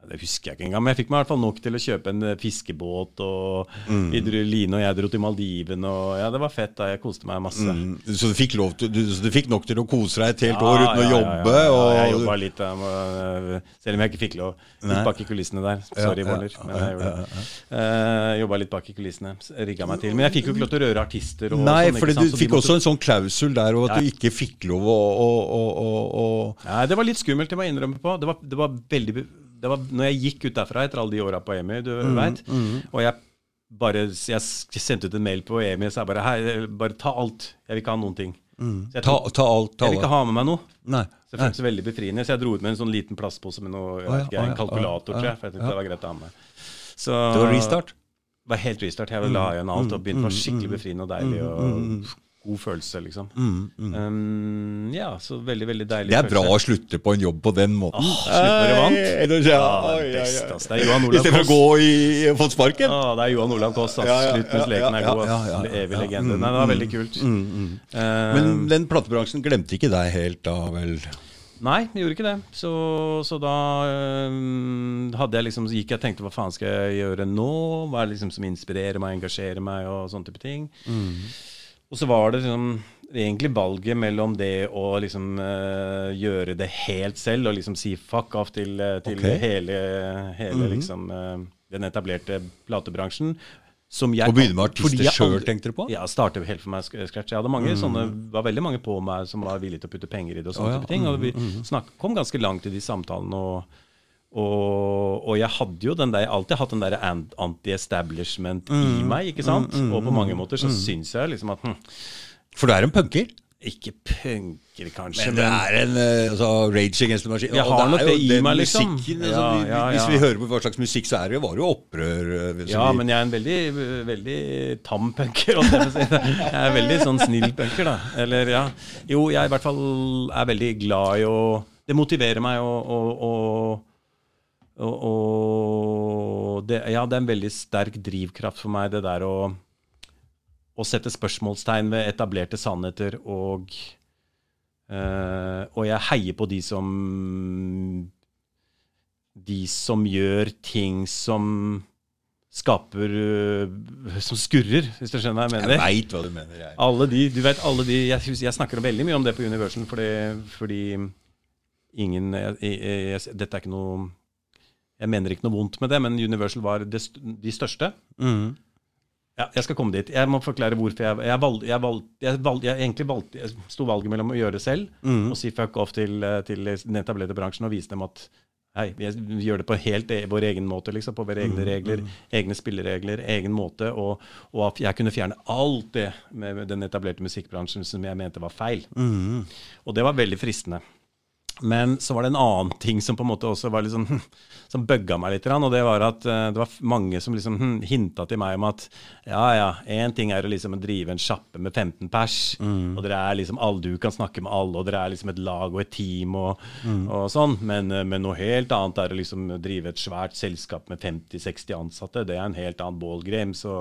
Det husker jeg ikke engang, men jeg fikk meg i hvert fall nok til å kjøpe en eh, fiskebåt. Og Mm. Line og jeg dro til Maldivene, og ja, det var fett. da Jeg koste meg masse. Mm, Så du fikk, lov til, du, så du fikk nok til å kose deg et helt Ja, år uten å ja, ja, jobbe? Ja, og, jeg jobba litt, jeg øh, selv om jeg ikke fikk lov. Litt bak i kulissene der. Sorry, Warner. Men jeg gjorde det. Eh, jobba litt bak i kulissene. Rigga meg til. Men jeg fikk jo ikke lov til å røre artister. Og Nei, sånn, for sant? du Så fikk måtte- også en sånn klausul der, og at du ikke fikk lov å, å, å, å, å Nei, det var litt skummelt, det må jeg innrømme på. Det var, det var veldig det var, Når jeg gikk ut derfra etter alle de åra på EMI, du Mm, vet, og jeg bare jeg sendte ut en mail på EMI og sa bare Hei, bare ta alt. Jeg vil ikke ha noen ting. Så jeg, ta, ta alt. Ta jeg vil ikke ha med meg noe. Nei. Så det føltes veldig befriende. Så jeg dro ut med en sånn liten plastpose med noe, jeg vet ikke, en kalkulator, tror jeg. For jeg tenkte det var greit å ha med. Så, Det var restart? Det var helt restart. Jeg la igjen alt og begynte. Det var skikkelig befriende og deilig. og God følelse, liksom. Um, ja, så veldig, veldig deilig Det er bra følelse. å slutte på en jobb på den måten. Åh, slutt når du vant. Ja, ja, det er best, ja. Det er Johan Olav stedet for å gå i få sparken. Ah, det er Johan Olav Koss, Altså. Ja, ja, Slutt mens leken er ja, god. ja, ja, ja, Evig ja. legende. Nei, det var veldig kult. Eh, Men den platebransjen glemte ikke deg helt da, vel? Nei, jeg gjorde ikke det. Så, så da øhm, hadde jeg liksom, så gikk jeg og tenkte hva faen skal jeg gjøre nå? Hva er det liksom som inspirerer meg, engasjerer meg og sånne type ting. Og så var det liksom egentlig valget mellom det å liksom uh, gjøre det helt selv og liksom si fuck off til, øh, til okay. hele, hele liksom uh, den etablerte platebransjen. Som jeg, og begynne med artister sjøl, tenkte du på? ja, starte helt for meg scratch. Jeg hadde mange sånne, var veldig mange på meg som var villige til å putte penger i det. Og sånne oh, ja. type ting, og vi snakket, kom ganske langt i de samtalene. Og, og, og jeg hadde jo den der, alltid hatt den der anti-establishment i meg. ikke sant? og på mange måter så syns jeg liksom at hm, For du er en punker. Ikke punker, kanskje, Men det er en uh, altså, Rage Against the Machine. Jeg og har nok det i meg, liksom. musikken, altså, ja, ja, Hvis vi hører på hva slags musikk, så er det var det jo opprør. uh, Ja, vi- men jeg er en veldig, veldig tam punker. Jeg er veldig sånn snill punker, da. Eller ja. Jo, jeg i hvert fall er veldig glad i å Det motiverer meg å og, og det, ja, det er en veldig sterk drivkraft for meg, det der å, å sette spørsmålstegn ved etablerte sannheter, og, øh, og jeg heier på de som De som gjør ting som skaper øh, Som skurrer, hvis du skjønner hva jeg Jeg mener. veit hva du mener. Jeg. Alle de, du vet, alle de Jeg, jeg snakker veldig mye om det på Universal, fordi, fordi ingen jeg, jeg, jeg, Dette er ikke noe Jeg mener ikke noe vondt med det, men Universal var de største. Ja, jeg skal komme dit. Jeg må forklare hvorfor jeg Jeg, valg, jeg, valg, jeg, valg, jeg egentlig valgte Jeg sto valget mellom å gjøre det selv og si fuck off til, eh, til den etablerte bransjen og vise dem at Hei, vi gjør det på helt e vår egen måte, liksom, på våre egne regler, egne spilleregler, egen måte, og, og at jeg kunne fjerne alt det med den etablerte musikkbransjen som jeg mente var feil. Og det var veldig fristende. Men så var det en annen ting som på en måte også var litt sånn, som bugga meg litt. Og det var at eh, det var mange som liksom hm, hinta til meg om at ja, ja, én ting er å liksom drive en sjappe med 15 pers, og dere er liksom alle, du kan snakke med alle, og dere er liksom et lag og et team og, og sånn, men, eh, men noe helt annet er å liksom drive et svært selskap med 50-60 ansatte. Det er en helt annen ballgame. Så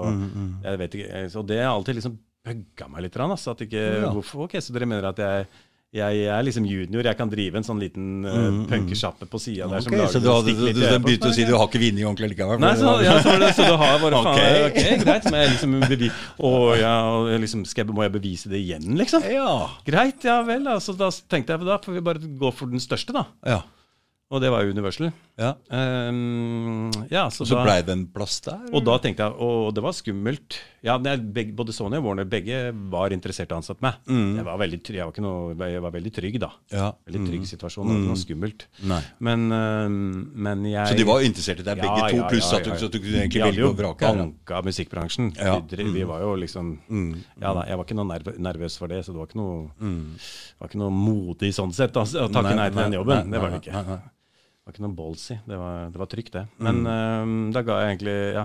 jeg vet ikke, eh, så det har alltid liksom bugga meg litt. Altså, at ikke, Ja. hvorfor, ok, Så dere mener at jeg jeg er liksom junior, jeg kan drive en sånn liten uh, punkersjappe på sida der. som lager så du, hadde, du, du, på begynte å si du har ikke vunnet ordentlig likevel? Nei, så, ja, så, det, så du har bare faen, Ok. greit. Men jeg liksom bevi og ja, liksom, skal jeg, må jeg bevise det igjen, liksom? Ja. Greit, ja vel. Altså, da tenkte jeg da får vi bare gå for den største, da. ja. Og det var jo Universal. Ja. Um, ja, så, Så blei det en plass der? og da tenkte jeg, og det var skummelt. Ja, begge, Både Sony og Warner begge var interessert i å ansette meg. Jeg, var veldig, jeg, var noe, jeg var veldig trygg, da. Ja. Veldig trygg situasjon. Det var ikke noe skummelt. Nei. Men, øhm, men jeg Så de var interessert i deg begge to, pluss at du, ja. så du kunne egentlig Vi hadde jo og banka musikkbransjen. Vi, vi var jo liksom Ja da, jeg var ikke noe nerv nervøs for det, så det var ikke noe, det var ikke noe modig sånn sett da, å takke Nei, nei, til den jobben. nei, det var det ikke. Det var ikke noe ballsy. Det var, det var trygt, det. Men øhm, da ga jeg egentlig Ja.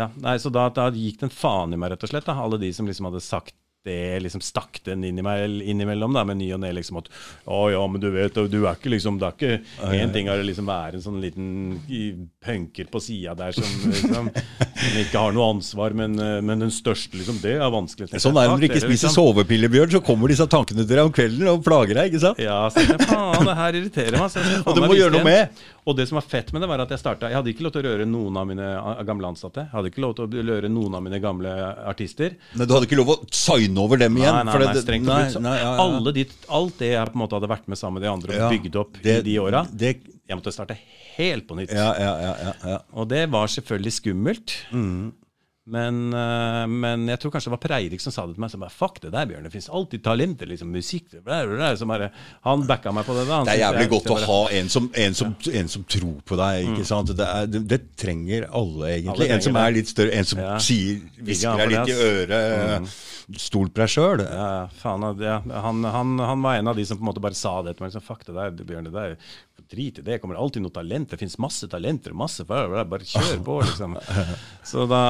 ja nei, så da, da gikk en faen i meg, rett og slett. Da. Alle de som liksom hadde sagt det, liksom stakk den innimellom, da, med ny og ne, liksom at Å ja, men du vet, du er ikke liksom Det er ikke Én ting å liksom være en sånn liten punker på sida der som liksom som ikke har noe ansvar, men, øh, men den største, liksom, det er vanskelig. Sånn er det når du ikke spiser sovepiller, Bjørn, så kommer disse tankene til deg om kvelden og plager deg, ikke sant? Ja, så jeg, faen, det her irriterer meg. Og du må gjøre noe med. Og det som var fett med det, var at jeg starta Jeg hadde ikke lov til å røre noen av mine gamle ansatte. Jeg hadde ikke lov til å røre noen av mine gamle artister. Men du hadde ikke lov å signe over dem igjen? Nei, nei, nei, det- strengt nei. Nei, ja, ja. De, alt det jeg på en måte hadde vært med sammen med de andre og Ja, bygd opp det- i de åra, jeg måtte starte helt på nytt. Ja, ja, ja. Og det var selvfølgelig skummelt. Men, eh, men jeg tror kanskje det var Preirik som sa det til meg. Så bare, Fuck det der, Bjørn. Det fins alltid talenter. liksom Musikk det bla, bla, bla. Bare, Han backa meg på det. da Han Det er jævlig godt å ha en som, en som, en som tror på deg. ikke sant? Det, er, det, det trenger alle, egentlig. Alle en som er litt større, en som Ja. sier, hvisker deg litt i øret. øret. Stol på deg sjøl. Ja, ja, faen, ja, han, han, han var en av de som på en måte bare sa det til meg. Liksom, Fuck det der, Bjørn. Det der, drit i det. Det kommer alltid noe talent. Det fins masse talenter. masse, Bare bare kjør på, liksom. Så da,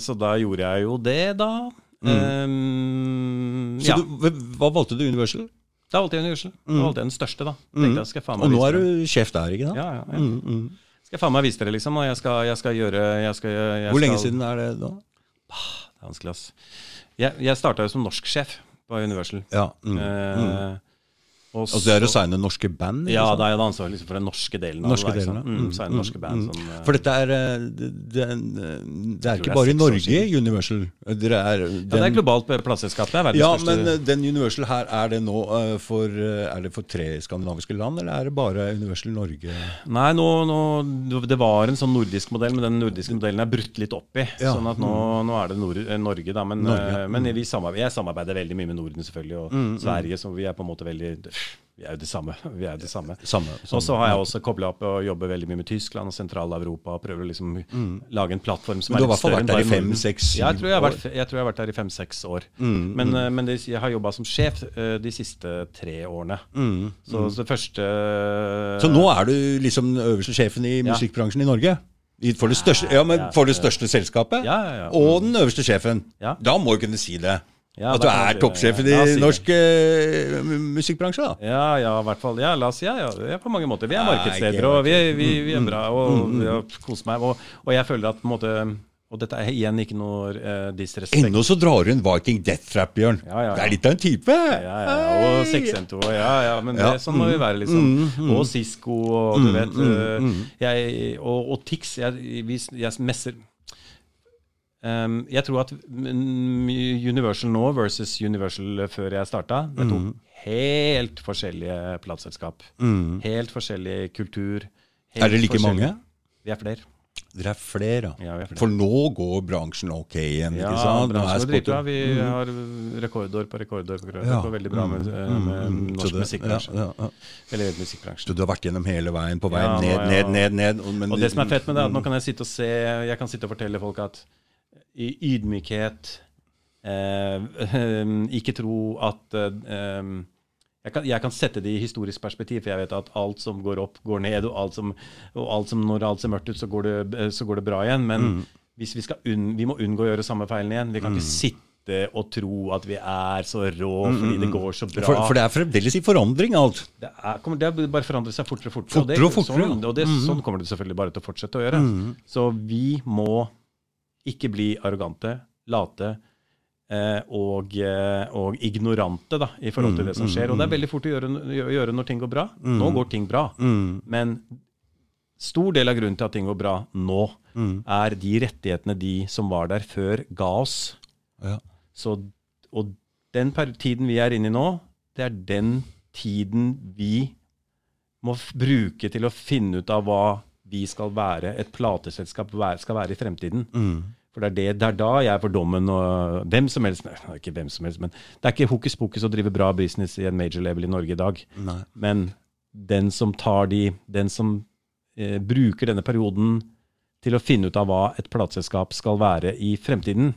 så da gjorde jeg jo det, da. Um, Så ja. du, hva valgte du Universal? Da valgte jeg Universal. Da valgte jeg den største, da. Tenkte jeg, Og nå er du sjef der, ikke sant? Ja, ja, ja. Skal jeg faen meg vise dere, liksom. Og jeg skal, jeg skal gjøre jeg skal, jeg Hvor lenge skal, siden er det da? Det er vanskelig, ass. Jeg, jeg starta jo som norsksjef på Universal. Ja, mm. Eh, og Altså det er å signe norske band? ikke Ja, da er det ansvarlig liksom for den norske delen. Norske av det. da, delen. Mm, det norske band som eh, For dette er eh, det, det, det er ikke er bare i Norge Universal. Er, Ja, det er globalt plateselskap. Det er Ja, men eh, den Universal her, er det nå eh, for, eh, er det for tre skandinaviske land, eller er det bare Universal Norge? Nei, nå, nå, det var en sånn nordisk modell, men den nordiske modellen er brutt litt opp i. Ja. Sånn at nå, nå er det Nor eh, Norge, da. Men, Norge, eh, men vi samarbeider, jeg samarbeider veldig mye med Norden, selvfølgelig, og Sverige, så vi er på en måte veldig Vi er jo det samme. Vi er det samme. Samme. Og så har jeg også kobla opp og jobber veldig mye med Tyskland og Sentral-Europa. og Prøver å liksom lage en plattform som Men du er har i hvert litt fall større vært der i fem-seks år? Jeg tror jeg har vært, jeg tror jeg har vært der i fem-seks år. Men, mm. men det, jeg har jobba som sjef eh, de siste tre årene. Så, så det første Så nå er du liksom øverste sjefen i Ja. musikkbransjen i Norge? For det største, ja, men for det største selskapet? Ja, ja, ja. Og den øverste sjefen? Ja. Da må du kunne si det. Ja, At du er toppsjefen i Ja, norsk uh, musikkbransje, da? Ja, ja, i hvert fall. Ja, la oss si ja, ja, ja, på mange måter. Vi er markedsledere, og vi, vi, vi er bra, og vi har kost meg. Og, og jeg føler at på en måte Og dette er igjen ikke noe uh, disrespekt. Ennå så drar du en Viking Death Trap, Bjørn. Ja, ja, ja. Det er litt av en type. Ja, ja, og 612, og ja, ja, men Ja, det, sånn må vi være, liksom. Og Cisco, og du vet eh, jeg, og, og Tix. Jeg, vi, jeg messer Ehm, Jeg tror at mm, Universal nå versus Universal før jeg starta, det er to helt forskjellige plateselskap. Helt forskjellig kultur. helt Er det like mange? Vi er flere. Dere er flere, Ja, er flere. For nå går bransjen ok igjen, Ja, ikke sant? Bransjen går dritbra. Vi har rekordår på rekordår. på rekordår. Ja. Det går veldig bra med, eh, med Så norsk det- musikkbransje. ja, ja. Eller musikkbransjen. Så du har vært gjennom hele veien, på vei ned, ned, ned, ned. og- men- Og det som er fett med det, er at nå kan jeg sitte og se Jeg kan sitte og fortelle folk at ydmykhet eh, Ikke tro at eh, jeg kan, jeg kan sette det i historisk perspektiv, for jeg vet at alt som går opp, går ned. Og, alt som, og alt som, når alt ser mørkt ut, så går det, så går det bra igjen. Men Mm. hvis vi, skal unn, vi må unngå å gjøre samme feilen igjen. Vi kan ikke sitte og tro at vi er så rå fordi det går så bra. Mm, For, for det er fremdeles i forandring, alt. Det, er, kommer, det bare forandrer seg fortere og fortere. Fortere og det, fortere, Sånn, og det, sånn kommer det selvfølgelig bare til å fortsette å gjøre. Så vi må ikke bli arrogante, late eh, og, eh, og ignorante da, i forhold til det som skjer. Og det er veldig fort å gjøre, gjøre når ting går bra. Nå går ting bra. Men stor del av grunnen til at ting går bra nå, er de rettighetene de som var der før, ga oss. Ja. Så, og den tiden vi er inne i nå, det er den tiden vi må bruke til å finne ut av hva vi skal være, et plateselskap skal være i fremtiden. For det er, det, det er da jeg får dommen og hvem som helst nei, Ikke hvem som helst, men det er ikke hokus pokus å drive bra business i en major level i Norge i dag. Nei. Men den som tar de Den som eh, bruker denne perioden til å finne ut av hva et plateselskap skal være i fremtiden,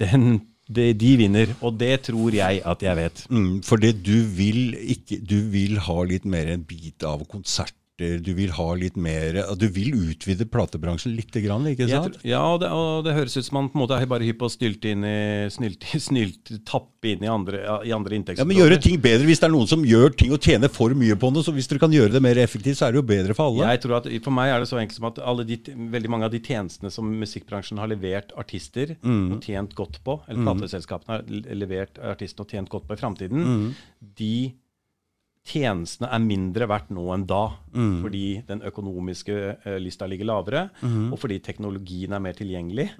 den, de, de vinner. Og det tror jeg at jeg vet. Mm, for du vil ikke Du vil ha litt mer en bit av konserter. Du vil ha litt mer Du vil utvide platebransjen litt, grann, ikke sant? tror- ja, og det, og det høres ut som man på en måte er bare hypp på å stylte inn i snilt, snilt, tappe inn i andre, i andre Ja, men Gjøre ting bedre hvis det er noen som gjør ting og tjener for mye på det. Så hvis dere kan gjøre det mer effektivt, så er det jo bedre for alle. Jeg tror at For meg er det så enkelt som at alle de, veldig mange av de tjenestene som musikkbransjen har levert artister Mm. og tjent godt på, eller plateselskapene har levert artister og tjent godt på i framtiden, Mm. de tjenestene er mindre verdt nå enn da. Mm. Fordi den økonomiske uh, lista ligger lavere, og fordi teknologien er mer tilgjengelig.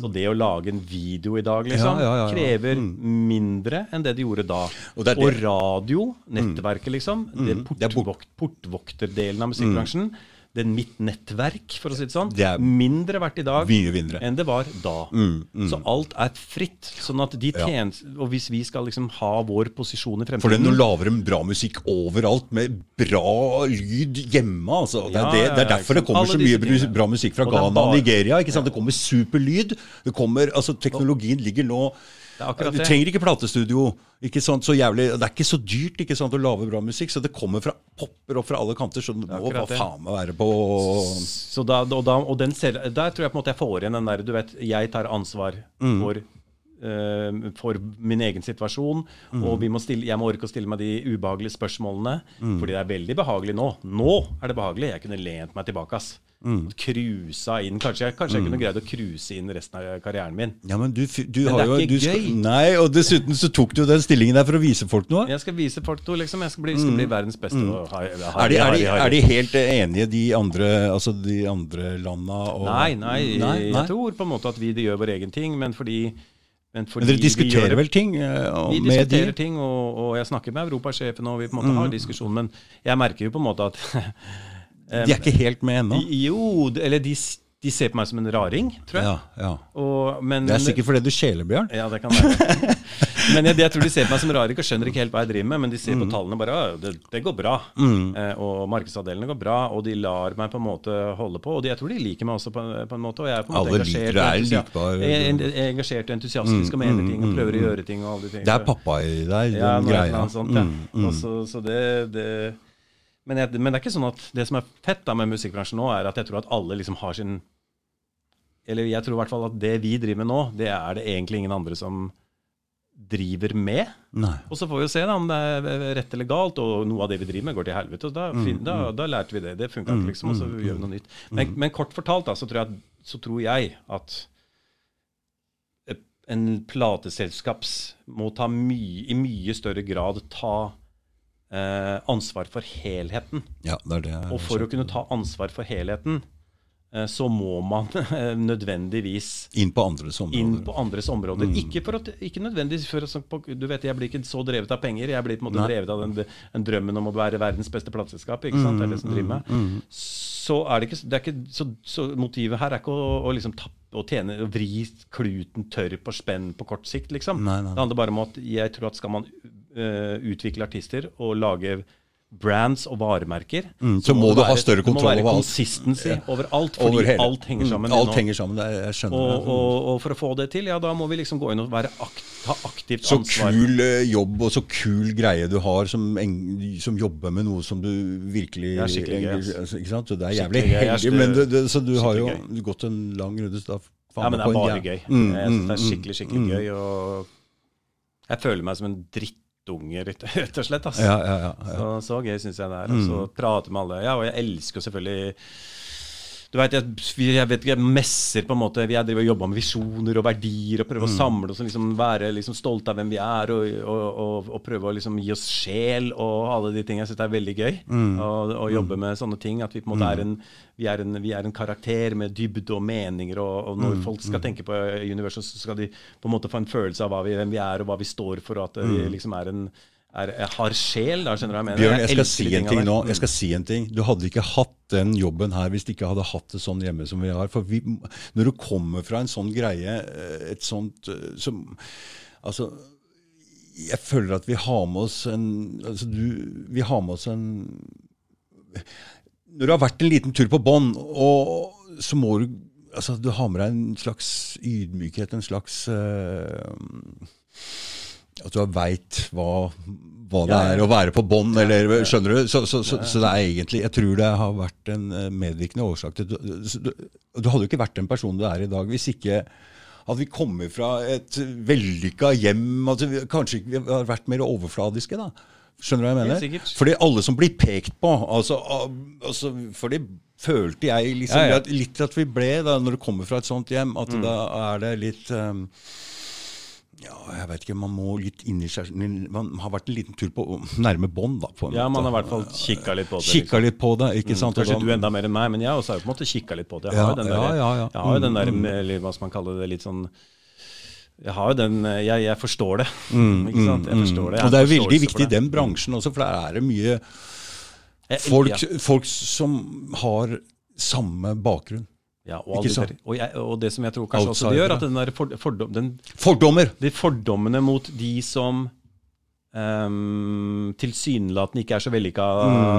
Så det å lage en video i dag liksom, Mm. Ja, ja, ja, krever mindre enn det de gjorde da. Og det det. og radio, nettverket, liksom, det bort- portvok portvokterdelen av musikkbransjen, det mitt nettverk, for å si det sånn, Det er mindre verdt i dag enn det var da. Så alt er fritt. Sånn at de tjenest, Og hvis vi skal liksom ha vår posisjon i fremtiden For det, er nå lager de bra musikk overalt, med bra lyd hjemme. Altså. Det, er det, det er derfor det kommer så mye tingene. bra musikk fra Og er Ghana og Nigeria. Ikke sant? Det kommer superlyd. Det kommer, altså Teknologien ligger nå er Du trenger ikke platestudio. Ikke sant, så jævlig, Det er ikke så dyrt ikke sant, å lage bra musikk, så det kommer fra, popper opp fra alle kanter. Så det må bare faen meg være på Så da, og da, og den selv, der tror jeg på en måte jeg får igjen den der Du vet, jeg tar ansvar Mm. for eh, for min egen situasjon, Mm. og vi må stille, jeg må orke å stille meg de ubehagelige spørsmålene. Mm. Fordi det er veldig behagelig nå. Nå er det behagelig. Jeg kunne lent meg tilbake. ass. Mm. Cruisa inn. Kanskje, jeg- kanskje jeg kunne greid å cruise inn resten av karrieren min. Ja, men du, du Men har det er jo ikke gøy. skal. Nei, og dessuten så tok du jo den stillingen der for å vise folk noe. Jeg skal vise folk noe, liksom. Jeg skal bli, skal bli verdens beste. og ha- ha- Mm. Er de, er, de, er de helt enige, de andre, altså de andre landa? Og, Nei, nei, nei, nei. jeg tror på en måte at vi gjør vår egen ting, men fordi men, Men dere diskuterer vel ting og- Vi diskuterer ting, og, og jeg snakker med europasjefen, og vi på en måte Mm. har diskusjon, men jeg merker jo på en måte at De er ikke helt med ennå? Jo, eller de, de ser på meg som en raring, tror jeg. Ja, ja. Og, men, Det er sikkert fordi du skjeler, Bjørn. Ja, det kan være. Men jeg, jeg tror de ser på meg som raring og skjønner ikke helt hva jeg driver med. Men de ser Mm. på tallene bare «Å, det, det går bra. Eh, og markedsandelene går bra, og de lar meg på en måte holde på. Og de, jeg tror de liker meg også på, på en måte. Og jeg er på en måte Alle engasjert, er likbar. jeg er jeg er engasjert og entusiastisk og mener ting og prøver å gjøre ting. og alle de ting. Det er pappa i deg, den Ja, greia. annet sånt, ja. Mm, mm. Så, så det, det men, jeg, men det er ikke sånn at det som er fett da med musikkbransjen nå, er at jeg tror at alle liksom har sin Eller jeg tror i hvert fall at det vi driver med nå, det er det egentlig ingen andre som driver med. Nei. Og så får vi jo se da om det er rett eller galt, og noe av det vi driver med, går til helvete. Og da, fin, da, da lærte vi det. Det funka ikke, liksom, og så gjør vi noe nytt. Men, men kort fortalt da, så tror jeg, så tror jeg at en plateselskaps må mye, i mye større grad ta eh, ansvar for helheten. Ja, det det. Og for å kunne ta ansvar for helheten, eh, så må man eh, nødvendigvis Inn på andres områder. inn på andres områder. Mm. Ikke, for at, ikke nødvendigvis for at, Du vet, Jeg blir ikke så drevet av penger. Jeg blir på en måte Nei. drevet av den, den drømmen om å være verdens beste plateselskap. Ikke sant? Det er det som driver Mm. Så er det ikke, det er ikke så, så motivet her er ikke å, å liksom tappe og tjene og vri kluten tørr på spenn på kort sikt, liksom. Nei, nei. Det handler bare om at jeg tror at skal man uh, utvikle artister og lage brands og varemerker, Mm, så må du være, ha større kontroll må over alt. consistency overalt, fordi Over alt henger sammen. Mm, Alt henger sammen, jeg skjønner Og, det. og, og for å få det til, ja, da må vi liksom gå inn og være akt, ta aktivt Så ansvar. kul eh, jobb og så kul greie du har som, en, som jobber med noe som du virkelig Det er skikkelig gøy, altså, Ikke sant? Så det er jævlig heldig. Men det, det, så du har jo gøy. gått en lang runde. så Da, Ja, men det er bare gøy. Mm, synes det er mm, skikkelig, skikkelig mm. gøy. Og jeg føler meg som en drittunge, rett rett og slett. Altså. Ja, ja, ja, ja. Så, så gøy syns jeg det er. Og så prate med alle. Ja, og jeg elsker selvfølgelig du vet, jeg, jeg vet jeg messer på en måte. Jeg driver og jobber med visjoner og verdier og prøver å samle oss og liksom være liksom stolte av hvem vi er, og, og, og, og prøve å liksom gi oss sjel og alle de tingene. Jeg syns det er veldig gøy å, å jobbe med sånne ting. At vi på en måte er en vi er, en, vi er en karakter med dybde og meninger, og, når folk skal tenke på universet, så skal de på en måte få en følelse av vi, hvem vi er, og hva vi står for, og at vi liksom er en er, har sjel. da, skjønner du hva jeg mener? Bjørn, jeg skal si en ting nå. Jeg skal si en ting. Du hadde ikke hatt den jobben her hvis du ikke hadde hatt det sånn hjemme som vi har. For vi, når du kommer fra en sånn greie, eh, et sånt eh, som Altså jeg føler at vi har med oss en altså du, Vi har med oss en Når du har vært en liten tur på bånn, så må du altså Du har med deg en slags ydmykhet, en slags eh, At du veit hva, hva det er å være på bånn, eller skjønner du? Så, så, så, så det er egentlig Jeg tror det har vært en eh, medvirkende årsak til du, du, du hadde jo ikke vært den personen du er i dag hvis ikke hadde vi kommet fra et vellykka hjem altså, vi- Kanskje vi har vært mer overfladiske, da. Skjønner du hva jeg mener? Fordi alle som blir pekt på altså, altså, For det følte jeg liksom Ja, ja. Litt at vi ble, da, når du kommer fra et sånt hjem, at Mm. da er det litt um, ja, jeg vet ikke, Man må litt inn i seg Man har vært en liten tur på nærme bånd, da. Ja, man har i hvert fall kikka litt på det. Kikka liksom. litt på det, ikke sant? Kanskje da- du enda mer enn meg, men jeg også har jo på en måte kikka litt på det. Jeg har jo den der, ja, ja, ja. Jeg har jo den der Mm, mm. eller hva skal man kalle det, litt sånn Jeg har jo den Jeg, jeg forstår det. Mm, ikke sant? Jeg mm, forstår det. Jeg Og det er veldig viktig i den bransjen også, for der er det mye Folk, folk som har samme bakgrunn. Ja, og, der- og, jeg, og det som jeg tror kanskje også det gjør, at den der for, fordom, den, Fordommer! de fordommene mot de som um, tilsynelatende ikke er så vellykka,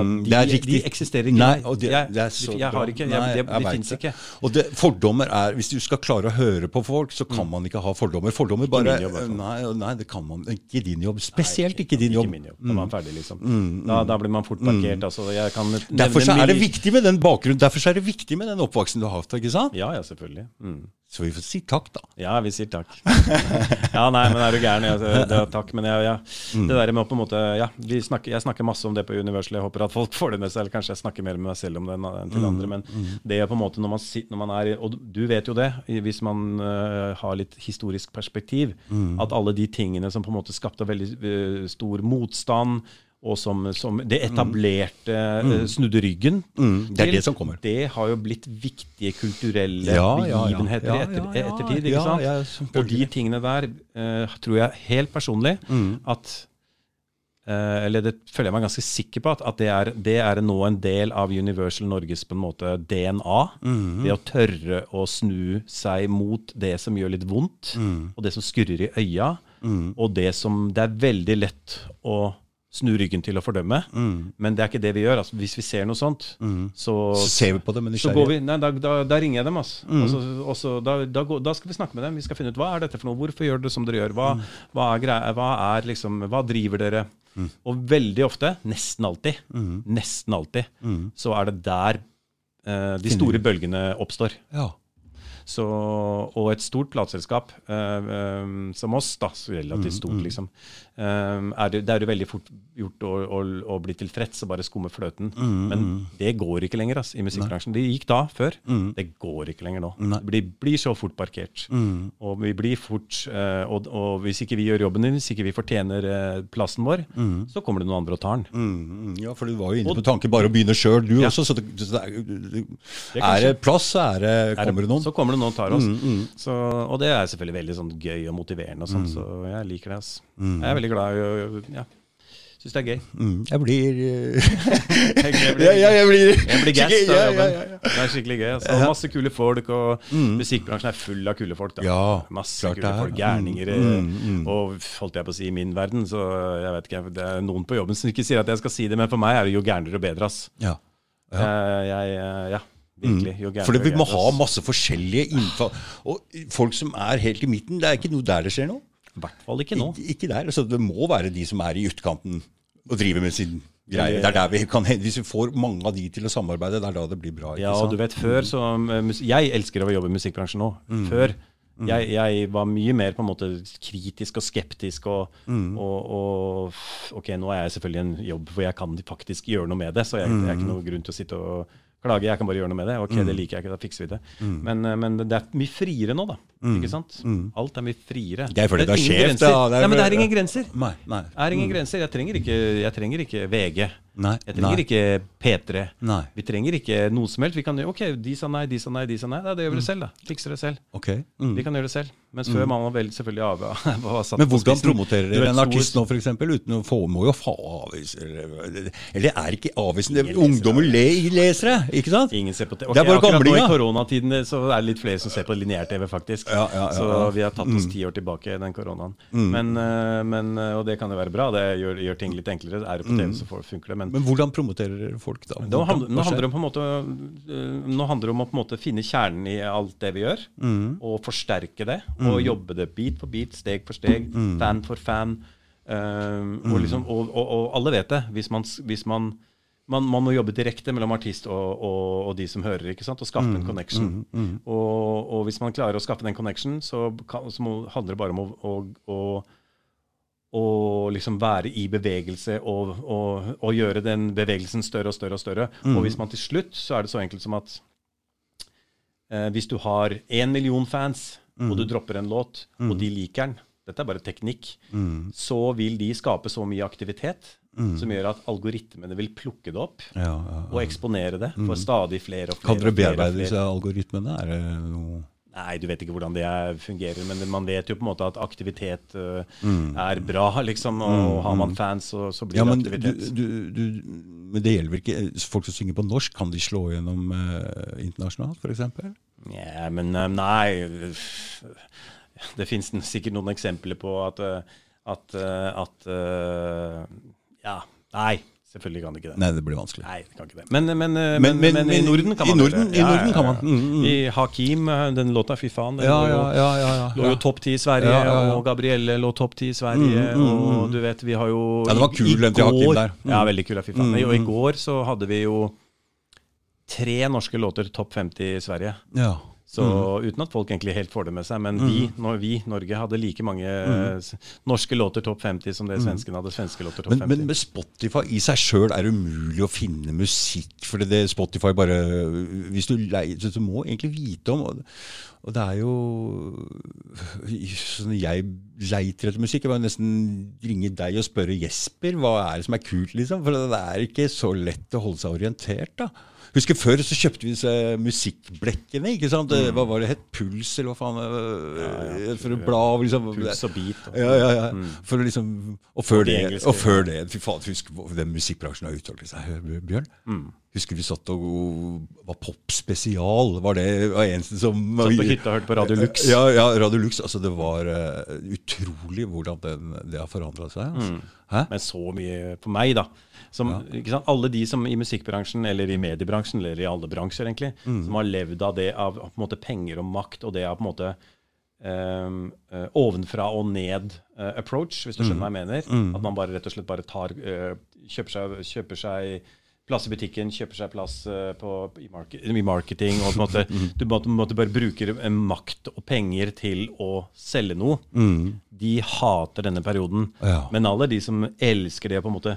Mm, de, er de eksisterer ikke. Nei, det, jeg, det så jeg har ikke, jeg, Nei, det, det fins ikke. Og det, fordommer er Hvis du skal klare å høre på folk, så kan man ikke ha fordommer. Fordommer bare jobb, i nei, nei, det kan man ikke din jobb. Spesielt ikke din Ikke jobb. min jobb. Da er man ferdig, liksom. Da, da blir man fort parkert. Altså, Derfor er det viktig med den bakgrunnen Derfor så er det viktig med den oppvaksen du har hatt. ikke sant? Ja, ja, selvfølgelig. Mm. Så vi får si takk, da. Ja, vi sier takk. Ja, nei, men er du gæren? Ja, det takk, men jeg, ja. Mm. Det der med å på en måte Ja, vi snakker, jeg snakker masse om det på Universal. Jeg håper at folk får det med seg. Eller kanskje jeg snakker mer med meg selv om det enn enn Mm. til andre. Men det er på en måte når man, sitter, når man er Og du vet jo det, hvis man uh, har litt historisk perspektiv, Mm. at alle de tingene som på en måte skapte veldig uh, stor motstand, og som, som det etablerte mm. snudde ryggen Mm, det er til, det som kommer. Det har jo blitt viktige kulturelle Ja, begivenheter i etter, ja, ja. ettertid. ikke sant? og de tingene der uh, tror jeg helt personlig Mm. at uh, Eller det føler jeg meg ganske sikker på at, at det, er, det er nå en del av Universal Norges på en måte DNA. Mm. Det å tørre å snu seg mot det som gjør litt vondt, Mm. og det som skurrer i øya, og det som det er veldig lett å snu ryggen til å fordømme. Men det er ikke det vi gjør. Altså, hvis vi ser noe sånt, så, Mm. Så ser vi på det men så går vi, nei, da, da, da ringer jeg dem. Altså. Mm. også, da, da, går, da skal vi snakke med dem. Vi skal finne ut hva er dette for noe. Hvorfor gjør dere som dere gjør? Hva, Mm. hva, er, hva, er liksom, hva driver dere? Og veldig ofte, nesten alltid, Mm. nesten alltid, så er det der eh, de store bølgene oppstår. Ja. Så, og et stort plateselskap eh, eh, som oss, da, så relativt stort, Mm, liksom, er det, det er jo veldig fort gjort å, å, å bli tilfreds og bare skumme fløten. Mm, Men det går ikke lenger ass, i musikkbransjen. Det gikk da, før. Det går ikke lenger nå. Nei. Det blir, blir så fort parkert. Mm. Og vi blir fort eh, og, og hvis ikke vi gjør jobben din, hvis ikke vi fortjener eh, plassen vår, så kommer det noen andre og tar den. Mm, mm, ja, for du var jo inne på tanken bare å begynne sjøl, du Ja. også. Så det, så det er, det, er det plass, så er det, Er kommer det noen. Så kommer det noen og tar oss. Så, og det er selvfølgelig veldig sånn gøy og motiverende, og sånn, så jeg liker det. ass. Jeg er veldig glad i å ja, Syns det er gøy. Mm, jeg blir eh, Jeg, blir, ja, ja, jeg blir, jeg blir gassed av jobben. ja, ja, ja. Det er skikkelig gøy. Altså. Masse kule folk, og musikkbransjen er full av kule folk. Da. Ja, Masse klart kule det er. folk. Gærninger. Mm, mm. Og holdt jeg på å si i min verden, så jeg vet ikke, det er noen på jobben som ikke sier at jeg skal si det, men for meg er det jo gærnere og bedre, ass. Ja. Jeg, jeg, ja, virkelig. Jo for Fordi vi må ha masse forskjellige innfall. Og folk som er helt i midten, det er ikke noe der det skjer noe. I hvert fall ikke nå. Ik ikke der. Altså, det må være de som er i utkanten og driver med sin greie. Det er der vi kan, Hvis vi får mange av de til å samarbeide, det er da det blir bra. Ja, og du vet før så eh, Jeg elsker å jobbe i musikkbransjen nå. Før. Jeg, jeg var mye mer på en måte kritisk og skeptisk og, og, og Ok, nå er jeg selvfølgelig i en jobb hvor jeg kan faktisk gjøre noe med det, så jeg, det er ikke noe grunn til å sitte og klage. Jeg kan bare gjøre noe med det. Ok, det liker jeg ikke, da fikser vi det. Men, eh, men det er mye friere nå, da. Ikke sant? Alt er mye friere. Det er fordi det er ingen sjef, da. Det er Nei, men det er ingen grenser. Nei, nei. Det er ingen grenser. Jeg trenger ikke, jeg trenger ikke VG. Nei, Jeg trenger nei. ikke P3. Nei. Vi trenger ikke noe som helst. Vi kan gjøre, ok, de sa nei, de sa nei, de sa nei. Ja, det gjør vi det selv, da. Fikser det selv. Ok. Mm. Vi kan gjøre det selv. Mens før man var vel selvfølgelig av, var satt Men hvordan promoterer dere en artist nå, f.eks., uten å få Må jo få avis Eller, er ikke avisen det, Ungdommer le, leser det, ikke sant? Ingen ser på TV. Det er bare gamlinger. I koronatiden så er det litt flere som ser på lineær-TV, faktisk. Ja, ja, ja, så vi har tatt oss ti år tilbake den koronaen. Men, eh, men, eh, og det kan jo være bra. Det gjør, gjør ting litt enklere. Er det på TV, så funker det. Men Men hvordan promoterer dere folk, da? Nå, handler, nå, handler det om på en måte, øh, nå handler det om å på en måte finne kjernen i alt det vi gjør, og forsterke det. Og jobbe det bit for bit, steg for steg, fan for fan. øh, og, liksom, og, og, og alle vet det. Hvis man, hvis man man, man må jobbe direkte mellom artist og, og, og de som hører, ikke sant? og skaffe en connection. Og, og hvis man klarer å skaffe den connection, så, kan, så må, handler det bare om å, å, å og liksom være i bevegelse og, og, og gjøre den bevegelsen større og større og større. Og hvis man til slutt, så er det så enkelt som at eh, hvis du har én million fans, og du dropper en låt, og de liker den dette er bare teknikk, så vil de skape så mye aktivitet som gjør at algoritmene vil plukke det opp Ja, ja, ja. og eksponere det for stadig flere og flere. Kan dere bearbeide disse algoritmene? Er det noe Nei, du vet ikke hvordan det er, fungerer, men man vet jo på en måte at aktivitet øh, er bra, liksom. Og har man fans, så, så blir Ja, det aktivitet. du, du, du men det gjelder vel ikke folk som synger på norsk. Kan de slå gjennom uh, internasjonalt, f.eks.? Ja, men uh, nei Det fins sikkert noen eksempler på at, at, at Ja, nei. Selvfølgelig kan det ikke det. Nei, det blir vanskelig. Nei, det kan ikke det. Men, men, men, men i Norden kan i man Norden, I Norden kan man. Mm, mm. I Hakim, den låta, fy faen, den ja, ja, ja, ja, lå jo topp ti i Sverige, og Gabrielle lå topp ti i Sverige, Mm, mm, mm. og du vet, vi har jo Ja, det var kul, den til Hakim der. Mm. Ja, veldig kul, fy faen. Mm, Og i mm. går så hadde vi jo tre norske låter topp 50 i Sverige. Ja. Så uten at folk egentlig helt får det med seg, men vi, når vi, Norge, hadde like mange mm. norske låter topp 50 som det svenskene hadde svenske låter topp Men, 50. men med Spotify i seg sjøl er det umulig å finne musikk. For det Spotify bare Hvis du leier så Du må egentlig vite om Og, og det er jo sånn Jeg leiter etter musikk. Jeg må nesten ringe deg og spørre Jesper hva er det som er kult, liksom. For det er ikke så lett å holde seg orientert, da. Husker Før så kjøpte vi disse musikkblekkene. ikke sant? Mm. Hva var det het? Puls, eller hva faen? øh, For å bla over liksom. Puls og beat. Og, Ja, ja, ja. For å liksom, og før det, engelske, og før det Fy faen, husk den musikkbransjen har utviklet seg, Bjørn. Mm. Husker vi satt og var popspesial. Var det var eneste som Satt på hytta og hørte på Radio Lux. Ja, ja, Radio Lux. Altså, det var uh, utrolig hvordan den, det har forandra seg. Altså. Mm. Men så mye på meg, da. Som, sant? Alle de som i musikkbransjen, eller i mediebransjen, eller i alle bransjer, egentlig, Mm. som har levd av det av på en måte, penger og makt, og det av på en måte um, uh, ovenfra og ned eh, approach, hvis du skjønner hva jeg mener. Mm. At man bare rett og slett bare tar uh, kjøper, seg, kjøper seg plass i butikken, kjøper seg plass på, i, market, i marketing, og på en måte, Mm. du måtte, måtte bare bruker makt og penger til å selge noe. De hater denne perioden. Mm. Ja. Men alle de som elsker det på en måte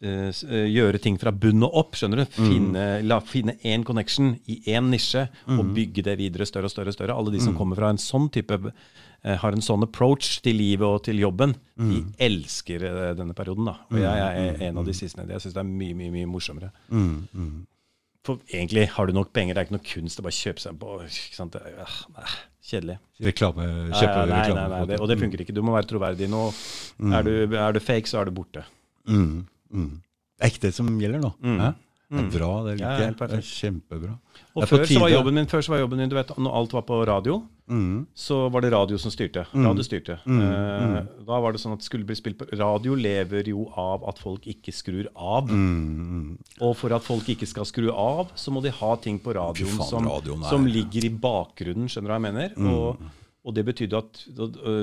gjøre ting fra bunn og opp, skjønner du? Finne, la, finne én connection i én nisje og bygge det videre større og større. og større. Alle de som kommer fra en sånn type eh, har en sånn approach til livet og til jobben, de elsker eh, denne perioden. da. Og jeg er en av de siste. Jeg syns det er mye, mye, mye morsommere. For egentlig har du nok penger, det er ikke noe kunst å bare kjøpe seg på. ikke sant? Det er, ah, nei, kjedelig. Reklame, Ja, kjøpe ja, nei, nei, nei, det, og det funker ikke. Du må være troverdig nå. Er, du, er du fake, så er du borte. Mm, mm. Det som gjelder nå. Mm. Det er bra. Det Mm. Liker jeg. det er kjempebra. Og før så, var jobben min, før så var jobben min, du vet, når alt var på radio, Mm. så var det radio som styrte. Radio styrte. Eh, da var det sånn at skulle bli spilt på Radio lever jo av at folk ikke skrur av. Mm. Og for at folk ikke skal skru av, så må de ha ting på radioen, faen, som, radioen er- som ligger i bakgrunnen, skjønner du hva jeg mener? Og, og det betydde at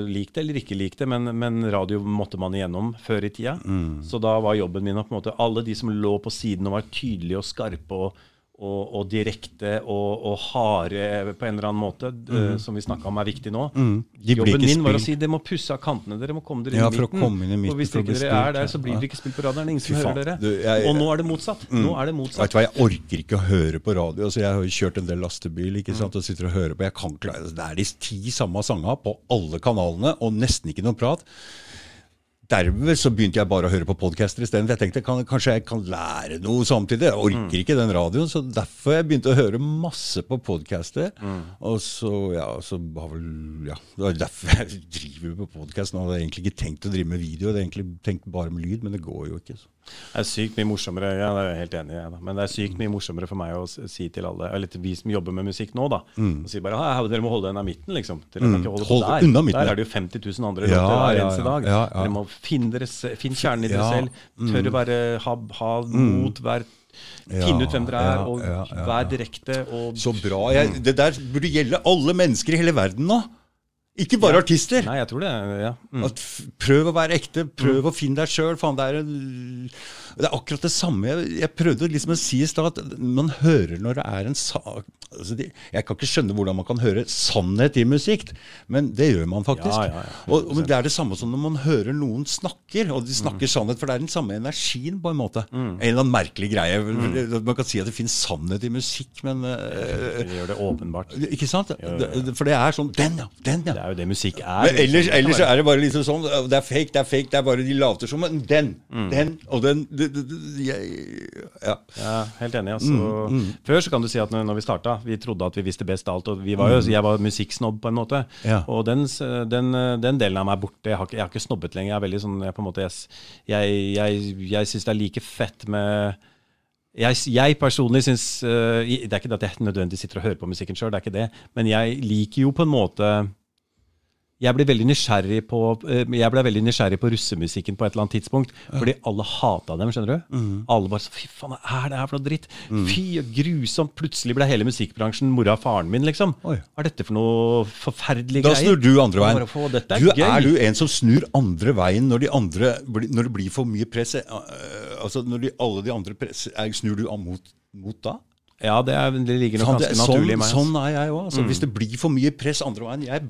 Lik det eller ikke lik det, men, men radio måtte man igjennom før i tida. Så da var jobben min at på en måte, alle de som lå på siden og var tydelige og skarpe og, og, og direkte og, og harde på en eller annen måte, øh, som vi snakka om er viktig nå. Blir Jobben min var å si dere må pusse av kantene, dere må komme dere inn Ja, i for å midten. komme inn i midten og hvis dere ikke dere er der, så blir dere ikke spilt på radioen. Er ingen som hører dere. Du, jeg- og nå er det motsatt. Nå er det Vet motsatt. du hva, Jeg orker ikke å høre på radio. altså Jeg har jo kjørt en del lastebil ikke sant, og sitter og hører på. Jeg kan klare, altså, Det er de ti samme sangene på alle kanalene, og nesten ikke noe prat. Dermed så begynte jeg bare å høre på podcaster isteden. Jeg tenkte kan, kanskje jeg kan lære noe samtidig. Jeg orker ikke den radioen, så derfor jeg begynte å høre masse på podcaster. Og så, ja, så har vel Ja, det er derfor jeg driver med podkast nå. Jeg hadde egentlig ikke tenkt å drive med video, jeg hadde egentlig tenkt bare med lyd, men det går jo ikke. Så. Det er sykt mye morsommere ja, det er jeg helt enig i, da. men det er sykt mye morsommere for meg å si til alle, eller til vi som jobber med musikk nå, da og si bare at dere må holde den av midten, liksom. Dere kan ikke holde Mm. Hold der. unna midten, der er det jo 50 000 andre Ja, låter hver ja, eneste dag. Dere må finne, dere, finne kjernen i dere Ja. Mm. selv. Tørre å være, ha, ha mot, hver finne ut hvem dere er, og ja, ja, ja. vær direkte. Og, Så bra. Jeg, det der burde gjelde alle mennesker i hele verden nå. Ikke bare artister. Nei, jeg tror det. Ja. Mm. Prøv å være ekte. Prøv å finne deg sjøl. Det, er en- det er akkurat det samme. Jeg, jeg prøvde liksom å si i stad at man hører når det er en sak altså de, Jeg kan ikke skjønne hvordan man kan høre sannhet i musikk, men det gjør man faktisk. Ja, ja, og, og, Det er det samme som når man hører noen snakker, og de snakker sannhet. For det er den samme energien, på en måte. En eller annen merkelig greie. Man kan si at det finnes sannhet i musikk, men uh, Det gjør det åpenbart. Ikke sant? Det, for det er sånn Den, ja! Den, ja! Det er jo det musikk er. Men ellers, liksom. Ellers er det bare liksom sånn Det er fake, det er fake, det er bare de later som. Men den, den og den det, ja. Ja, helt enig. Altså. Før så kan du si at når, når vi starta, vi trodde at vi visste best alt. Og vi var jo, jeg var musikksnobb på en måte. Ja. Og den, den, den delen av meg er borte. Jeg har, jeg har ikke snobbet lenger. Jeg er veldig sånn, jeg, på en måte, jeg, jeg, jeg, jeg syns det er like fett med jeg, jeg personlig syns uh, Det er ikke det at jeg nødvendigvis sitter og hører på musikken sjøl, det er ikke det. Men jeg liker jo på en måte jeg ble veldig nysgjerrig på øh, Jeg ble veldig nysgjerrig på russemusikken på et eller annet tidspunkt. Fordi alle hata dem, skjønner du. Mm. Alle bare så Fy faen, hva er det her for noe dritt? Fy, grusomt. Plutselig ble hele musikkbransjen mora og faren min, liksom. Oi. Hva er dette for noe forferdelig greier? Da snur du andre veien. Bare, «Få, dette er Du, gøy. er du en som snur andre veien når, de andre, når det blir for mye press? eh, altså når de, alle de andre press, Snur du mot, mot da? Ja, det, er, det ligger nok sånn, ganske sånn, naturlig i meg. altså. sånn er jeg òg. Altså, Hvis det blir for mye press andre veien jeg,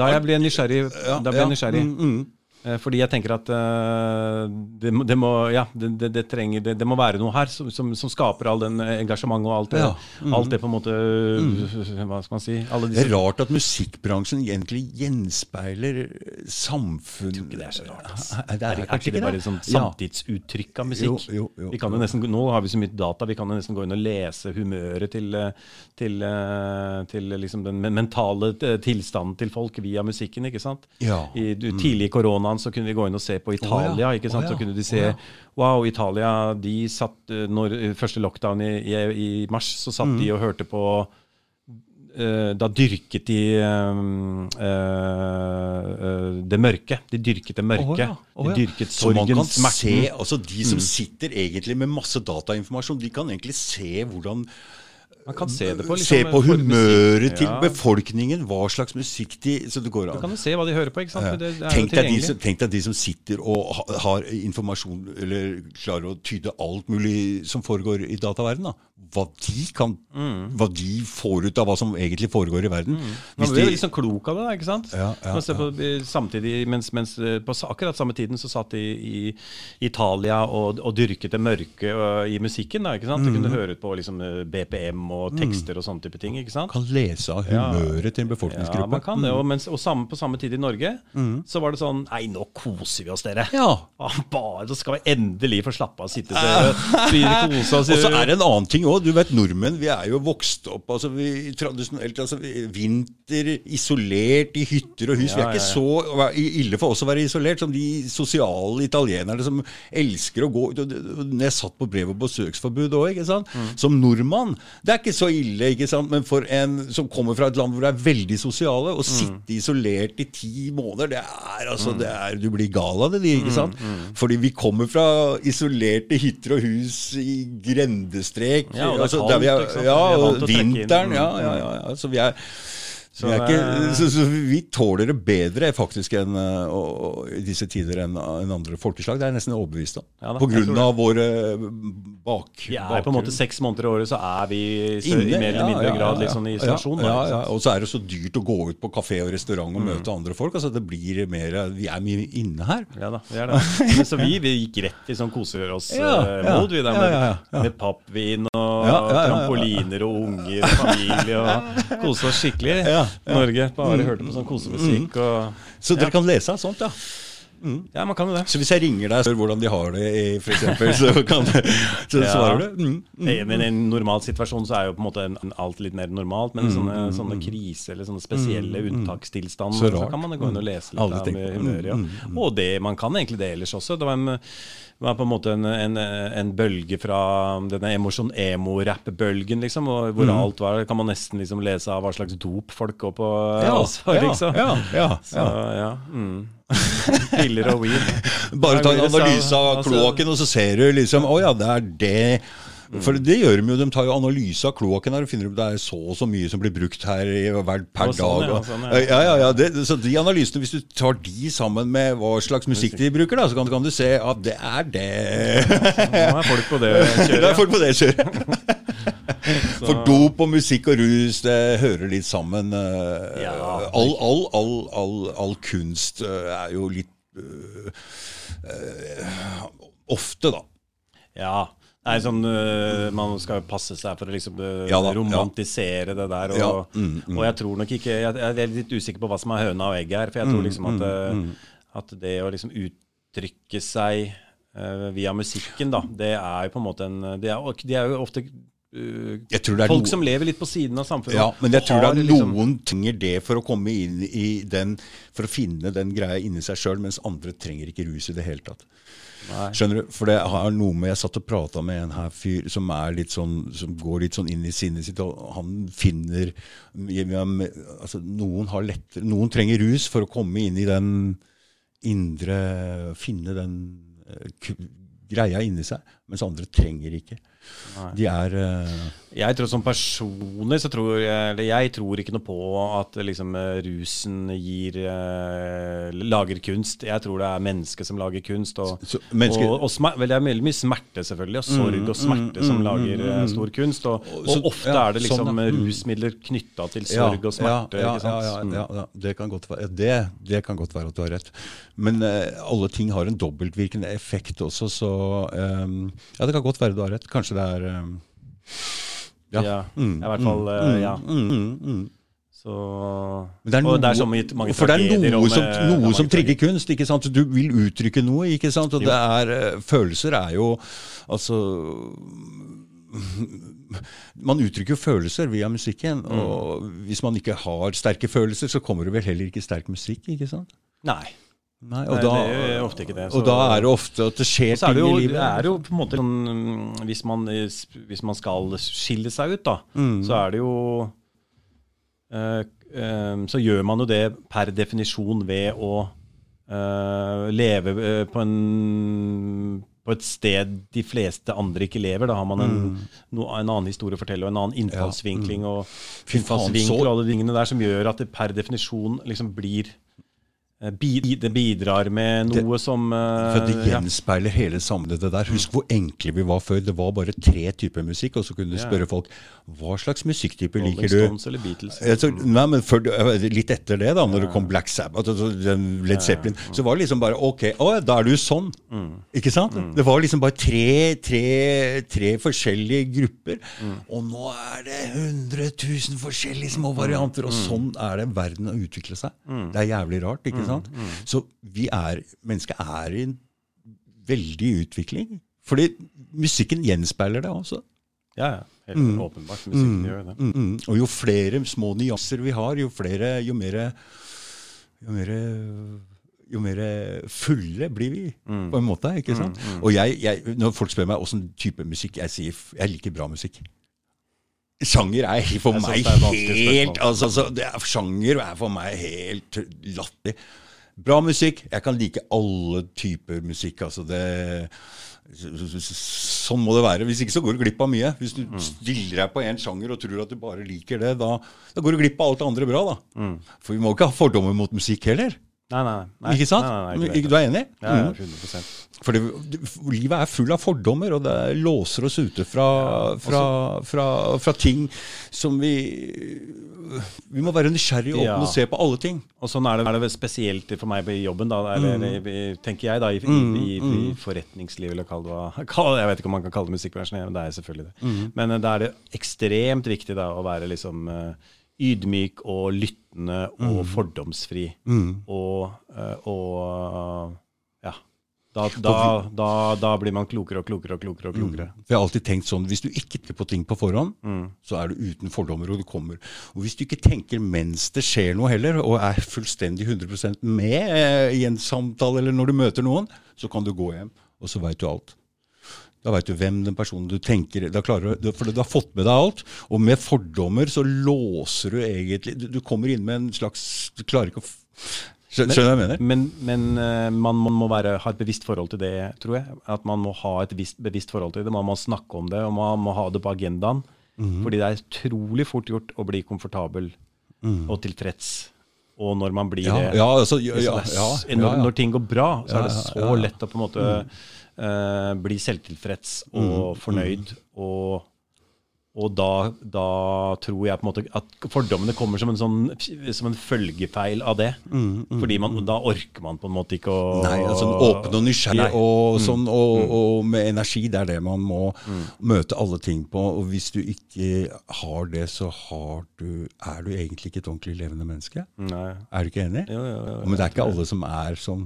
Da jeg ble nysgjerrig. Ja, da blir jeg nysgjerrig. mm, mm. Eh, Fordi jeg tenker at eh, det, det, må, ja, det, det, trenger, det, må være noe her som, som, som skaper all den eh, engasjementet og alt det, Ja, mm. alt det på en måte Hva skal man si? Det er rart at musikkbransjen egentlig gjenspeiler samfunn det er så rart. Altså. Det Er, er, er kanskje ikke det bare et sånt samtidsuttrykk av musikk? Jo, jo, jo, nesten, nå har vi så mye data, vi kan jo nesten gå inn og lese humøret til, til, til liksom den mentale tilstanden til folk via musikken. ikke sant? Ja. I, du, tidlig i koronaen så kunne vi gå inn og se på Italia. Oh, ja, ikke sant? Oh, ja, Så kunne de se se ja. Wow, Italia de satt, eh, når eh, første lockdown i, i, i mars, så satt Mm. de og hørte på uh, da dyrket de um, uh, uh, det mørke. De dyrket det mørke. De dyrket Så man kan se, altså De som sitter egentlig med masse datainformasjon, de kan egentlig se hvordan Man kan se det på, liksom, Se på humøret til Ja. befolkningen, hva slags musikk de Så det går Du kan jo se hva de hører på. ikke sant? Det, det Tenk deg, som, tenk deg de som sitter og har informasjon, eller klarer å tyde alt mulig som foregår i dataverdenen. da. Hva de kan, Mm. hva de får ut av hva som egentlig foregår i verden. Man Hvis blir jo liksom klok av det, ikke sant? Ja, ja, ja. på, samtidig, mens, mens eh, på akkurat samme tiden så satt de i Italia og, og dyrket det mørke og, i musikken. da, ikke sant? Du Mm. kunne høre på liksom eh, BPM og tekster og sånne type ting. ikke sant? kan lese av humøret til en befolkningsgruppe. Ja, man kan det. Og, mens, og samme, på samme tid i Norge så var det sånn Nei, nå koser vi oss, dere. Mm. Ja. Ah, bare, så skal vi endelig få slappe av og sitte og kose oss. Og så er det en annen ting òg. Du vet, nordmenn vi er jo vokst opp altså vi, tradisjonelt altså vi, Vinter, isolert i hytter og hus. vi er ikke ja, så ille for oss å være isolert som de sosiale italienerne som elsker å gå ut. Når jeg satt på brev- og besøksforbud òg, ikke sant. Mm. Som nordmann. Det er ikke så ille, ikke sant. Men for en som kommer fra et land hvor det er veldig sosiale, Mm. å sitte isolert i ti måneder, det er altså det er, Du blir gal av det, Mm, ikke sant. Fordi vi kommer fra isolerte hytter og hus i grendestrek. Ja, og det er altså, kaldt, altså, vi er, ja, er vinteren. Ja, Mm, ja, ja, ja. Så vi er Så vi, ikke, så, så vi tåler det bedre faktisk enn og, og, i disse tider enn en andre folkeslag. Det er jeg nesten overbevist om. Ja da, på grunn av våre bak... Vi er på en måte seks måneder i året, så er vi så, i mer eller mindre ja, grad ja, grad liksom, i isolasjon. Mm. Og så er det så dyrt å gå ut på kafé og restaurant og møte andre folk. Altså det blir mer, Vi er mye inne her. Ja da, vi er det. Men så vi, vi gikk rett i sånn koser Ja, oss-mod, vi der med, med pappvin og trampoliner og unger og familie og kose oss skikkelig. Ja, ja. Norge. Bare hørte på sånn kosemusikk og Så dere kan lese av sånt, ja. Ja, man kan jo det. Så hvis jeg ringer deg og spør hvordan de har det, i- for eksempel, så, kan, så Ja. svarer du? Mm. Eh, Men i en normal situasjon så er jo på en måte alt litt mer normalt. Men sånne, sånne krise eller sånne spesielle unntakstilstander, Så så, kan man jo gå inn og lese litt av humøret. Ja. Og det, man kan egentlig det ellers også. Det var, en, det var på en måte en, en, en bølge fra denne emosjon emo-rapp-bølgen, liksom, hvor alt var kan man nesten liksom lese av hva slags dop folk går på. Ja, altså, ja, liksom. ja, ja, Så, ja. Mm. Piller og weed. Bare ta en analyse av altså- kloakken, og så ser du liksom Å ja, det er det. For det gjør de jo. De tar jo analyse av kloakken her og finner ut det er så og så mye som blir brukt her i, hver, per sånn, dag. ja, sånn, ja. ja, ja, ja det, så de analysene, hvis du tar de sammen med hva slags musikk de bruker, da, så kan, kan du se at det er det. Nå er folk på det Det kjøret. er folk på det kjøret. For dop og musikk og rus, det hører litt sammen. eh, Ja. all, all, all, all, all kunst eh, er jo litt eh, eh, Ofte, da. Ja. Nei, sånn, øh, Man skal jo passe seg for å liksom øh, Ja da, ja. romantisere det der. Og, Ja, mm, mm. og jeg tror nok ikke Jeg, jeg er litt usikker på hva som er høna og egget her. For jeg Mm, tror liksom at, øh, at det å liksom uttrykke seg eh, via musikken, da, det er jo på en måte en De er, de er jo ofte Jeg tror det er folk som lever litt på siden av samfunnet. Ja, men jeg tror det er liksom- noen trenger det for å komme inn i den For å finne den greia inni seg sjøl, mens andre trenger ikke rus i det hele tatt. Nei. Skjønner du? For det har noe med Jeg satt og prata med en her fyr som er sånn Som går litt sånn inn i sinnet sitt, og han finner altså, Noen har lettere Noen trenger rus for å komme inn i den indre Finne den eh, greia inni seg, mens andre trenger ikke. De er eh, Jeg tror som personlig så tror jeg Eller jeg tror ikke noe på at liksom eh, rusen gir eh, Lager kunst. Jeg tror det er mennesket som lager kunst. Og, Så- og, og smer, vel, det er veldig mye smerte, selvfølgelig. Og sorg og smerte som lager mm, stor kunst. Og, og ofte ja, er det liksom sånn. Mm. rusmidler knytta til sorg og smerte. Ja, ja, ja, ja, Mm. ja, ja, det, kan godt være, det, det kan godt være at du har rett. Men eh, alle ting har en dobbeltvirkende effekt også, så eh, Ja, det kan godt være du har rett. Kanskje det er eh, Ja. Ja. Mm, I hvert fall, mm, ja. mm, mm, mm. Så Men det er Og det er noe- så mange for det er noe om, som, eh, noe som trigger kunst. ikke sant? Du vil uttrykke noe. ikke sant? Og det er, eh, følelser er jo Altså Man uttrykker jo følelser via musikken. Mm. Hvis man ikke har sterke følelser, så kommer det vel heller ikke sterk musikk. ikke sant? Nei. Nei, og Nei, da, det er ofte ikke det, så- Og da er det ofte at det skjer ting det, jo, i livet. det er jo på en måte sånn mm, hvis man, hvis man skal skille seg ut, da, Mm. så er det jo øh, øh, Så gjør man jo det per definisjon ved å øh, leve på en på et sted de fleste andre ikke lever. Da har man en, Mm. no, en annen historie å fortelle, og en annen innfallsvinkling og mm. og, innfallsvinkel og alle de tingene der som gjør at det per definisjon liksom blir Det bidrar med noe som uh, For det ja. gjenspeiler hele samfunnet. det der. Husk hvor enkle vi var før. Det var bare tre typer musikk, og så kunne du Ja. spørre folk hva slags musikktype liker du? Stones eller Beatles. Jeg nei, men før, Litt etter det, da når det kom Black Sabbath og Led Zeppelin, så var det liksom bare Ok, å, da er du sånn. Ikke sant? Det var liksom bare tre, tre, tre forskjellige grupper. Og nå er det 100 000 forskjellige små varianter, og sånn er det verden har utvikla seg. Det er jævlig rart, ikke sant? Så vi er Mennesket er i en veldig utvikling. Fordi musikken gjenspeiler det også. Ja, ja. Helt åpenbart. Musikken gjør det. Mm, mm. Og jo flere små nyanser vi har, jo flere Jo mer Jo mer jo mer fulle blir vi, på en måte. ikke sant? Og jeg, jeg, Når folk spør meg åssen type musikk jeg sier jeg liker bra musikk. Sjanger er for meg er helt altså, altså, er, Sjanger er for meg helt latterlig. Bra musikk. Jeg kan like alle typer musikk. altså det Sånn må det være. Hvis ikke så går du glipp av mye. Hvis du stiller deg på én sjanger og tror at du bare liker det, da, da går du glipp av alt det andre bra. da. For vi må ikke ha fordommer mot musikk heller. Nei, nei, nei. Ikke sant? Nei, nei, nei, Ikke- du er enig? Ja, ja, Mm. 100 For det, livet er full av fordommer, og det låser oss ute fra, fra, fra, fra ting som vi Vi må være nysgjerrige og åpne og se på alle ting. Og sånn er det, er det spesielt for meg i jobben, da, eller, i- tenker jeg, da, i, Mm, i, i, i forretningslivet, eller kall det hva Jeg vet ikke om man kan kalle det musikkbransjen, men det er selvfølgelig det. Mm. Men eh, da er det ekstremt viktig da, å være liksom eh, ydmyk og lyttende og Mm. fordomsfri. Og, eh, og ja. Da, da, da, da blir man klokere og klokere og klokere. og klokere. For jeg har alltid tenkt sånn, Hvis du ikke tenker på ting på forhånd, Mm. så er du uten fordommer, og du kommer. Og hvis du ikke tenker mens det skjer noe heller, og er fullstendig 100% med eh, i en samtale eller når du møter noen, så kan du gå hjem, og så veit du alt. Da veit du hvem den personen du tenker da klarer, du- For du har fått med deg alt. Og med fordommer så låser du egentlig Du, kommer inn med en slags Du klarer ikke å Skjønner du hva jeg mener? Men, men eh, man, man må være, ha et bevisst forhold til det, tror jeg. At man må ha et visst, bevisst forhold til det. Man må snakke om det, og man må ha det på agendaen. Mhm. Fordi det er utrolig fort gjort å bli komfortabel og tilfreds. Og når man blir. Ja, det ja, altså, ja, det ja, når, når ting går bra, så er det så lett å på en måte eh, bli selvtilfreds og Mm, fornøyd. Og, og da, da tror jeg på en måte at fordommene kommer som en, sånn, som en følgefeil av det. Fordi man, da orker man på en måte ikke å Mm, Nei, altså åpen og nysgjerrig og, Mm. og, sånn, og, og med energi. Det er det man må møte alle ting på. Og hvis du ikke har det, så har du, er du egentlig ikke et ordentlig levende menneske. Nei. Er du ikke enig? Jo, jo, jo, Men det er ikke alle som er sånn.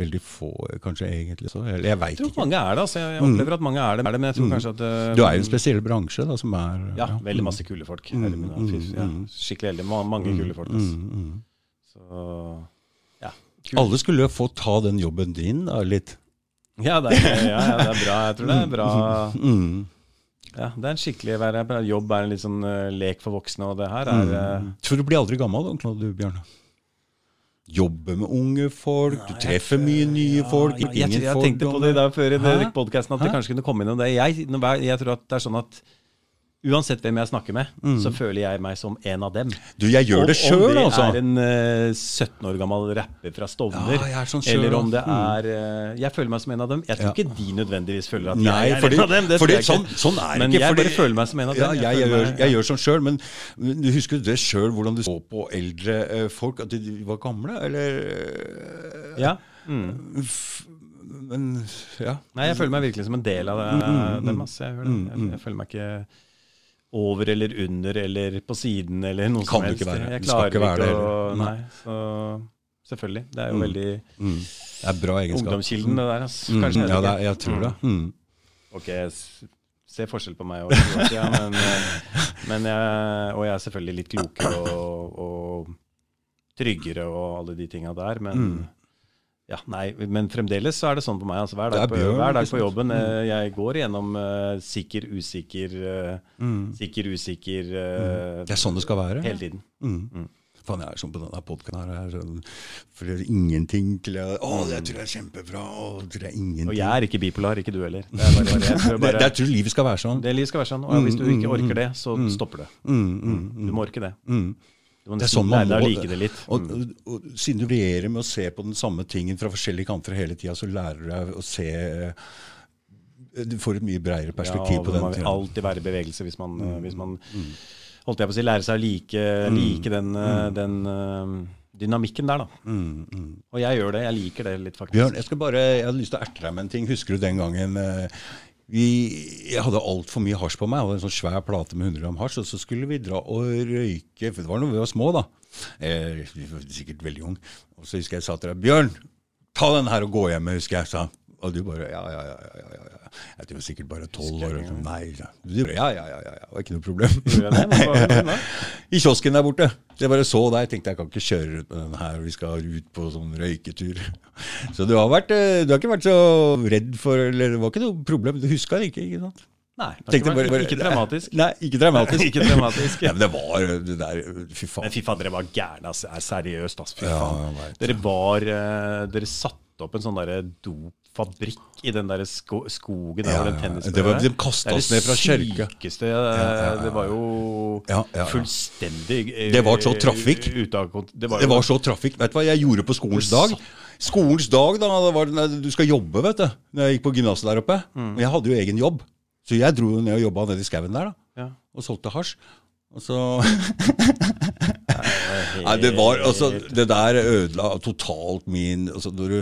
veldig få, kanskje, egentlig. Så, jeg veit Jeg tror ikke. mange er det. altså. Jeg jeg opplever at mange er det, men jeg tror kanskje at Uh, Du er jo en spesiell bransje da, som er Ja, veldig masse kule folk. Mm, mm, Ja, skikkelig heldig. Mange kule folk. Altså. Så ja. Kul. Alle skulle jo få ta den jobben din, da, litt. Ja, det er, ja, ja, det er bra. Jeg tror det er bra. Mm. Ja, det er en skikkelig jobb er en litt sånn uh, lek for voksne, og det her er uh... Tror du blir aldri gammel, da, du, Bjørn. Jobbe med unge folk, du treffer mye nye folk. jeg, jeg, jeg tenkte på det i dag før i podkasten at det kanskje kunne komme inn noe. Jeg, jeg tror at det er sånn at uansett hvem jeg snakker med, så føler jeg meg som en av dem. Du, jeg gjør det selv, altså. Om det er en uh, 17 år gammel rapper fra Stovner, Ja, jeg er sånn selv, eller om det er uh, Jeg føler meg som en av dem. Jeg tror Ja. ikke de nødvendigvis føler at Nei, jeg er fordi- en av dem. Det fordi jeg sånn- sånn er det Men ikke, jeg fordi- bare føler meg som en av Ja, dem. jeg, jeg, gjør, jeg gjør sånn sjøl, men du husker du det sjøl, hvordan du så på eldre uh, folk? At de var gamle, eller eh, ja. Mm. f- Men ja. Nei, jeg føler meg virkelig som en del av det, Mm, dem. Altså. Jeg. Jeg, jeg føler meg ikke over eller under eller på siden eller noe Kan som du helst. ikke være. Jeg Du skal klarer ikke være det å. Nei. Så selvfølgelig. Det er jo Mm. veldig Mm. Det er bra egenskap. ungdomskilden, det der. Altså. Mm, Kanskje. ja, det, er- jeg tror det. Mm. Ok, jeg ser forskjell på meg og ja, men, eh, men jeg, Og jeg er selvfølgelig litt klokere og, og tryggere og alle de tinga der, men Mm. Ja, nei, men fremdeles så er det sånn på meg. Altså, hver, er dag på, Bjørn, hver dag på jobben. Mm. Jeg går gjennom uh, sikker, usikker, uh, Mm. sikker, usikker eh, Det er sånn det skal være. hele tiden. Mm. Mm. Faen, jeg er sånn på denne podkasten her. jeg er Sånn, for det er ingenting til jeg, Å, det tror jeg er kjempebra. Å, det er ingenting. Og jeg er ikke bipolar, ikke du heller. Det er bare, jeg tror bare, det, jeg tror livet skal være sånn. det livet skal være sånn. Og hvis du ikke orker det, så stopper det. Mm, mm, Du må orke det. mm. Du må Det er sånn man må like det litt. Og, Mm. og, og siden du regjerer med å se på den samme tingen fra forskjellige kanter hele tida, så lærer du deg å se Du får et mye bredere perspektiv ja, på den. Man vil tiden. alltid være i bevegelse hvis man, Mm. eh, hvis man holdt jeg på å si, lærer seg å like, like den, mm. den eh, dynamikken der, da. Mm, mm. Og jeg gjør det. Jeg liker det litt, faktisk. Bjørn, jeg skal bare, jeg hadde lyst til å erte deg med en ting. Husker du den gangen eh, vi, jeg hadde altfor mye hasj på meg. Jeg hadde en sånn svær plate med 100 gram hasj. Og så skulle vi dra og røyke, for det var når vi var små, da. Eh, vi var sikkert veldig ung. Og så husker jeg jeg sa til deg Bjørn, ta den her og gå hjem, husker jeg sa. Og du bare ja, ja. ja, ja, ja. Jeg tror sikkert bare tolv år. eller. Nei, ja. Ja, ja, ja. Det var ikke noe problem. I kiosken der borte. Jeg bare så deg. tenkte jeg kan ikke kjøre rundt med den her, vi skal ut på sånn røyketur. Så du har, vært, eh, du har ikke vært så redd for Eller det var ikke noe problem. Du huska det ikke, ikke sant? Nei, ikke, bare- bare, ikke dramatisk. Nei, ikke dramatisk. Ikke dramatisk. Ja, men det var det der Fy faen. Men fy faen, dere var gærne. er seriøst, ass. Fy faen. Ja. Dere var Dere Dere opp en sånn derre dopfabrikk i den der sko skogen der Ja, hvor den tennisen Det var- de kastet oss ned fra det sykeste eh, Det var jo fullstendig eh, Det var så trafikk. Det var Det var så trafikk. Vet du hva jeg gjorde på skolens dag? Skolens dag, da. Var, du skal jobbe, vet du. Når jeg gikk på gymnaset der oppe. Mm. Men jeg hadde jo egen jobb. Så jeg dro ned og jobba nede i skauen der, da. ja. Og solgte hasj. Og så Nei, det var altså Det der ødela totalt min altså Når du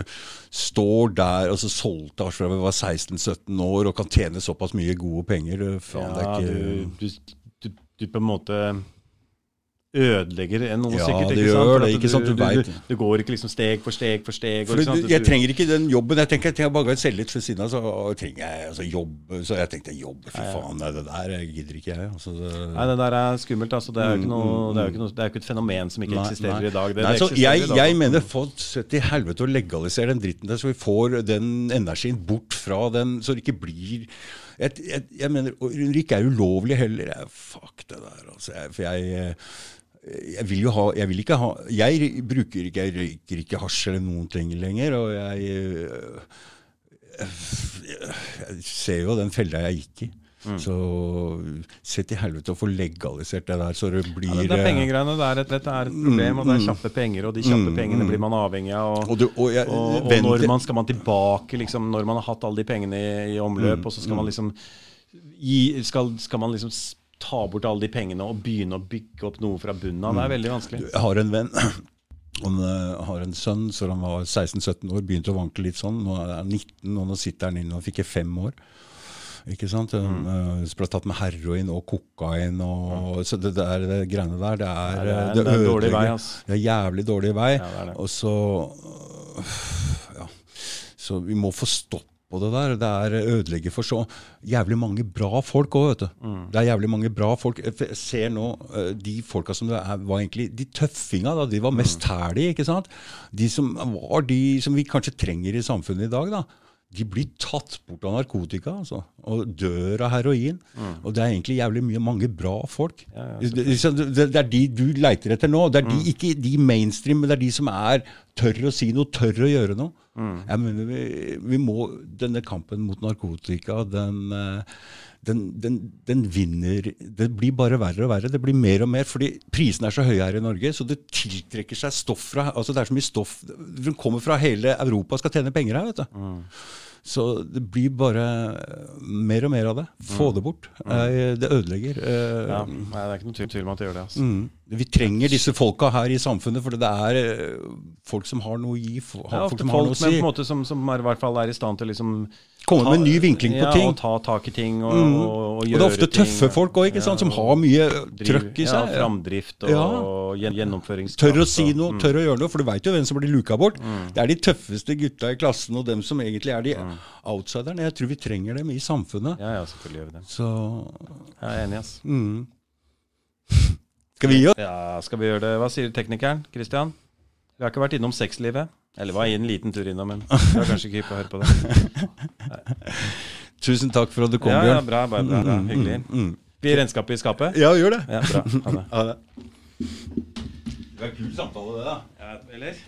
står der og så solgte hasj fra vi var 16-17 år og kan tjene såpass mye gode penger du, faen, det er ikke du, du, du, du på en måte ødelegger noe Ja, sikkert. det ikke sant? gjør For det, ikke sant? Du du, vet. du, går ikke liksom steg for steg for steg. For sant? jeg trenger ikke den jobben. Jeg tenker jeg bare selge litt ved siden av. Så trenger jeg altså, jobb. Så jeg tenkte jobb, fy faen. Nei, det der gidder ikke jeg. Altså, det, Nei, det der er skummelt. altså. Det er jo ikke, noe, det er noe, det er jo ikke et fenomen som ikke Nei, eksisterer nei. i dag. Det, Nei, det så jeg, i dag, jeg mener få til helvete å legalisere den dritten der, så vi får den energien bort fra den, så det ikke blir Jeg, jeg, jeg mener, Røyk er ulovlig heller. Jeg, fuck det der, altså. Jeg, for jeg jeg vil jo ha Jeg vil ikke ha Jeg bruker ikke Jeg røyker ikke hasj eller noen ting lenger, og jeg Jeg ser jo den fella jeg gikk i. Mm. Så se til helvete å få legalisert det der, så det blir Ja, det, er pengegreiene. Det er et, det er et problem, og det er kjappe penger, og de kjappe pengene blir man avhengig av. Og, Mm, Og, du, og, jeg, og, når man skal man tilbake, liksom, når man har hatt alle de pengene i, i omløp, og så skal man liksom gi, skal, skal man liksom ta bort alle de pengene og begynne å bygge opp noe fra bunnen av. Det er veldig vanskelig. Jeg har en venn Han eh, har en sønn så han var 16-17 år, begynte å vanke litt sånn. Nå er han 19, og nå sitter han inne og fikk fem år. Ikke sant? Mm. Mm. ble tatt med heroin og kokain og Så det der det greiene der, det er, det er en- det det er en dårlig vei, altså. Det er jævlig dårlig vei. Ja, det er det. Og så øh, Ja. Så vi må få stopp på det der. Det er ødelegger for så jævlig mange bra folk òg, vet du. Det er jævlig mange bra folk. Jeg ser nå eh, de folka som det er, var egentlig De tøffinga, da, de var mest hælige, ikke sant? De som var de som vi kanskje trenger i samfunnet i dag, da. De blir tatt bort av narkotika altså, og dør av heroin. Og det er egentlig jævlig mye mange bra folk. det, det, det er de du leiter etter nå. Det er de, ikke de mainstream, men det er de som er tør å si noe, tør å gjøre noe. Jeg mener, vi, vi må, Denne kampen mot narkotika, den, eh, den, den, den vinner Det blir bare verre og verre. Det blir mer og mer, fordi prisene er så høye her i Norge, så det tiltrekker seg stoff fra altså Det er så mye stoff som kommer fra hele Europa skal tjene penger her. vet du. Så det blir bare mer og mer av det. Få det bort. Det ødelegger. Eh, Ja, det er ikke noe tvil- tvil om at det gjør det. Altså. Mm. Vi trenger disse folka her i samfunnet, for det er eh, folk som har noe å gi. Folk, er folk som har noe å si. si. på en måte, som, som er, i hvert fall er i stand til å liksom Komme med en ny vinkling på ja, ting. Og ta tak i ting og, Mm. og, og Og det er ofte ting. tøffe folk òg, ja, som har mye trøkk i Ja, seg. framdrift og Ja. gjen- gjennomføringskraft. Tør å si noe, mm. tør å gjøre noe, for du veit jo hvem som blir luka bort. Det er de tøffeste gutta i klassen, og dem som egentlig er de outsiderne. Jeg tror vi trenger dem i samfunnet. Ja, ja, selvfølgelig gjør vi det. Så Jeg er enig, ass. Skal vi gjøre det? Ja, skal vi gjøre det? Hva sier teknikeren? Christian? Vi har ikke vært innom sexlivet. Eller var en liten tur innom, men vi har kanskje ikke hypp på å høre på det. Tusen takk for at du kom, Ja, ja, bra, bra, bra, bra. Mm, mm, Hyggelig. mm, mm. Vi renskapet i skapet? Ja, gjør det. Ja, bra. Ha det. Ha det. Det var en kul samtale, det, da. Ja, eller?